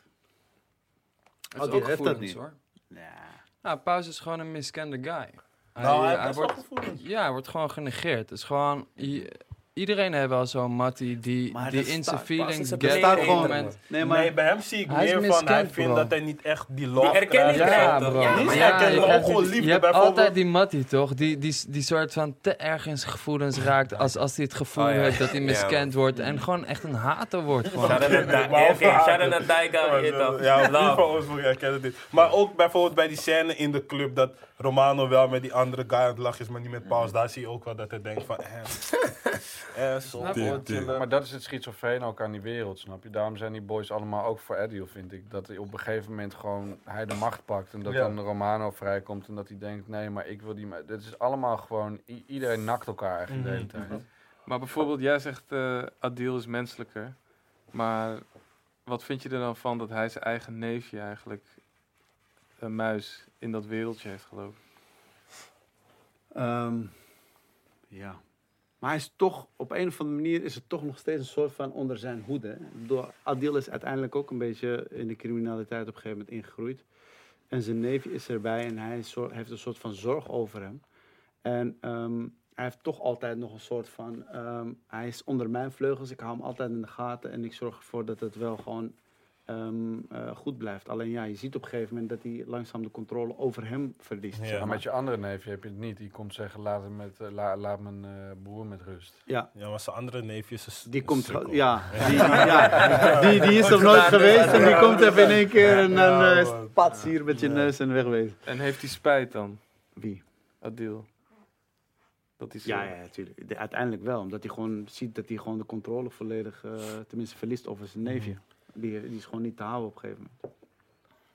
Hij Oh, is die heeft dat niet. hoor. Ja. Nou, Paus is gewoon een miskende guy. nou, hij hij best wel wordt, ja, hij wordt gewoon genegeerd. Het is gewoon... je- iedereen heeft wel zo'n mattie die, Maar die in zijn feelings pas is get het op staat een gewoon- moment. Nee, maar Nee, bij hem zie ik meer van, hij vindt dat hij niet echt die love Die erkenning krijgt. Ja, bro. Ja, Maar je krijgt gewoon liefde. Je hebt altijd die mattie, toch? Die, die, die soort van te erg in zijn gevoelens raakt als, als hij het gevoel Oh, ja. heeft dat hij Ja, miskend wordt. En gewoon echt een hater wordt. Gewoon. Shout-out naar toch? Ja, die van ons. Maar ook bijvoorbeeld bij die scène in de club dat Romano wel met die andere guy aan het lachen is, maar niet met Paus. Daar zie je ook wel dat hij denkt van, eh, eh. Snap? Maar dat is het schizofreen ook aan die wereld, snap je? Daarom zijn die boys allemaal ook voor Eddie, vind ik. Dat hij op een gegeven moment gewoon hij de macht pakt en dat Ja. dan Romano vrijkomt en dat hij denkt, nee, maar ik wil die... Dit is allemaal gewoon, iedereen nakt elkaar eigenlijk de hele tijd. Maar bijvoorbeeld, jij zegt uh, Adil is menselijker. Maar wat vind je er dan van dat hij zijn eigen neefje eigenlijk, een muis, in dat wereldje heeft gelopen? Ehm, ja. Maar hij is toch, op een of andere manier is het toch nog steeds een soort van onder zijn hoede. bedoel, Adil is uiteindelijk ook een beetje in de criminaliteit op een gegeven moment ingegroeid. En zijn neefje is erbij en hij heeft een soort van zorg over hem. En ehm, hij heeft toch altijd nog een soort van, ehm, hij is onder mijn vleugels. Ik hou hem altijd in de gaten en ik zorg ervoor dat het wel gewoon ehm, eh, goed blijft. Alleen ja, je ziet op een gegeven moment dat hij langzaam de controle over hem verliest. Ja. zeg Maar met je andere neefje heb je het niet. Die komt zeggen, laat, hem met, eh, la- laat mijn eh, broer met rust. Ja, Ja, maar zijn andere neefjes is Die is komt, ja, die, ja, die, die is er nooit geweest en die komt even in één keer en dan eh pats hier met je neus en wegwezen. En heeft hij spijt dan, Wie? Adil? Dat zo... Ja, ja, natuurlijk. De- Uiteindelijk wel, omdat hij gewoon ziet dat hij gewoon de controle volledig, eh, tenminste verliest over zijn neefje. Die, die is gewoon niet te houden op een gegeven moment.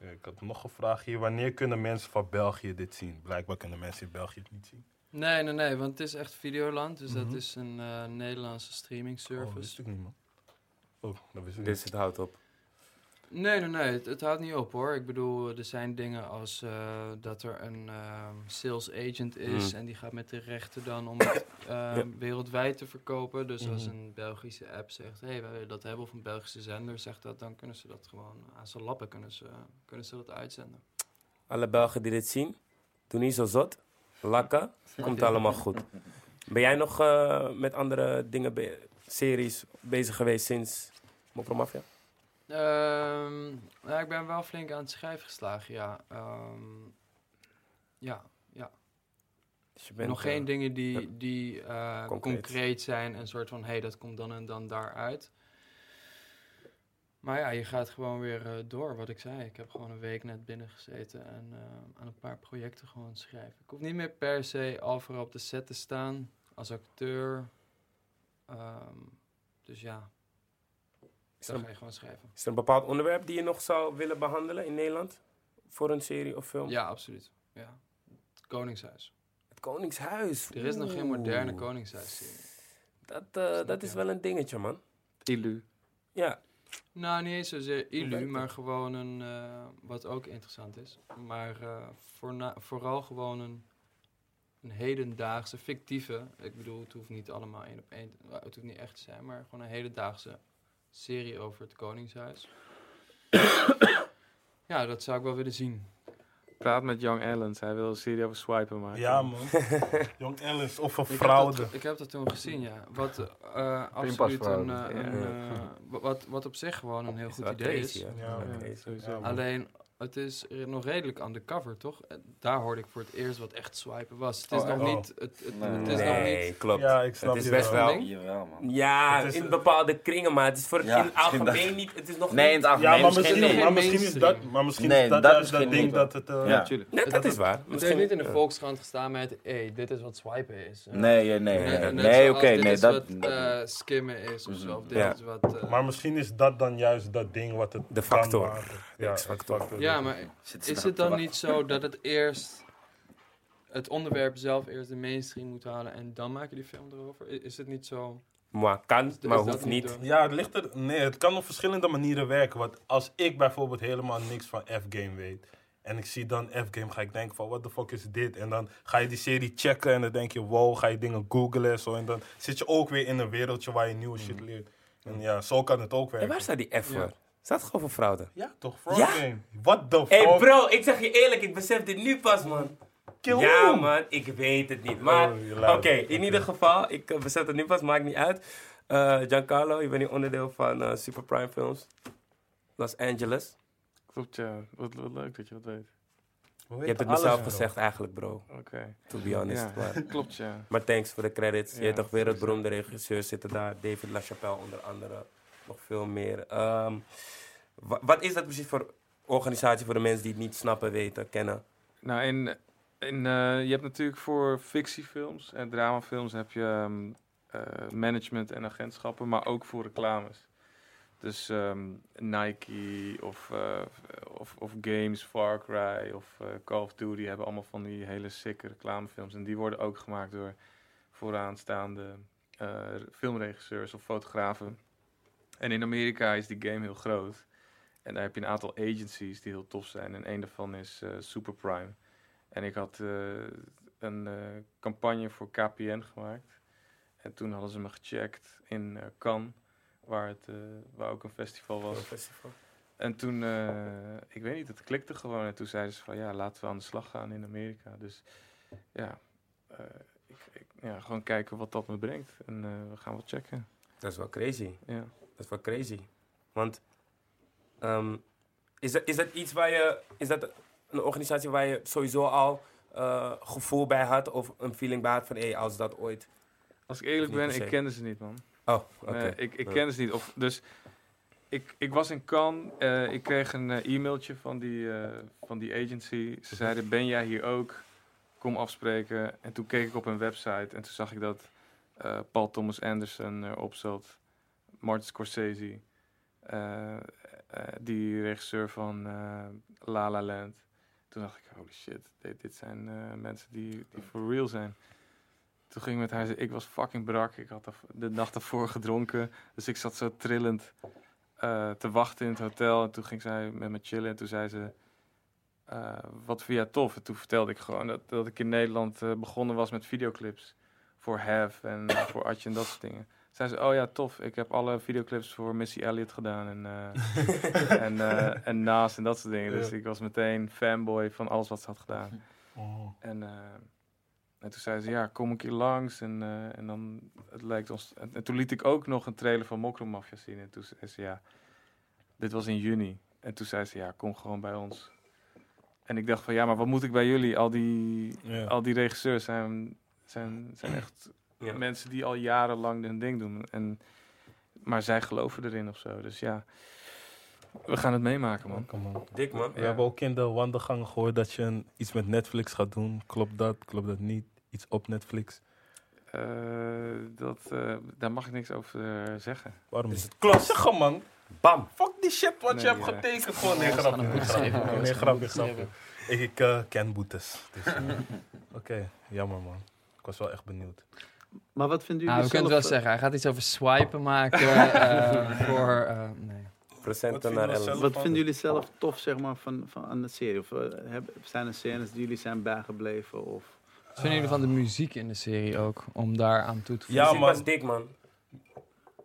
Ja, ik had nog een vraag hier. Wanneer kunnen mensen van België dit zien? Blijkbaar kunnen mensen in België het niet zien. Nee, nee, nee, want het is echt Videoland. Dus Mhm. dat is een eh, Nederlandse streaming Oh, dat service. wist ik niet, man. Oh, dat wist ik Dit het houdt op. Nee, nee, nee, het, het houdt niet op hoor. Ik bedoel, er zijn dingen als eh, dat er een ehm, sales agent is Mm. en die gaat met de rechten dan om het ehm, Ja. wereldwijd te verkopen. Dus als Mhm. een Belgische app zegt, hé, hey, wij willen dat hebben, of een Belgische zender zegt dat, dan kunnen ze dat gewoon aan zijn lappen kunnen ze, kunnen ze dat uitzenden. Alle Belgen die dit zien, doe niet zo zot. Lakken, komt allemaal goed. Ben jij nog eh, met andere dingen, be- series bezig geweest sinds Mopro Mafia? Nou, ik ben wel flink aan het schrijven geslagen, ja. Ehm, ja, ja. Dus je bent, Nog eh, geen dingen die, die eh, concreet. concreet. zijn en soort van, hé, hey, dat komt dan en dan daaruit. Maar ja, je gaat gewoon weer eh, door, wat ik zei. Ik heb gewoon een week net binnen gezeten en eh, aan een paar projecten gewoon schrijven. Ik hoef niet meer per se overal op de set te staan als acteur. Ehm, dus ja, Is dan er, ga je gewoon schrijven. is er een bepaald onderwerp die je nog zou willen behandelen in Nederland? Voor een serie of film? Ja, absoluut. Ja. Het Koningshuis. Het Koningshuis. Er is nog geen moderne. Koningshuis-serie. Dat, eh, dat is wel een dingetje, man. Ilu. Ja, Nou, niet eens zozeer illu, maar gewoon een, eh, wat ook interessant is. Maar eh, voorna- vooral gewoon een, een hedendaagse, fictieve, ik bedoel, het hoeft niet allemaal één op één, het hoeft niet echt te zijn, maar gewoon een hedendaagse serie over het Koningshuis. ja, dat zou ik wel willen zien. Praat met Young Ellens. Hij wil een serie over swipen maken. Ja, man. Jong Ellis of een Ik heb, fraude. dat, ik heb dat toen gezien, ja. Wat eh, absoluut een, eh, een, eh, wa- wat, wat op zich gewoon een heel is goed idee is. Ja. Alleen, het is nog redelijk undercover, toch? Eh, Daar hoorde ik voor het eerst wat echt swipen was. Het is Oh, nog niet... Het, het, Nee. het is nog niet... klopt. Ja, ik snap Het is je best wel. wel- Jawel, man. Ja, is, in bepaalde kringen, maar het is voor Ja, in het algemeen dat- niet. Het is nog Nee, in het Ja, algemeen maar misschien misschien, geen niet. maar misschien is dat, maar misschien Nee, is dat, dat juist dat ding niet, dat het... eh, Ja. Natuurlijk. Dat is waar. Het heeft Misschien, niet in de ja. Volkskrant gestaan met... hey, dit is wat swipen is. Eh, Nee, nee, nee. oké, dit nee, is dat... wat eh, skimmen is of zo. Ja. is eh, Maar misschien is dat dan juist dat ding wat het De factor. De Ja, factor. Ja, maar Zit is het dan niet zo dat het eerst... Het onderwerp zelf eerst de mainstream moet halen en dan maak je die film erover? Is het niet zo... Maar kan, is maar hoeft niet. Ja, het ligt er. Nee, het kan op verschillende manieren werken. Want als ik bijvoorbeeld helemaal niks van F-game weet. En ik zie dan F-game, ga ik denken van, what the fuck is dit? En dan ga je die serie checken en dan denk je, wow, ga je dingen googlen en zo. En dan zit je ook weer in een wereldje waar je nieuwe shit leert. En ja, zo kan het ook En werken. waar staat die F Ja. Staat gewoon voor fraude. Ja, toch? Fraud Ja? game. What the Hé fuck? hey bro, ik zeg je eerlijk, ik besef dit nu pas man. Kill Ja, man, ik weet het niet. Maar, Oh, oké, in ieder geval, ik eh, zetten het nu vast, maakt niet uit. Eh, Giancarlo, je bent nu onderdeel van eh, Super Prime Films. Los Angeles. Klopt, ja. Wat, wat leuk dat je dat weet. We Je hebt het mezelf gezegd eigenlijk, bro. Oké. To be honest. Ja, Maar, klopt, ja. maar thanks voor de credits. je hebt toch weer het beroemde regisseurs zitten daar. David LaChapelle onder andere. Nog veel meer. Ehm, wa- wat is dat precies voor organisatie voor de mensen die het niet snappen, weten, kennen? Nou, in, in, eh, je hebt natuurlijk voor fictiefilms en dramafilms heb je ehm, eh, management en agentschappen, maar ook voor reclames. Dus ehm, Nike of, eh, of, of games, Far Cry of Call of Duty hebben allemaal van die hele sikke reclamefilms. En die worden ook gemaakt door vooraanstaande filmregisseurs of fotografen. En in Amerika is die game heel groot. En daar heb je een aantal agencies die heel tof zijn. En een daarvan is eh Super Prime. En ik had eh, een eh, campagne voor KPN gemaakt. En toen hadden ze me gecheckt in eh, Cannes, waar, het, eh, waar ook een festival was. Festival. En toen, eh, ik weet niet, het klikte gewoon. En toen zeiden ze van, ja, laten we aan de slag gaan in Amerika. Dus ja, eh, ik, ik, ja gewoon kijken wat dat me brengt. En eh, we gaan wat checken. Dat is wel crazy. Ja. Dat is wel crazy. Want ehm, is, dat, is dat iets waar je. Is dat een organisatie waar je sowieso al eh, gevoel bij had? Of een feeling bij had van hé, hey, als dat ooit. Als ik eerlijk ben, ik kende ze niet, man. Oh, oké. Nee, ik ik Ja. kende ze niet. Of, dus ik, ik was in Cannes. eh, ik kreeg een eh, e-mailtje van die, van die agency. Ze zeiden, ben jij hier ook? Kom afspreken. En toen keek ik op hun website. En toen zag ik dat Paul Thomas Anderson erop zat. Martin Scorsese. eh, eh, die regisseur van eh, La La Land. Toen dacht ik, holy shit. Dit, dit zijn mensen die, die for real zijn. Toen ging met haar, ik was fucking brak. Ik had de nacht daarvoor gedronken. Dus ik zat zo trillend te wachten in het hotel. En toen ging zij met me chillen. En toen zei ze, wat jij tof? En toen vertelde ik gewoon dat, dat ik in Nederland begonnen was met videoclips. Voor Have en voor Atje en dat soort dingen. Zei ze, oh ja, tof. Ik heb alle videoclips voor Missy Elliott gedaan. En, eh, en, eh, en Naast en dat soort dingen. Dus ik was meteen fanboy van alles wat ze had gedaan. Oh. En, eh, en toen zei ze, ja, kom een keer langs. En, en dan, het lijkt ons... En, en toen liet ik ook nog een trailer van Mokro Mafia zien. En toen zei ze, ja, dit was in juni. En toen zei ze, ja, kom gewoon bij ons. En ik dacht van, ja, maar wat moet ik bij jullie? Al die, Ja. al die regisseurs zijn, zijn, zijn echt Ja. mensen die al jarenlang hun ding doen. En, maar zij geloven erin of zo. Dus ja, we gaan het meemaken, man. Kom man. Dik man. We hebben ook in de wandelgangen gehoord dat je een, iets met Netflix gaat doen. Klopt dat? Klopt dat niet? Iets op Netflix? Eh, dat, eh, daar mag ik niks over eh, zeggen. Waarom Is het? Zeg hem, man. Bam! Fuck die shit wat Nee, je hebt getekend. Gewoon nee, grapje. Nee, grapje. Ik, ik ken boetes. Dus, Oké, jammer man. Ik was wel echt benieuwd. Maar wat vinden Nou, jullie we kunnen zelf... het wel zeggen. Hij gaat iets over swipen maken. eh, voor. eh, nee. Procenten Wat naar zelf? Wat vinden jullie zelf tof zeg maar, van, van, aan de serie? Of, eh, hebben- zijn er scènes die jullie zijn bijgebleven? Of... Wat vinden jullie van de muziek in de serie ook? Om daar aan toe te voegen? Ja, Ja, man. was dik man.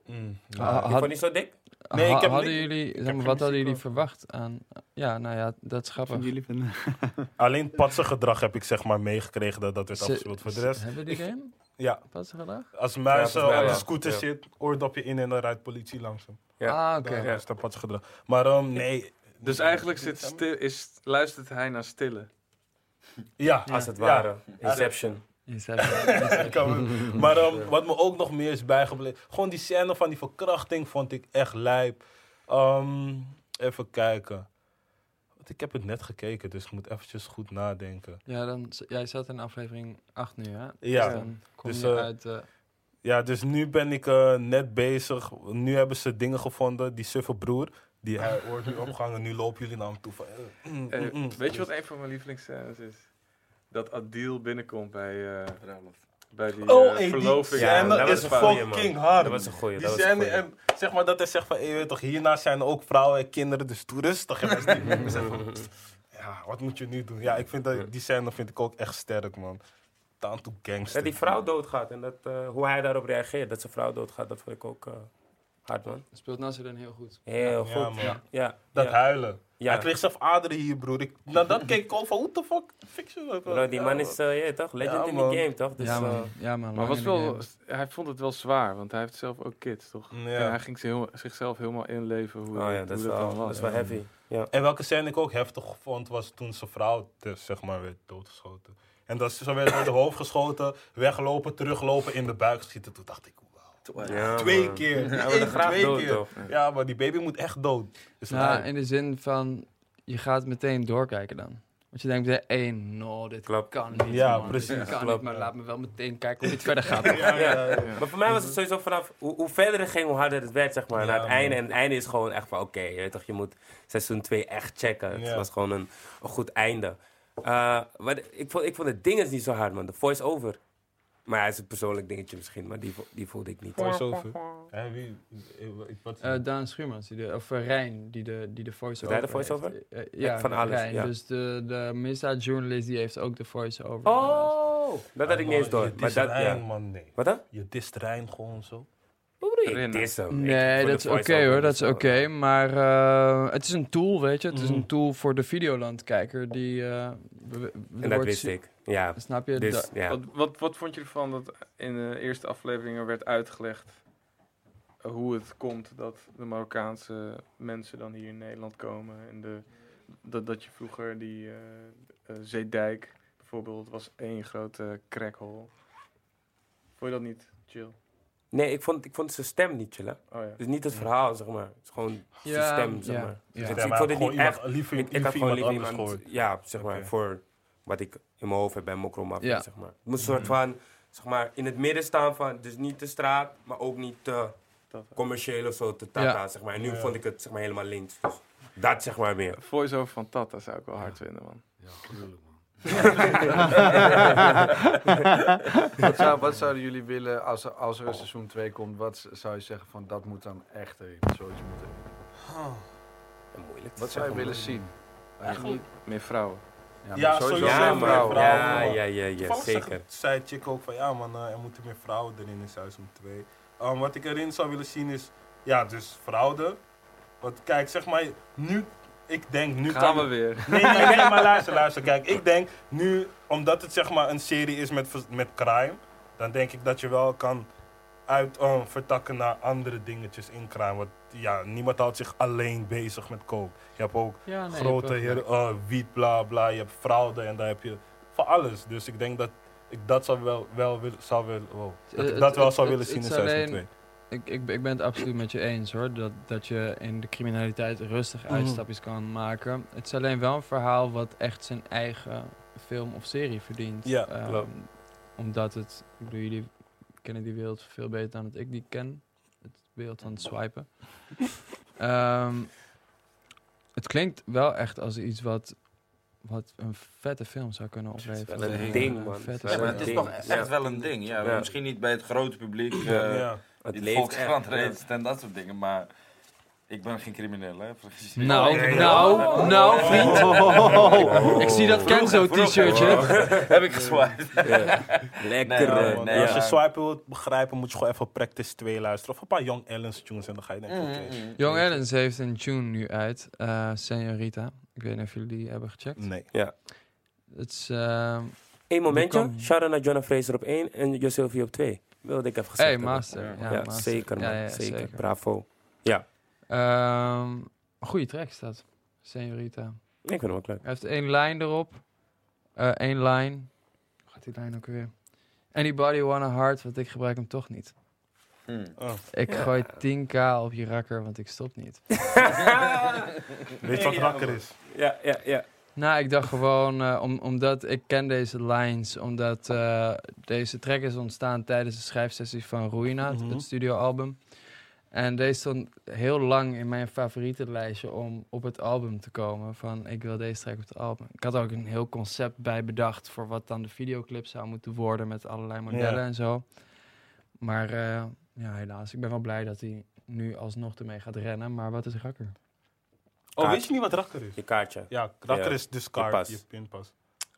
Mm, Ah, nou, Ik had- vond niet zo dik. Nee, ik heb hadden niet- jullie, heb zeg maar, geen wat hadden jullie over. verwacht aan... Ja, nou ja, dat is Wat grappig. vinden jullie van... Alleen patse gedrag heb ik zeg maar meegekregen dat dat werd Ze- afgespeeld. Voor de rest, Hebben die game? Ja. Wat ze gedaan? Als Ja, muis op de scooter Ja. zit, oordopje in en dan rijdt politie langs hem. Ja. Ah, oké. Ja, is dat patse gedrag. Maar ehm, nee. Dus eigenlijk zit stil, is, luistert hij naar Stille. Ja, Als het Ja. ware. Inception. Maar ehm, wat me ook nog meer is bijgebleven. Gewoon die scène van die verkrachting vond ik echt lijp. Ehm, even kijken. Ik heb het net gekeken, dus ik moet eventjes goed nadenken. Ja, dan, jij zat in aflevering 8 nu, hè? Ja. Dus dan kom Dus, je eh, uit... eh, Ja, dus nu ben ik eh, net bezig. Nu hebben ze dingen gevonden. Die suffe broer, die hij wordt nu opgehangen. Nu lopen jullie naar hem toe van... mm, mm, mm. weet je wat een van mijn lievelingsscènes is? Dat Adil binnenkomt bij, eh, bij die Oh, eh, die verloving. Ja, scène dat is fucking hard. Dat was een goeie. Die Dat was een scène, goeie. en zeg maar dat hij zegt van, hey, je weet toch, hierna zijn er ook vrouwen en kinderen, dus doe rustig. En hij is niet- hij zegt van, ja, wat moet je nu doen? Ja, ik vind dat, die scène vind ik ook echt sterk, man. Down to gangster. Dat die vrouw doodgaat en dat, eh, hoe hij daarop reageert, dat zijn vrouw doodgaat, dat vond ik ook eh, hard, man. speelt Nasser dan heel goed. Heel Ja, goed. man. Ja, ja, Dat ja. huilen. Ja. Hij kreeg zelf aderen hier, broer. Ik, nou, dat keek ik al van, what the fuck? Fiction. Bro, die Ja, man is, eh, ja, toch? Legend Ja, in man. de game, toch? Dus, ja, eh, man. Ja, man. Maar was de wel, hij vond het wel zwaar, want hij heeft zelf ook kids, toch? Ja. En hij ging heel- zichzelf helemaal inleven hoe, oh ja, hoe dat is dat dan wel, was. dat is wel heavy. Ja. En welke scène ik ook heftig vond, was toen zijn vrouw, dus, zeg maar, werd doodgeschoten. En dat ze werd door de hoofd geschoten, weglopen, teruglopen, in de buik schieten. Toen dacht ik. Ja, twee man. keer. Hij Niet wilde één, graag twee dood, keer. toch? Ja, maar die baby moet echt dood. Dus Nou, hij- in de zin van, je gaat meteen doorkijken dan. Want je denkt, hé, hey, no, dit kan niet, Ja, man. precies. Dit kan Klopt. niet, maar laat me wel meteen kijken hoe dit verder gaat. ja, ja, ja. Maar voor mij was het sowieso vanaf hoe, hoe verder het ging, hoe harder het werd, zeg maar. Ja, Naar het man. einde. En het einde is gewoon echt van, oké, je weet toch, je moet seizoen 2 echt checken. Het was gewoon een, een goed einde. Eh, maar de- ik, vond, ik vond het ding is niet zo hard, man. De voice-over. Maar hij is een persoonlijk dingetje misschien, maar die, vo- die voelde ik niet. Voice-over. Hè, wie? eh, Wat? Eh Daan Schuurmans, die de, of eh, Rijn, die de, die de voice-over Hij de voice-over? Eh, eh, ja, Van alles, Rijn. ja. Dus de, de misdaadjournalist, die heeft ook de voice-over. Oh, dat had ik niet eens door. Je Maar dat, Rijn, ja. man, nee. Wat dan? Je dist Rijn gewoon zo. Nee, dat is oké hoor, dat is oké. Maar eh, het is een tool, weet je. Het is Mhm. een tool voor de Videoland-kijker die... eh, En dat wordt wist ik. Ja, Snap je? dus ja. Wat, wat, wat vond je ervan dat in de eerste afleveringen werd uitgelegd hoe het komt dat de Marokkaanse mensen dan hier in Nederland komen? En de, dat, dat je vroeger die eh, eh, Zeedijk bijvoorbeeld was één grote crackhole. Vond je dat niet chill? Nee, ik vond, ik vond zijn stem niet chillen. Oh ja. Dus niet het verhaal, zeg maar. Het is gewoon zijn stem, zeg ja, maar. ja. Dus Ja, ik, maar ik vond het niet iemand- echt... Liever, Ik, ik had gewoon liever anders iemand... gehoord. Ja, zeg maar, voor wat ik in mijn hoofd heb bij Mokro Mafia, Ja. zeg maar. Het moest een soort van, zeg maar, in het midden staan van... Dus niet de straat, maar ook niet te commercieel of zo, te tata, Ja. zeg maar. En nu Ja. vond ik het, zeg maar, helemaal links. Dus dat, zeg maar, meer. Voice-over van Tata zou ik wel hard vinden, man. Ja, gruwelijk man. Wat, zou, wat zouden jullie willen als er, als er een seizoen 2 komt? Wat zou je zeggen van dat moet dan echt erin? Zoiets moet erin. En moeilijk te Wat zou je willen zien? Eigenlijk niet. Meer vrouwen. Ja, sowieso sowieso Ja, vrouwen. Ja, ja, ja, ja, zeker. zeg- zei Chick ook van ja man, eh, er moeten meer vrouwen erin in seizoen 2. Um, wat ik erin zou willen zien is, ja dus fraude. Want kijk, zeg maar, nu, ik denk nu Gaan kan... we weer. Nee, nee, nee, maar luister, luister. Kijk, ik denk nu, omdat het zeg maar een serie is met, met crime, dan denk ik dat je wel kan uit eh, vertakken naar andere dingetjes in. Want ja, niemand houdt zich alleen bezig met coke. Je hebt ook Ja, nee, grote hebt heer, eh, wiet, bla bla. Je hebt fraude en daar heb je van alles. Dus ik denk dat ik dat zou wel, wel willen, zou willen, wow, dat, ik Het- dat wel het- zou het- willen zien in seizoen alleen- 2. Ik, ik, ik ben het absoluut met je eens hoor. Dat, dat je in de criminaliteit rustig Mhm. uitstapjes kan maken. Het is alleen wel een verhaal wat echt zijn eigen film of serie verdient. Ja, klopt. Omdat het, ik bedoel, jullie kennen die wereld veel beter dan dat ik die ken. Het wereld van het swipen. Ehm, het klinkt wel echt als iets wat, wat een vette film zou kunnen opleveren. wel een Een ding, man. Ja, maar het is toch echt Ja. wel een ding. Ja, Ja. Misschien niet bij het grote publiek. eh ja. Het leeft echt, en dat soort dingen. Maar ik ben geen crimineel, hè. Nou, nou, ja. nou, vriend. Ik zie dat Kenzo t-shirtje. Heb ik geswiped. Ja. Lekker. Nee, eh, man. nee, als ja. je swipen wilt begrijpen, moet je gewoon even Practice 2 luisteren. Of een paar Young Ellens tunes en dan ga je denken, oké. Mm, mm. Young Ellens heeft een tune nu uit, eh Senorita. Ik weet niet of jullie die hebben gecheckt. Nee. Het is... ehm Eén momentje. kan- Shout-out naar Jonah Fraser op 1 en Josilvie op 2. Wilde ik even gezegd hey, hebben. Master. Ja, Ja, Master. zeker man. Ja, ja, zeker. Bravo. Ja, Ehm, een goede track is dat. Senorita. ik vind hem ook leuk. Hij heeft één lijn erop. Eh één lijn. Hoe gaat die lijn ook weer? Anybody want a heart, want ik gebruik hem toch niet. Mm. Oh. Ik Ja. gooi 10k op je rakker, want ik stop niet. Weet je wat rakker is? Ja, ja, ja. Nou, ik dacht gewoon, eh, om, omdat ik ken deze lines, omdat eh, deze track is ontstaan tijdens de schrijfsessie van Ruina, het- Mhm. het studioalbum. En deze stond heel lang in mijn favorietenlijstje om op het album te komen. Van, ik wil deze track op het album. Ik had ook een heel concept bij bedacht voor wat dan de videoclip zou moeten worden met allerlei modellen Ja. en zo. Maar eh, ja, helaas. Ik ben wel blij dat hij nu alsnog ermee gaat rennen. Maar wat is rakker? Oh, weet je niet wat rakker is? Je kaartje. Ja, rakker Ja. is dus kaart, je pinpas.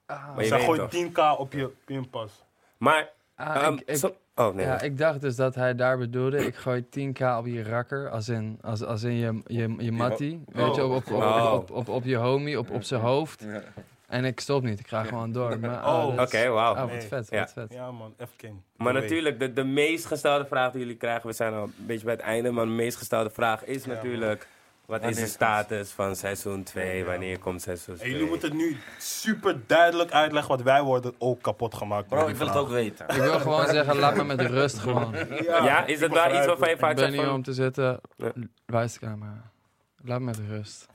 Ah, Maar je gooit toch. 10k op je pinpas. Maar, ah, ehm, ik- ik- zo- Oh, nee. Ja, ik dacht dus dat hij daar bedoelde, ik gooi 10k op je rakker, als in, als, als in je, je, je mattie, weet je, op, op, op, Oh. op, op, op je homie, op, op zijn hoofd. Ja. En ik stop niet, ik ga gewoon door. Maar, Oh, is- Oké, wauw. Oh, wat vet, Ja. wat vet. Ja, man, F King. Maar natuurlijk, de, de meest gestelde vraag die jullie krijgen, we zijn al een beetje bij het einde, maar de meest gestelde vraag is Ja, natuurlijk, wat is de status van seizoen 2, Ja. wanneer komt seizoen En 2? jullie moeten nu super duidelijk uitleggen, want wij worden ook kapot gemaakt. Bro, ik wil het ook weten. Ik wil gewoon zeggen, laat me met rust gewoon. Ja, is het wel begrijp iets waarvan je vaak Ik ben zegt hier van... om te zitten, Ja. wijscamera. Laat me met rust.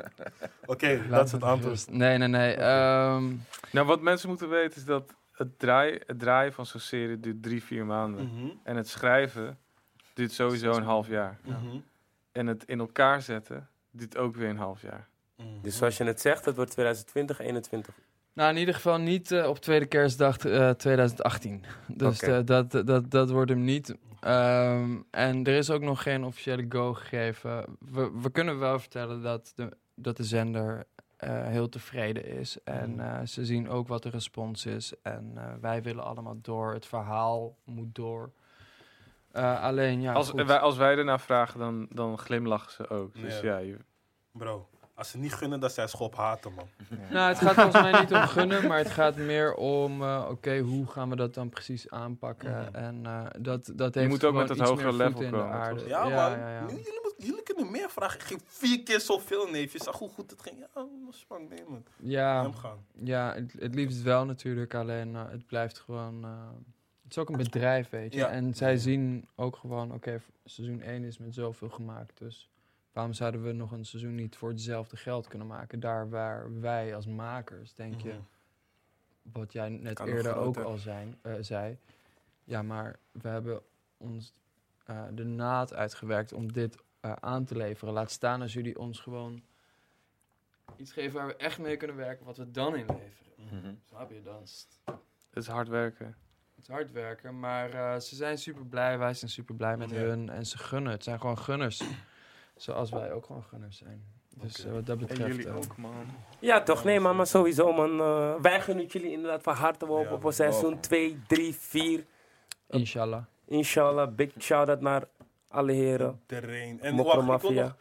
Oké, Laat dat is het antwoord. Nee, nee, nee. ehm, Nou, wat mensen moeten weten is dat het, draai, het draaien van zo'n serie duurt drie, vier maanden. Mhm, En het schrijven duurt sowieso een half jaar. mhm, En het in elkaar zetten duurt ook weer een half jaar. mhm. Dus zoals je het zegt, het wordt 2020, 21. Nou, in ieder geval niet eh, op tweede kerstdag eh, 2018. Dus Oké. eh, dat, dat, dat wordt hem niet. Ehm, en er is ook nog geen officiële go gegeven. We, we kunnen wel vertellen dat de, dat de zender eh, heel tevreden is. En Mhm. eh, ze zien ook wat de respons is. En eh, wij willen allemaal door. Het verhaal moet door. Eh, alleen, ja, als, goed. wij, als wij ernaar vragen, dan, dan glimlachen ze ook. Dus Ja. ja, je, Bro, als ze niet gunnen, dan zijn schop haten, man. Nou, het gaat volgens mij niet om gunnen, maar het gaat meer om, eh, oké, hoe gaan we dat dan precies aanpakken? Mhm. En eh, dat, dat heeft moet ook met iets hogere meer voet level in de komen, aarde. Ja, ja, man. ja, ja. Nu- Jullie, moet- jullie kunnen meer vragen. Ik ging vier keer zoveel, neef. Je zag hoe goed het ging. Ja, spannend. Nee, man. Ja, Hem gaan. ja het, het liefst wel natuurlijk, alleen eh, het blijft gewoon... het is ook een bedrijf, weet je. Ja. En zij zien ook gewoon, oké, seizoen 1 is met zoveel gemaakt, dus... Waarom zouden we nog een seizoen niet voor hetzelfde geld kunnen maken? Daar waar wij als makers, denk je, Mhm. wat jij net Kan eerder ook al zijn, eh, zei. Ja, maar we hebben ons eh, de naad uitgewerkt om dit eh, aan te leveren. Laat staan als jullie ons gewoon iets geven waar we echt mee kunnen werken, wat we dan inleveren. Mhm. Snap je? Dan het is hard werken. Het is hard werken, maar eh, ze zijn super blij, wij zijn super blij met Ja. hun en ze gunnen. Het zijn gewoon gunners, zoals wij ook gewoon gunners zijn. Dus eh, wat dat En betreft... jullie eh, ook, man. Ja, toch? Nee, man, maar sowieso, man. eh, wij gunnen jullie inderdaad van harte op, Ja, op een seizoen 2, 3, 4. Inshallah. Inshallah, big shout-out naar alle heren. Iedereen. En wacht, ik wil Mafia. nog,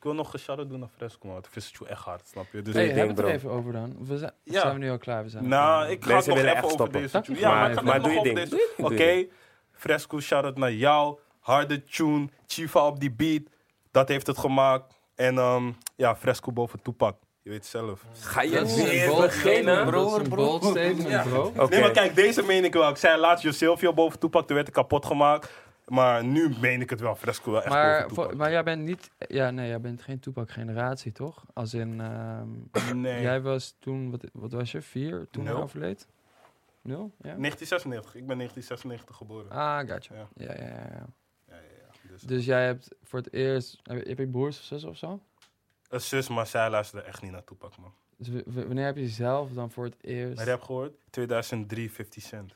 ik wil nog een shout-out doen naar Fresco, man. Het is het echt hard, snap je? Dus het er bro. even over dan? We zijn, Ja. zijn we nu al klaar? We zijn Nou, ik ga Mensen het nog even over stoppen. deze Ja, tune. maar- Ja, maar ik ga maar het nog doe je over ding. Oké, Fresco, shout-out naar jou. Harde tune, Chifa op die beat. Dat heeft het gemaakt. En ehm, ja, Fresco boven Toepak. Je weet zelf. Ga je weer beginnen? is een bold statement, bro. Nee, maar kijk, deze meen ik wel. Ik zei laatst Josilvio boven Toepak, toen werd ik kapot gemaakt. Maar nu meen ik het wel. Fresco wel echt Maar, voor- maar jij bent niet... Ja, nee, jij bent geen Toepak-generatie, toch? Als in... ehm, Nee. Jij was toen... Wat, wat was je? Vier? Toen hij overleed? Nul? Ja? 1996. Ik ben 1996 geboren. Ah, gotcha. Ja. Ja, ja, ja. ja. Dus, Dus jij hebt voor het eerst... Heb je, heb je broers of zussen of zo? een zus, maar zij luisterde echt niet naar Toepak, man. Dus wanneer heb je zelf dan voor het eerst... Maar je hebt gehoord? 2003, 50 Cent.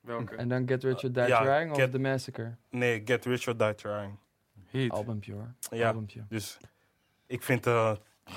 Welke? En dan Get Rich or Die Ja, Trying of Get- The Massacre? Nee, Get Rich or Die Trying. Heat. Albumpje hoor. Ja, Albumpje. dus ik vind eh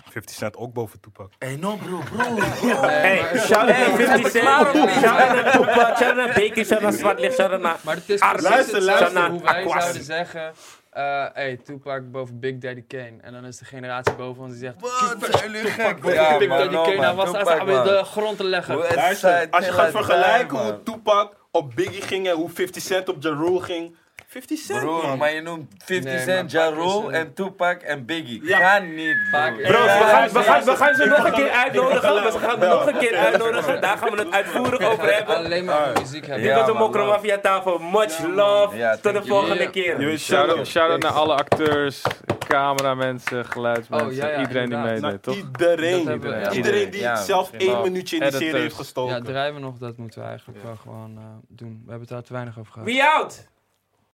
50 Cent ook boven Toepak. Hey, no bro, bro. Hey, shout-out naar 50 Cent. Shout-out naar Toepak. Shout-out naar Baker. Shout-out naar Zwartlicht. Shout-out naar... Maar het is luister, luister. hoe wij Aquas. zouden zeggen... eh hey, Tupac boven Big Daddy Kane. En dan is de generatie boven ons die zegt... Wat jullie gek? Ja, Big Daddy no, Kane, hij was Tupac, man. de grond te leggen. Luister, als je gaat vergelijken hoe. Tupac op Biggie ging en hoe 50 Cent op Ja Rule ging. 50 Cent, man. maar je noemt 50 Nee, Cent, maar Ja Pac is Rule een- en Tupac en Biggie. Ja. Kan niet, Pac bro. is- Bro, we gaan, ja, we, gaan, we ja, gaan ze nog een keer uitnodigen. We gaan ja, nog een keer uitnodigen. Daar gaan we het uitvoerig over hebben. Alleen maar over muziek hebben. Dit Ja, was een man, Mokro love. Mafia tafel. Much love. Ja, Tot de thank you. volgende Yeah. keer. Shout-out zelf. shout naar alle acteurs, cameramensen, geluidsmensen, Oh, ja, ja, iedereen die inderdaad. meedeed, toch? iedereen. Dat hebben we, ja. Iedereen die Ja, zelf misschien één wel. minuutje in die serie Editors. heeft gestoken. Ja, drijven nog, dat moeten we eigenlijk wel gewoon eh, doen. We hebben het daar te weinig over gehad. We out!